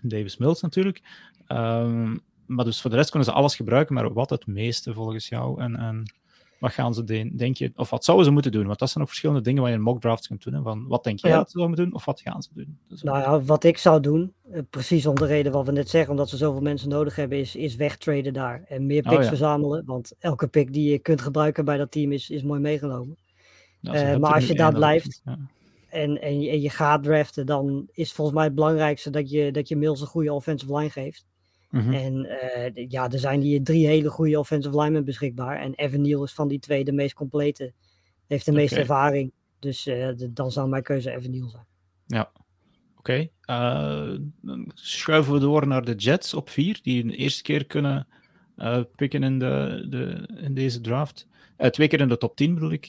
Davis Mills natuurlijk. Ehm, maar dus voor de rest kunnen ze alles gebruiken, maar wat het meeste volgens jou? En, en wat gaan ze de, denk je, of wat zouden ze moeten doen? Want dat zijn nog verschillende dingen waar je een mock draft kunt doen. Hè? Van wat denk jij Ja. dat ze zouden doen, of wat gaan ze doen? Dus, Nou ja, wat ik zou doen, eh, precies om de reden wat we net zeggen, omdat ze zoveel mensen nodig hebben, is, is wegtraden daar. En meer Oh, picks ja. verzamelen. Want elke pick die je kunt gebruiken bij dat team is, is mooi meegenomen. eh, maar als je daar blijft- Ja. En, en, je, en je gaat draften, dan is volgens mij het belangrijkste dat je, dat je Mills een goede offensive line geeft. Mhm. En eh, ja, er zijn hier drie hele goede offensive linemen beschikbaar. En Evan Neal is van die twee de meest complete. Heeft de meeste ervaring. Dus eh, dan zou mijn keuze Evan Neal zijn. Oké, eh, dan schuiven we door naar de Jets op vier, die de eerste keer kunnen pikken in, de, de, in deze draft. Twee keer in de top 10 bedoel ik.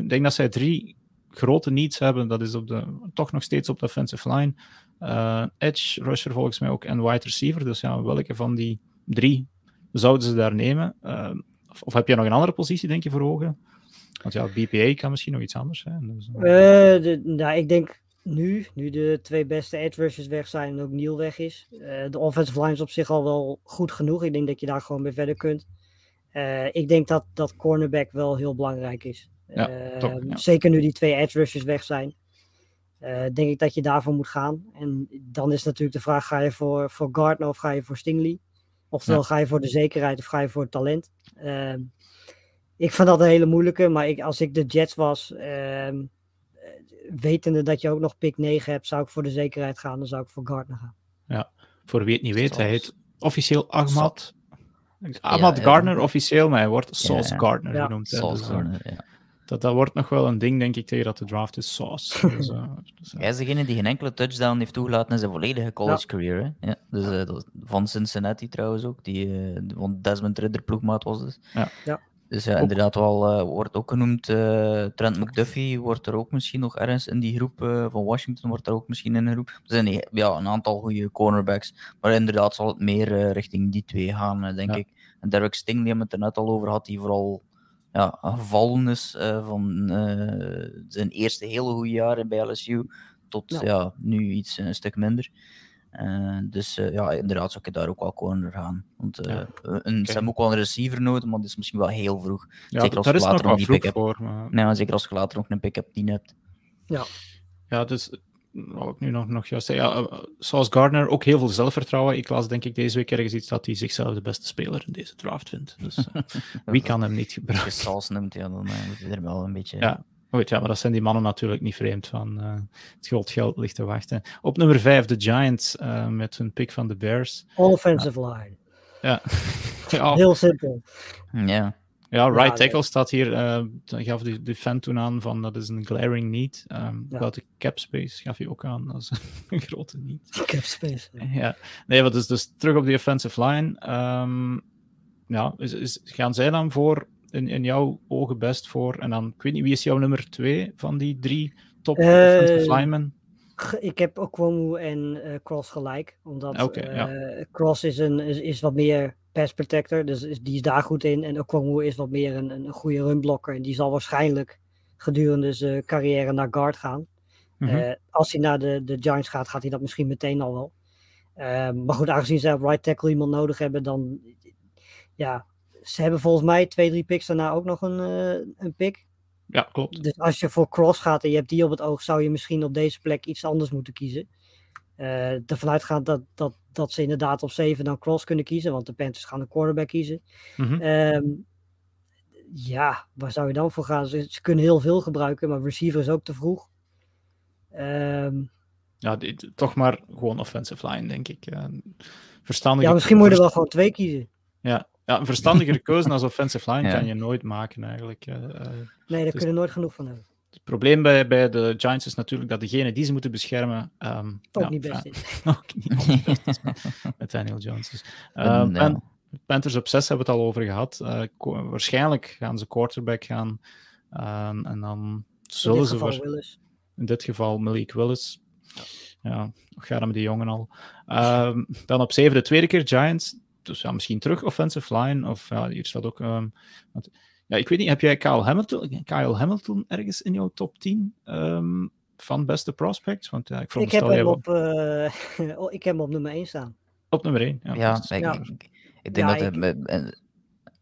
Ik denk dat zij drie grote needs hebben. Dat is op de, toch nog steeds op de offensive line. Eh, edge, rusher volgens mij ook en wide receiver. Dus ja, welke van die drie zouden ze daar nemen? Eh, of, of heb je nog een andere positie, denk je, voor ogen? Want ja, BPA kan misschien nog iets anders zijn. Dus, eh, de, nou, ik denk nu, nu de twee beste edge rushers weg zijn en ook Neal weg is. de offensive line is op zich al wel goed genoeg. Ik denk dat je daar gewoon mee verder kunt. Ik denk dat, dat cornerback wel heel belangrijk is. Ja, toch, ja. Zeker nu die twee edge rushers weg zijn. Eh, denk ik dat je daarvoor moet gaan. En dan is natuurlijk de vraag: ga je voor, voor Gardner of ga je voor Stingley? Oftewel, Ja. ga je voor de zekerheid of ga je voor het talent? Ehm, ik vind dat een hele moeilijke, maar ik, als ik de Jets was, ehm, eh, wetende dat je ook nog pick 9 hebt, zou ik voor de zekerheid gaan. Dan zou ik voor Gardner gaan. Voor wie het niet weet, hij heet officieel Ahmad. Ahmad Ja, ja. Gardner officieel, maar hij wordt Sauce ja. Gardner Ja. genoemd. Sauce Dus, eh, Gardner, ja. Dat, dat wordt nog wel een ding, denk ik, tegen dat de draft is Sauce. Dus, *laughs* Hij is degene die geen enkele touchdown heeft toegelaten in zijn volledige college career. Hè? Ja, dus, eh, dat van Cincinnati trouwens ook, die eh, van Desmond Ridder ploegmaat was dus. Ja. Ja. Dus ja, inderdaad wel, eh, wordt ook genoemd, eh, Trent McDuffie wordt er ook misschien nog ergens in die groep van Washington, wordt er ook misschien in een groep. Er zijn ja, een aantal goede cornerbacks, maar inderdaad zal het meer richting die twee gaan, denk Ja. ik. En Derek Sting, die we het er net al over had, die vooral ja, gevallen is eh, van eh, zijn eerste hele goede jaren bij LSU tot Ja. ja. nu iets een stuk minder. Eh, dus ja, inderdaad zou ik daar ook wel corner gaan. Want Ja, een, ze hebben ook wel een receiver nodig, maar dat is misschien wel heel vroeg. ja, zeker als je nog later nog die vroeg pick voor. Maar, Nee, maar zeker als je later nog een pick-up 10 hebt. ja, dus wat ik nu nog, nog juist zei, ja, eh, zoals Gardner ook heel veel zelfvertrouwen. Ik las denk ik deze week ergens iets dat hij zichzelf de beste speler in deze draft vindt. Dus eh, *laughs* wie kan hem niet Als je gebruiken? Sauce noemt, ja, dan eh, moet je er wel een beetje... Ja. Goed, ja, maar dat zijn die mannen natuurlijk niet vreemd van. eh, het groot geld ligt te wachten. Op nummer 5, de Giants, eh, met hun pick van de Bears. Offensive line. Ja, *laughs* ja, Heel simpel. Ja. Ja, right tackle staat hier. dan gaf de, de fan toen aan van dat is een glaring need. Um, Ja. Buiten cap space gaf hij ook aan. Dat is *laughs* een grote need. Cap space. Ja, nee, wat is dus terug op de offensive line. Ehm, ja, is, is, gaan zij dan voor, in, in jouw ogen best voor? En dan, ik weet niet, wie is jouw nummer twee van die drie top Eh, offensive linemen? Ik heb Okwomu en eh, Cross gelijk. Omdat ja. Cross is, een, is, is wat meer pass protector. Dus is, die is daar goed in. En Okwomu is wat meer een, een, goede runblokker. En die zal waarschijnlijk gedurende zijn carrière naar guard gaan. Mhm. Eh, als hij naar de, de Giants gaat, gaat hij dat misschien meteen al wel. Eh, maar goed, aangezien zij op right tackle iemand nodig hebben, dan... Ja, ze hebben volgens mij twee, drie picks daarna ook nog een, eh, een pick. ja, klopt. Dus als je voor Cross gaat en je hebt die op het oog, zou je misschien op deze plek iets anders moeten kiezen. Eh ervan uitgaand dat, dat, dat ze inderdaad op 7 dan Cross kunnen kiezen, want de Panthers gaan een quarterback kiezen. Mhm. Ehm, ja, waar zou je dan voor gaan? Ze, ze kunnen heel veel gebruiken, maar receiver is ook te vroeg. Ehm, Ja, toch maar gewoon offensive line, denk ik. Verstandige, ja, misschien moet je er wel gewoon twee kiezen. Ja, ja, een verstandigere *laughs* keuze als offensive line Ja. kan je nooit maken eigenlijk. eh. Nee, daar Dus- kun je nooit genoeg van hebben. Het probleem bij, bij de Giants is natuurlijk dat degene die ze moeten beschermen... ehm, Ook ja, niet best ja, is. *laughs* ook niet altijd best is met *laughs* Daniel Jones. Dus, En, ehm, ja. en Panthers op 6 hebben we het al over gehad. Eh, waarschijnlijk gaan ze quarterback gaan. ehm, en dan In zullen dit ze geval voor, Willis. in dit geval Malik Willis. Ja, hoe gaat het met die jongen al? Ehm, dan op 7 de tweede keer Giants. Dus ja, misschien terug offensive line. Of ja, hier staat ook. ehm, want- ja, ik weet niet, heb jij Kyle Hamilton, Kyle Hamilton ergens in jouw top 10 ehm, van beste prospects? Want ja, ik Ik heb, hem wel- op, eh, *laughs* oh, ik heb hem op nummer 1 staan. Op nummer 1. Ja, Ja, ik, Ja. ik, ik denk Ja, dat... ik- het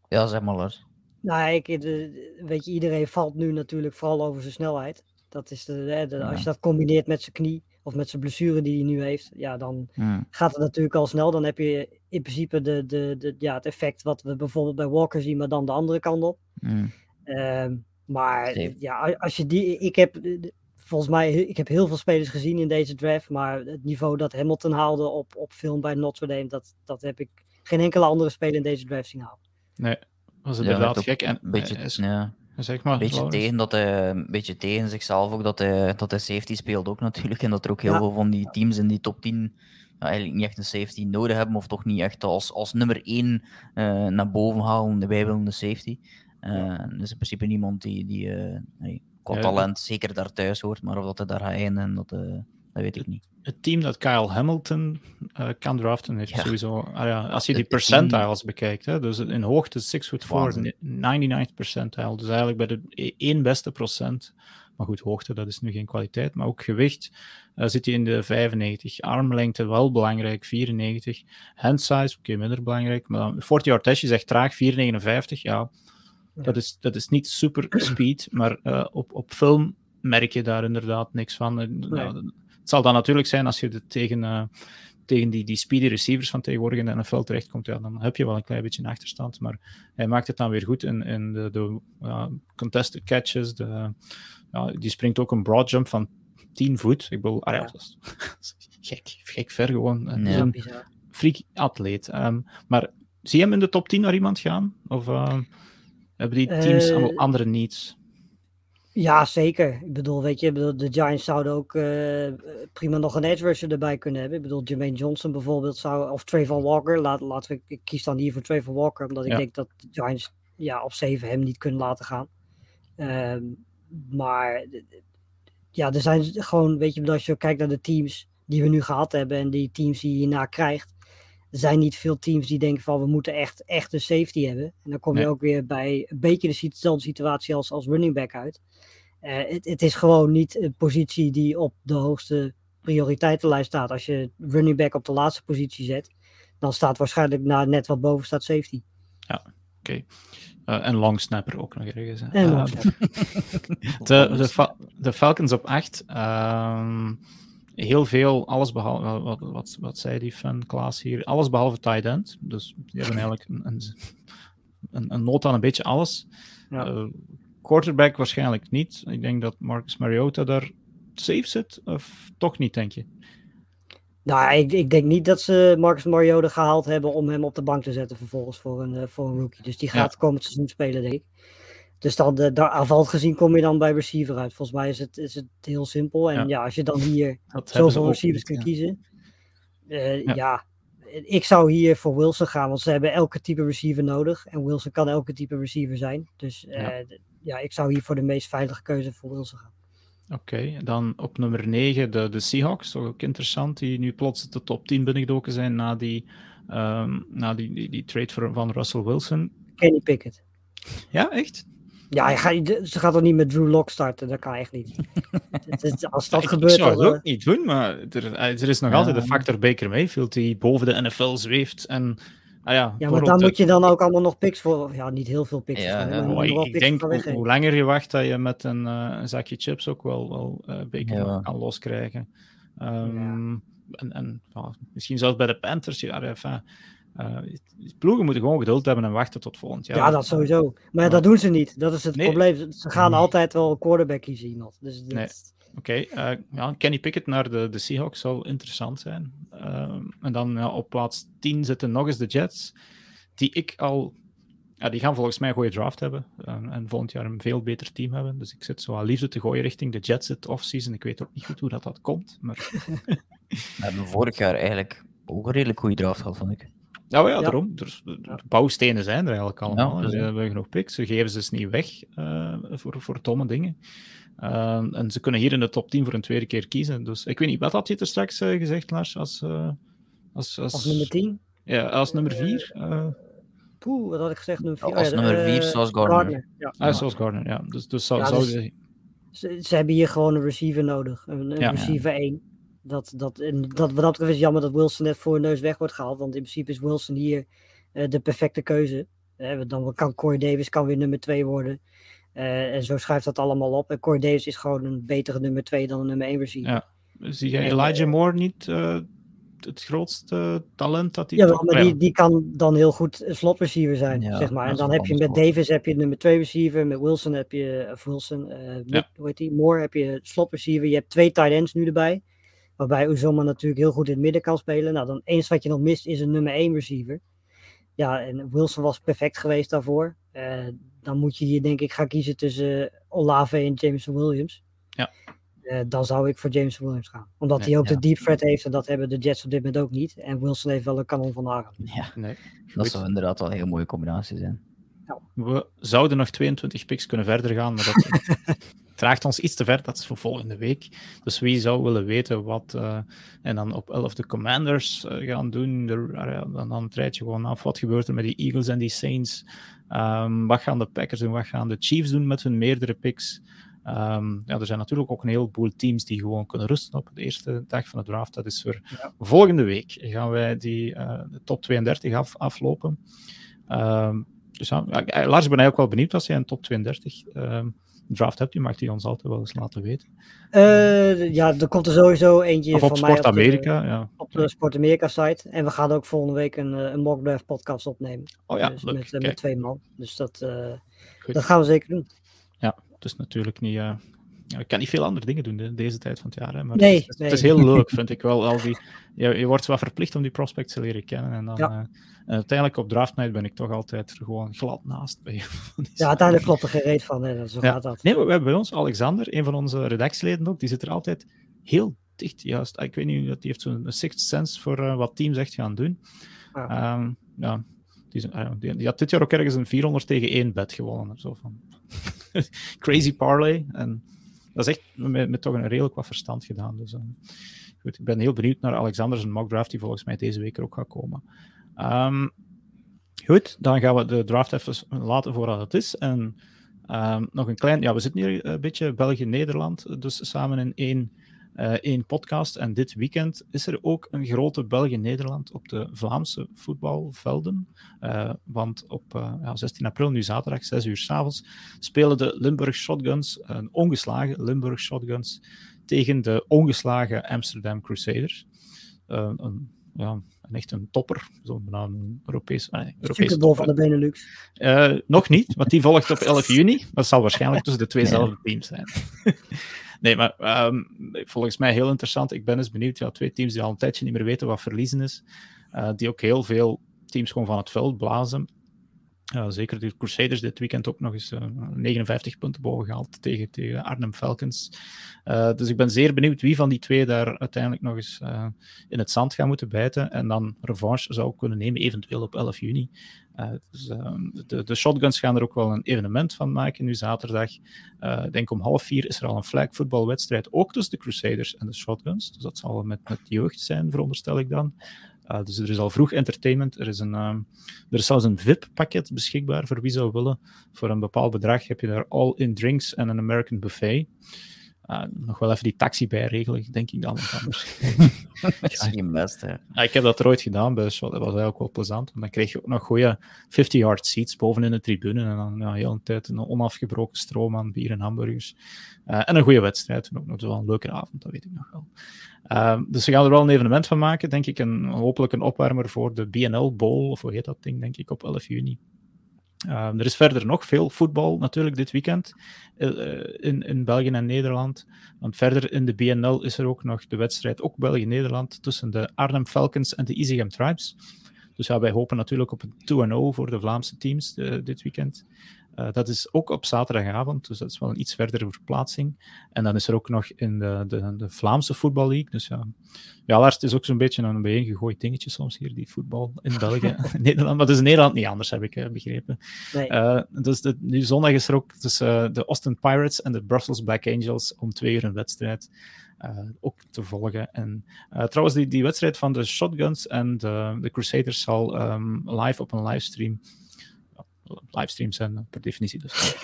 ja, zeg maar Lars. Nou, ik, de- weet je, iedereen valt nu natuurlijk vooral over zijn snelheid. Dat is de, hè, de- Ja. Als je dat combineert met zijn knie of met zijn blessure die hij nu heeft, ja, dan Hm. gaat het natuurlijk al snel. Dan heb je in principe de, de, de, ja, het effect wat we bijvoorbeeld bij Walker zien, maar dan de andere kant op. Hm. Ehm, maar ja, als je die, ik heb volgens mij, ik heb heel veel spelers gezien in deze draft, maar het niveau dat Hamilton haalde op, op film bij Notre Dame, dat, dat heb ik geen enkele andere speler in deze draft zien halen. Nee, was Ja, inderdaad gek. En Een beetje, ja, zeg maar, een beetje, Laurens. tegen dat hij, een beetje tegen zichzelf ook, dat hij, dat hij safety speelt ook natuurlijk. En dat er ook heel Ja. veel van die teams in die top 10 ja, eigenlijk niet echt een safety nodig hebben, of toch niet echt als, als nummer 1 eh, naar boven halen. Wij willen een safety. Eh, Dus in principe niemand die, die eh, nee, qua Ja, talent zeker daar thuis hoort, maar of dat hij daar gaat eindigen, dat, eh, dat weet ik niet. Het team dat Kyle Hamilton eh, kan draften, heeft Ja. sowieso. ah ja, als je die percentiles bekijkt, hè, dus in hoogte 6 foot 4, Waanzin. 99th percentile. Dus eigenlijk bij de e- één beste procent. Maar goed, hoogte, dat is nu geen kwaliteit. Maar ook gewicht eh, zit hij in de 95. Armlengte wel belangrijk, 94. Hand size, oké, minder belangrijk. Maar dan 40 yard dash is echt traag, 4,59. Ja. Dat, is, dat is niet super speed, maar eh, op, op film merk je daar inderdaad niks van. Nou, het zal dan natuurlijk zijn als je het tegen, eh, tegen die, die speedy receivers van tegenwoordig in de NFL terechtkomt, ja, dan heb je wel een klein beetje een achterstand. Maar hij maakt het dan weer goed in, in de, de ja, contested catches. De, ja, die springt ook een broad jump van 10 voet. Ik bedoel, ah ja, dat is *laughs* gek, gek ver gewoon. Ja. een Bizar. freak atleet. Ehm, maar zie je hem in de top 10 naar iemand gaan? Of eh, hebben die teams Eh, allemaal andere needs? Ja, zeker. Ik bedoel, weet je, bedoel, de Giants zouden ook eh, prima nog een edge rusher erbij kunnen hebben. Ik bedoel, Jermaine Johnson bijvoorbeeld zou, of Trayvon Walker. Laat, laten we, ik kies dan hier voor Trayvon Walker, omdat ik denk dat de Giants ja, op 7 hem niet kunnen laten gaan. Ehm, maar ja, er zijn gewoon, weet je, als je kijkt naar de teams die we nu gehad hebben en die teams die je hierna krijgt, er zijn niet veel teams die denken van we moeten echt, echt een safety hebben. En dan kom je Nee. ook weer bij een beetje dezelfde situatie als, als running back uit. Eh, het, het is gewoon niet een positie die op de hoogste prioriteitenlijst staat. Als je running back op de laatste positie zet, dan staat waarschijnlijk na net wat boven staat safety. Eh, en long snapper ook nog ergens. En Eh, *laughs* de, de Falcons op 8. Heel veel, alles behalve, wat, wat, wat zei die van Klaas hier? Alles behalve tight end. Dus die hebben eigenlijk een, een, een, een nood aan een beetje alles. Ja. Eh, quarterback waarschijnlijk niet. Ik denk dat Marcus Mariota daar safe zit, of toch niet, denk je? Nou, ik, ik denk niet dat ze Marcus Mariota gehaald hebben om hem op de bank te zetten vervolgens voor een, eh, voor een rookie. Dus die Ja. gaat komend seizoen spelen, denk ik. Dus dan, eh, daar aanvallend gezien kom je dan bij receiver uit. Volgens mij is het, is het heel simpel. En Ja. ja, als je dan hier *laughs* Dat ze zoveel receivers ja. kiezen. eh, Ja. ja. ik zou hier voor Wilson gaan, want ze hebben elke type receiver nodig. En Wilson kan elke type receiver zijn. Dus eh, Ja. ik zou hier voor de meest veilige keuze voor Wilson gaan. Oké, dan op nummer 9 de, de Seahawks, toch ook interessant, die nu plots de top 10 binnengedoken zijn na die, ehm, na die, die, die trade van Russell Wilson. Kenny Pickett. Ja, echt? Ja, gaat, ze gaat toch niet met Drew Lock starten? Dat kan echt niet. *laughs* Als dat ik, gebeurt, ik zou dan, het eh, ook niet doen, maar er, eh, er is nog Ja. altijd de factor Baker Mayfield die boven de NFL zweeft. En, ah ja, ja, maar daar moet je dan ook allemaal nog picks voor. Ja, niet heel veel picks. Ja, maar ik, picks denk hoe, hoe langer je wacht, dat je met een, eh, een zakje chips ook wel, wel eh, Baker kan loskrijgen. Ehm, En, en misschien zelfs bij de Panthers. Ja, enfin, eh, ploegen moeten gewoon geduld hebben en wachten tot volgend jaar. Ja, dat sowieso. Maar ja, dat doen ze niet. Dat is het Nee. probleem. Ze gaan Nee. altijd wel een quarterback kiezen iemand. Dus dat, Nee. Oké, eh, ja, Kenny Pickett naar de, de Seahawks zal interessant zijn. Ehm, en dan ja, op plaats 10 zitten nog eens de Jets, die ik al... Ja, die gaan volgens mij een goede draft hebben. en volgend jaar een veel beter team hebben. Dus ik zit zo al liefde te gooien richting de Jets het offseason. Ik weet ook niet goed hoe dat, dat komt. Maar *laughs* We hebben vorig jaar eigenlijk ook een redelijk goede draft gehad, vond ik. Ja, maar ja, Ja. daarom. Dus, de, de bouwstenen zijn er eigenlijk allemaal. Ja, dus, ze hè. hebben genoeg picks. Ze geven ze dus niet weg eh, voor, voor domme dingen. Ehm, en ze kunnen hier in de top 10 voor een tweede keer kiezen. Dus ik weet niet, wat had je er straks eh, gezegd, Lars? Als, eh, als, als, Als nummer 10. Ja, als nummer 4. Uh, Poeh, wat had ik gezegd? Nummer 4. Als nummer vier, zoals Gardner. Ja. ah, zoals Gardner, ja. Dus, dus zou, Ja, zou dus- je- Ze, ze hebben hier gewoon een receiver nodig. Een, een Ja. receiver 1. Dat, dat, en dat, wat dat betreft is jammer dat Wilson net voor neus weg wordt gehaald. Want in principe is Wilson hier uh, de perfecte keuze. Uh, dan kan Corey Davis kan weer nummer 2 worden. Uh, en zo schuift dat allemaal op. En Corey Davis is gewoon een betere nummer 2 dan een nummer 1 receiver. Ja. Zie jij Elijah Moore niet het grootste talent dat hij Ja, maar die, die kan dan heel goed een slot receiver zijn, ja, zeg maar. En dan heb je met Davis heb je nummer 2 receiver, met Wilson heb je, of Wilson, uh, ja. hoe heet die, Moore heb je slot receiver. Je hebt twee tight ends nu erbij, waarbij Uzoma natuurlijk heel goed in het midden kan spelen. Nou, dan eens wat je nog mist is een nummer 1 receiver. Ja, en Wilson was perfect geweest daarvoor. Uh, dan moet je hier denk ik gaan kiezen tussen Olave en Jameson Williams. Ja. Uh, dan zou ik voor James Williams gaan. Omdat nee, hij ook ja. de deep threat heeft en dat hebben de Jets op dit moment ook niet. En Wilson heeft wel een kanon van de arm. Ja, nee. dat zou inderdaad wel een hele mooie combinatie zijn. Ja. We zouden nog 22 picks kunnen verder gaan, maar dat *laughs* draagt ons iets te ver. Dat is voor volgende week. Dus wie zou willen weten wat uh, en dan op 11 de Commanders uh, gaan doen, de, dan, dan je gewoon af. Wat gebeurt er met die Eagles en die Saints? Um, wat gaan de Packers doen? Wat gaan de Chiefs doen met hun meerdere picks? Um, ja, er zijn natuurlijk ook een heleboel teams die gewoon kunnen rusten op de eerste dag van de draft. Dat is voor ja. volgende week. Gaan wij die uh, de top 32 af, aflopen. Um, dus ja, Lars, ben eigenlijk ook wel benieuwd als jij een top 32 um, draft hebt. Je mag die ons altijd wel eens laten weten. Uh, ja, er komt er sowieso eentje of van op mij Sport Amerika, op de, ja. op de Sport Amerika site. En we gaan ook volgende week een, een mock draft podcast opnemen. Oh ja, dus. Met, met twee man. Dus dat, uh, dat gaan we zeker doen. Ja, het is natuurlijk niet. Ja, ik kan niet veel andere dingen doen de, deze tijd van het jaar. Hè, maar nee, het, is, nee. het, is, heel *laughs* leuk, vind ik wel. Al die, je, je wordt wel verplicht om die prospects te leren kennen. En, dan, ja. uh, en uiteindelijk op draft night ben ik toch altijd er gewoon glad naast. Bij *laughs* ja, uiteindelijk klopt er geen reet van. Hè. Zo ja. gaat dat. Nee, we hebben bij ons Alexander, een van onze redactieleden ook, die zit er altijd heel dicht. Juist, ik weet niet, die heeft zo'n sixth sense voor uh, wat teams echt gaan doen. Ja. Um, ja. Die, die, die, had dit jaar ook ergens een 400 tegen 1 bed gewonnen. Zo van. *laughs* Crazy parlay. En dat is echt met, met, toch een redelijk wat verstand gedaan. Dus, uh, goed, ik ben heel benieuwd naar Alexander zijn mock draft, die volgens mij deze week er ook gaat komen. Um, goed, dan gaan we de draft even laten voor wat het is. En um, nog een klein, ja, we zitten hier een beetje België-Nederland, dus samen in één, één podcast. En dit weekend is er ook een grote België-Nederland op de Vlaamse voetbalvelden. Uh, want op uh, ja, 16 april, nu zaterdag, 6 uur s'avonds, spelen de Limburg Shotguns, een ongeslagen Limburg Shotguns, tegen de ongeslagen Amsterdam Crusaders. een, ja, echt een topper, zo'n een Europees, nee, Europees Super van de Benelux. Uh, nog niet, want die volgt op 11 juni. Dat zal waarschijnlijk tussen de tweezelfde teams zijn. *laughs* nee, maar um, volgens mij heel interessant. Ik ben eens benieuwd. Ja, twee teams die al een tijdje niet meer weten wat verliezen is. Uh, die ook heel veel teams gewoon van het veld blazen. Uh, zeker de Crusaders dit weekend ook nog eens uh, 59 punten boven gehaald tegen, tegen Arnhem Falcons. Uh, dus ik ben zeer benieuwd wie van die twee daar uiteindelijk nog eens uh, in het zand gaat moeten bijten. En dan revanche zou kunnen nemen, eventueel op 11 juni. Dus, de, de, Shotguns gaan er ook wel een evenement van maken nu zaterdag. ik denk om half vier is er al een flag voetbalwedstrijd, ook tussen de Crusaders en de Shotguns. Dus dat zal met, met jeugd zijn, veronderstel ik dan. Uh, dus er is al vroeg entertainment. Er is, een, uh, er is zelfs een VIP-pakket beschikbaar voor wie zou willen. Voor een bepaald bedrag heb je daar all-in drinks en een American buffet. Uh, nog wel even die taxi bijregelen, denk ik dan. Anders. *laughs* dat is geen best, hè. Ja, ik heb dat er ooit gedaan, dus dat was eigenlijk wel plezant. En dan kreeg je ook nog goede 50-yard seats bovenin de tribune. En dan ja, heel een tijd een onafgebroken stroom aan bier en hamburgers. en een goede wedstrijd. En ook nog wel een leuke avond, dat weet ik nog wel. Uh, dus we gaan er wel een evenement van maken, denk ik. En hopelijk een opwarmer voor de BNL Bowl, of hoe heet dat ding, denk ik, op 11 juni. Uh, er is verder nog veel voetbal natuurlijk dit weekend uh, in, in België en Nederland. Want verder in de BNL is er ook nog de wedstrijd, ook België-Nederland, tussen de Arnhem Falcons en de Easyham Tribes. Dus ja, wij hopen natuurlijk op een 2-0 voor de Vlaamse teams uh, dit weekend. Uh, dat is ook op zaterdagavond, dus dat is wel een iets verdere verplaatsing. En dan is er ook nog in de, de, de Vlaamse Voetbal League. Dus ja, ja Lars, het is ook zo'n beetje een bijeengegooid dingetje soms hier, die voetbal in *laughs* België Nederland. Maar dat is in Nederland niet anders, heb ik uh, begrepen. Nee. Uh, dus de, nu zondag is er ook tussen de Austin Pirates en de Brussels Black Angels om twee uur een wedstrijd. Ook te volgen. En trouwens, die, die wedstrijd van de Shotguns en de, de Crusaders zal um, live op een livestream livestreams zijn per definitie dus.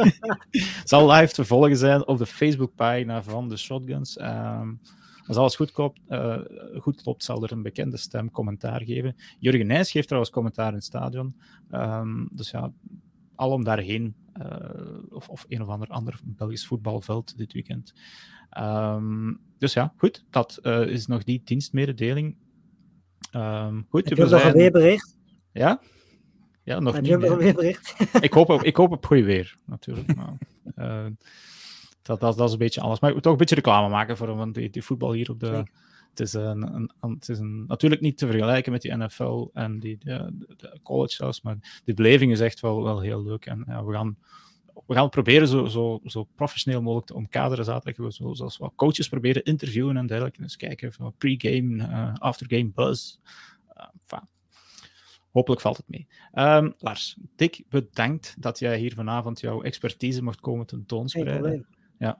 *laughs* zal live te volgen zijn op de Facebookpagina van de Shotguns. Um, Als alles goed, klopt, uh, goed klopt, zal er een bekende stem commentaar geven. Jurgen Nijs geeft trouwens commentaar in het stadion. Um, dus ja, alom daarheen. Uh, of, of een of ander, ander Belgisch voetbalveld dit weekend. Um, dus ja, goed. Dat uh, is nog die dienstmededeling. Um, goed, Heb je nog een weerbericht? Ja? Ja, nog niet. *laughs* ik, hoop op, ik hoop op goed weer, natuurlijk. Maar, uh, *laughs* dat, dat, dat is een beetje alles. Maar ik moet toch een beetje reclame maken voor want die, die voetbal hier op de... Het is, een, een, het is een, natuurlijk niet te vergelijken met die NFL en die, de, de college zelfs, maar die beleving is echt wel, wel heel leuk. En ja, we gaan we gaan proberen zo, zo, zo professioneel mogelijk te omkaderen zaterdag. We zullen zoals wat coaches proberen interviewen en dergelijke. Dus kijken van pre-game, uh, after-game buzz. Uh, enfin, hopelijk valt het mee. Um, Lars, dik bedankt dat jij hier vanavond jouw expertise mocht komen tentoonspreiden. Ja.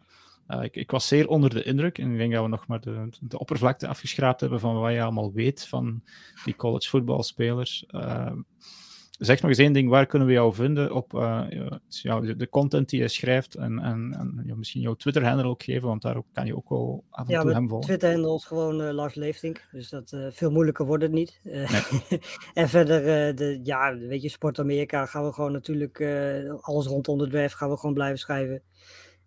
Uh, ik, ik, was zeer onder de indruk en ik denk dat we nog maar de, de oppervlakte afgeschraapt hebben van wat je allemaal weet van die college voetbalspelers. Uh, zeg nog eens één ding, waar kunnen we jou vinden op uh, ja, de, content die je schrijft en, en, en ja, misschien jouw Twitter-handle ook geven, want daar kan je ook wel af en ja, toe hem volgen. Twitter-handle is gewoon uh, Lars Leeftink, dus dat uh, veel moeilijker wordt het niet. Nee. *laughs* en verder, de, ja, weet je, Sport Amerika gaan we gewoon natuurlijk, alles rondom de draft gaan we gewoon blijven schrijven.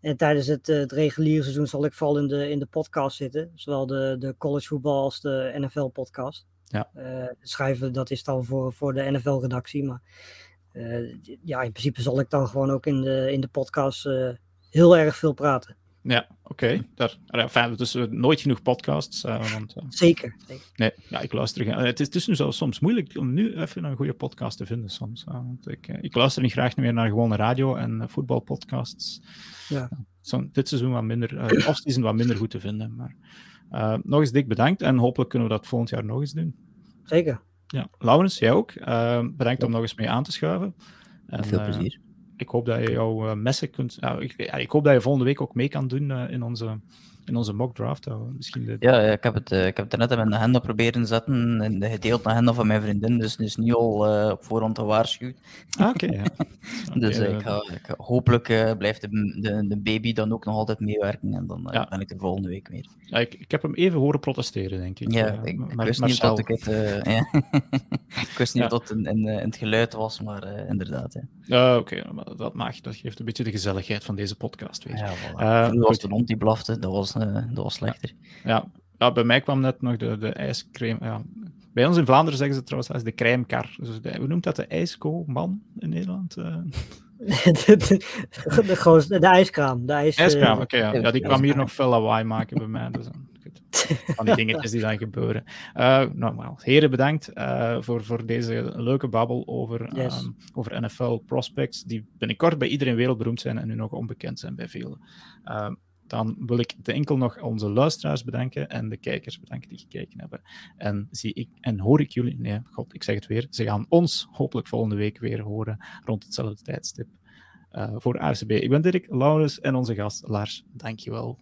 En tijdens het, het, reguliere seizoen zal ik vooral in de, in de podcast zitten, zowel de, de college voetbal als de NFL-podcast. Ja. Uh, schrijven, dat is dan voor, voor de NFL-redactie. Maar uh, ja, in principe zal ik dan gewoon ook in de, in de podcast uh, heel erg veel praten. Ja, oké. Okay. Enfin, dus nooit genoeg podcasts. want, zeker, zeker. Nee, ja, ik luister. Het is, het is nu zo, soms moeilijk om nu even een goede podcast te vinden. Soms. want ik, ik luister niet graag meer naar gewone radio en voetbalpodcasts. Ja. Zo, dit seizoen wat minder, uh, wat minder goed te vinden. Maar uh, nog eens dik bedankt en hopelijk kunnen we dat volgend jaar nog eens doen. Zeker. Ja, Laurens, jij ook. Uh, bedankt ja. om nog eens mee aan te schuiven. En, veel plezier. Uh, ik hoop dat je jouw messen kunt. Nou, ik, ja, ik, hoop dat je volgende week ook mee kan doen in onze. In onze mock draft. Misschien de... ja, ik heb het, ik heb het net in mijn agenda proberen zetten. En de gedeelde agenda van mijn vriendin. Dus het is nu al op voorhand gewaarschuwd. Ah, oké. Okay, ja. *laughs* dus ik ga, ik, hopelijk blijft de, de, de, baby dan ook nog altijd meewerken. En dan ja. ben ik er volgende week weer. Ja, ik, ik heb hem even horen protesteren, denk ik. Ja, ik, ik wist niet dat ik het. *laughs* *laughs* Ik wist niet dat het in, in, in, het geluid was, maar inderdaad. Ja. Uh, Oké, okay, dat, mag, dat geeft een beetje de gezelligheid van deze podcast weer. Ja, voilà. uh, was de hond die blafte, dat was, dat was slechter. Ja. ja. bij mij kwam net nog de, de ijscreme. Ja. Bij ons in Vlaanderen zeggen ze trouwens als de crèmekar. Dus de, hoe noemt dat de ijsko-man in Nederland? *laughs* de, de, de, ijskraam. De ijs, ijskraam, oké. Okay, ja. ja. die kwam hier nog veel lawaai maken bij mij. Dus, *laughs* van die dingetjes die dan gebeuren. Uh, nogmaals, heren bedankt uh, voor, voor deze leuke babbel over, yes. um, over NFL prospects, die binnenkort bij iedereen wereldberoemd zijn en nu nog onbekend zijn bij velen. Uh, dan wil ik de enkel nog onze luisteraars bedanken en de kijkers bedanken die gekeken hebben. En zie ik en hoor ik jullie, nee, god, ik zeg het weer, ze gaan ons hopelijk volgende week weer horen rond hetzelfde tijdstip uh, voor AFCB. Ik ben Dirk, Laurens en onze gast Lars. Dankjewel.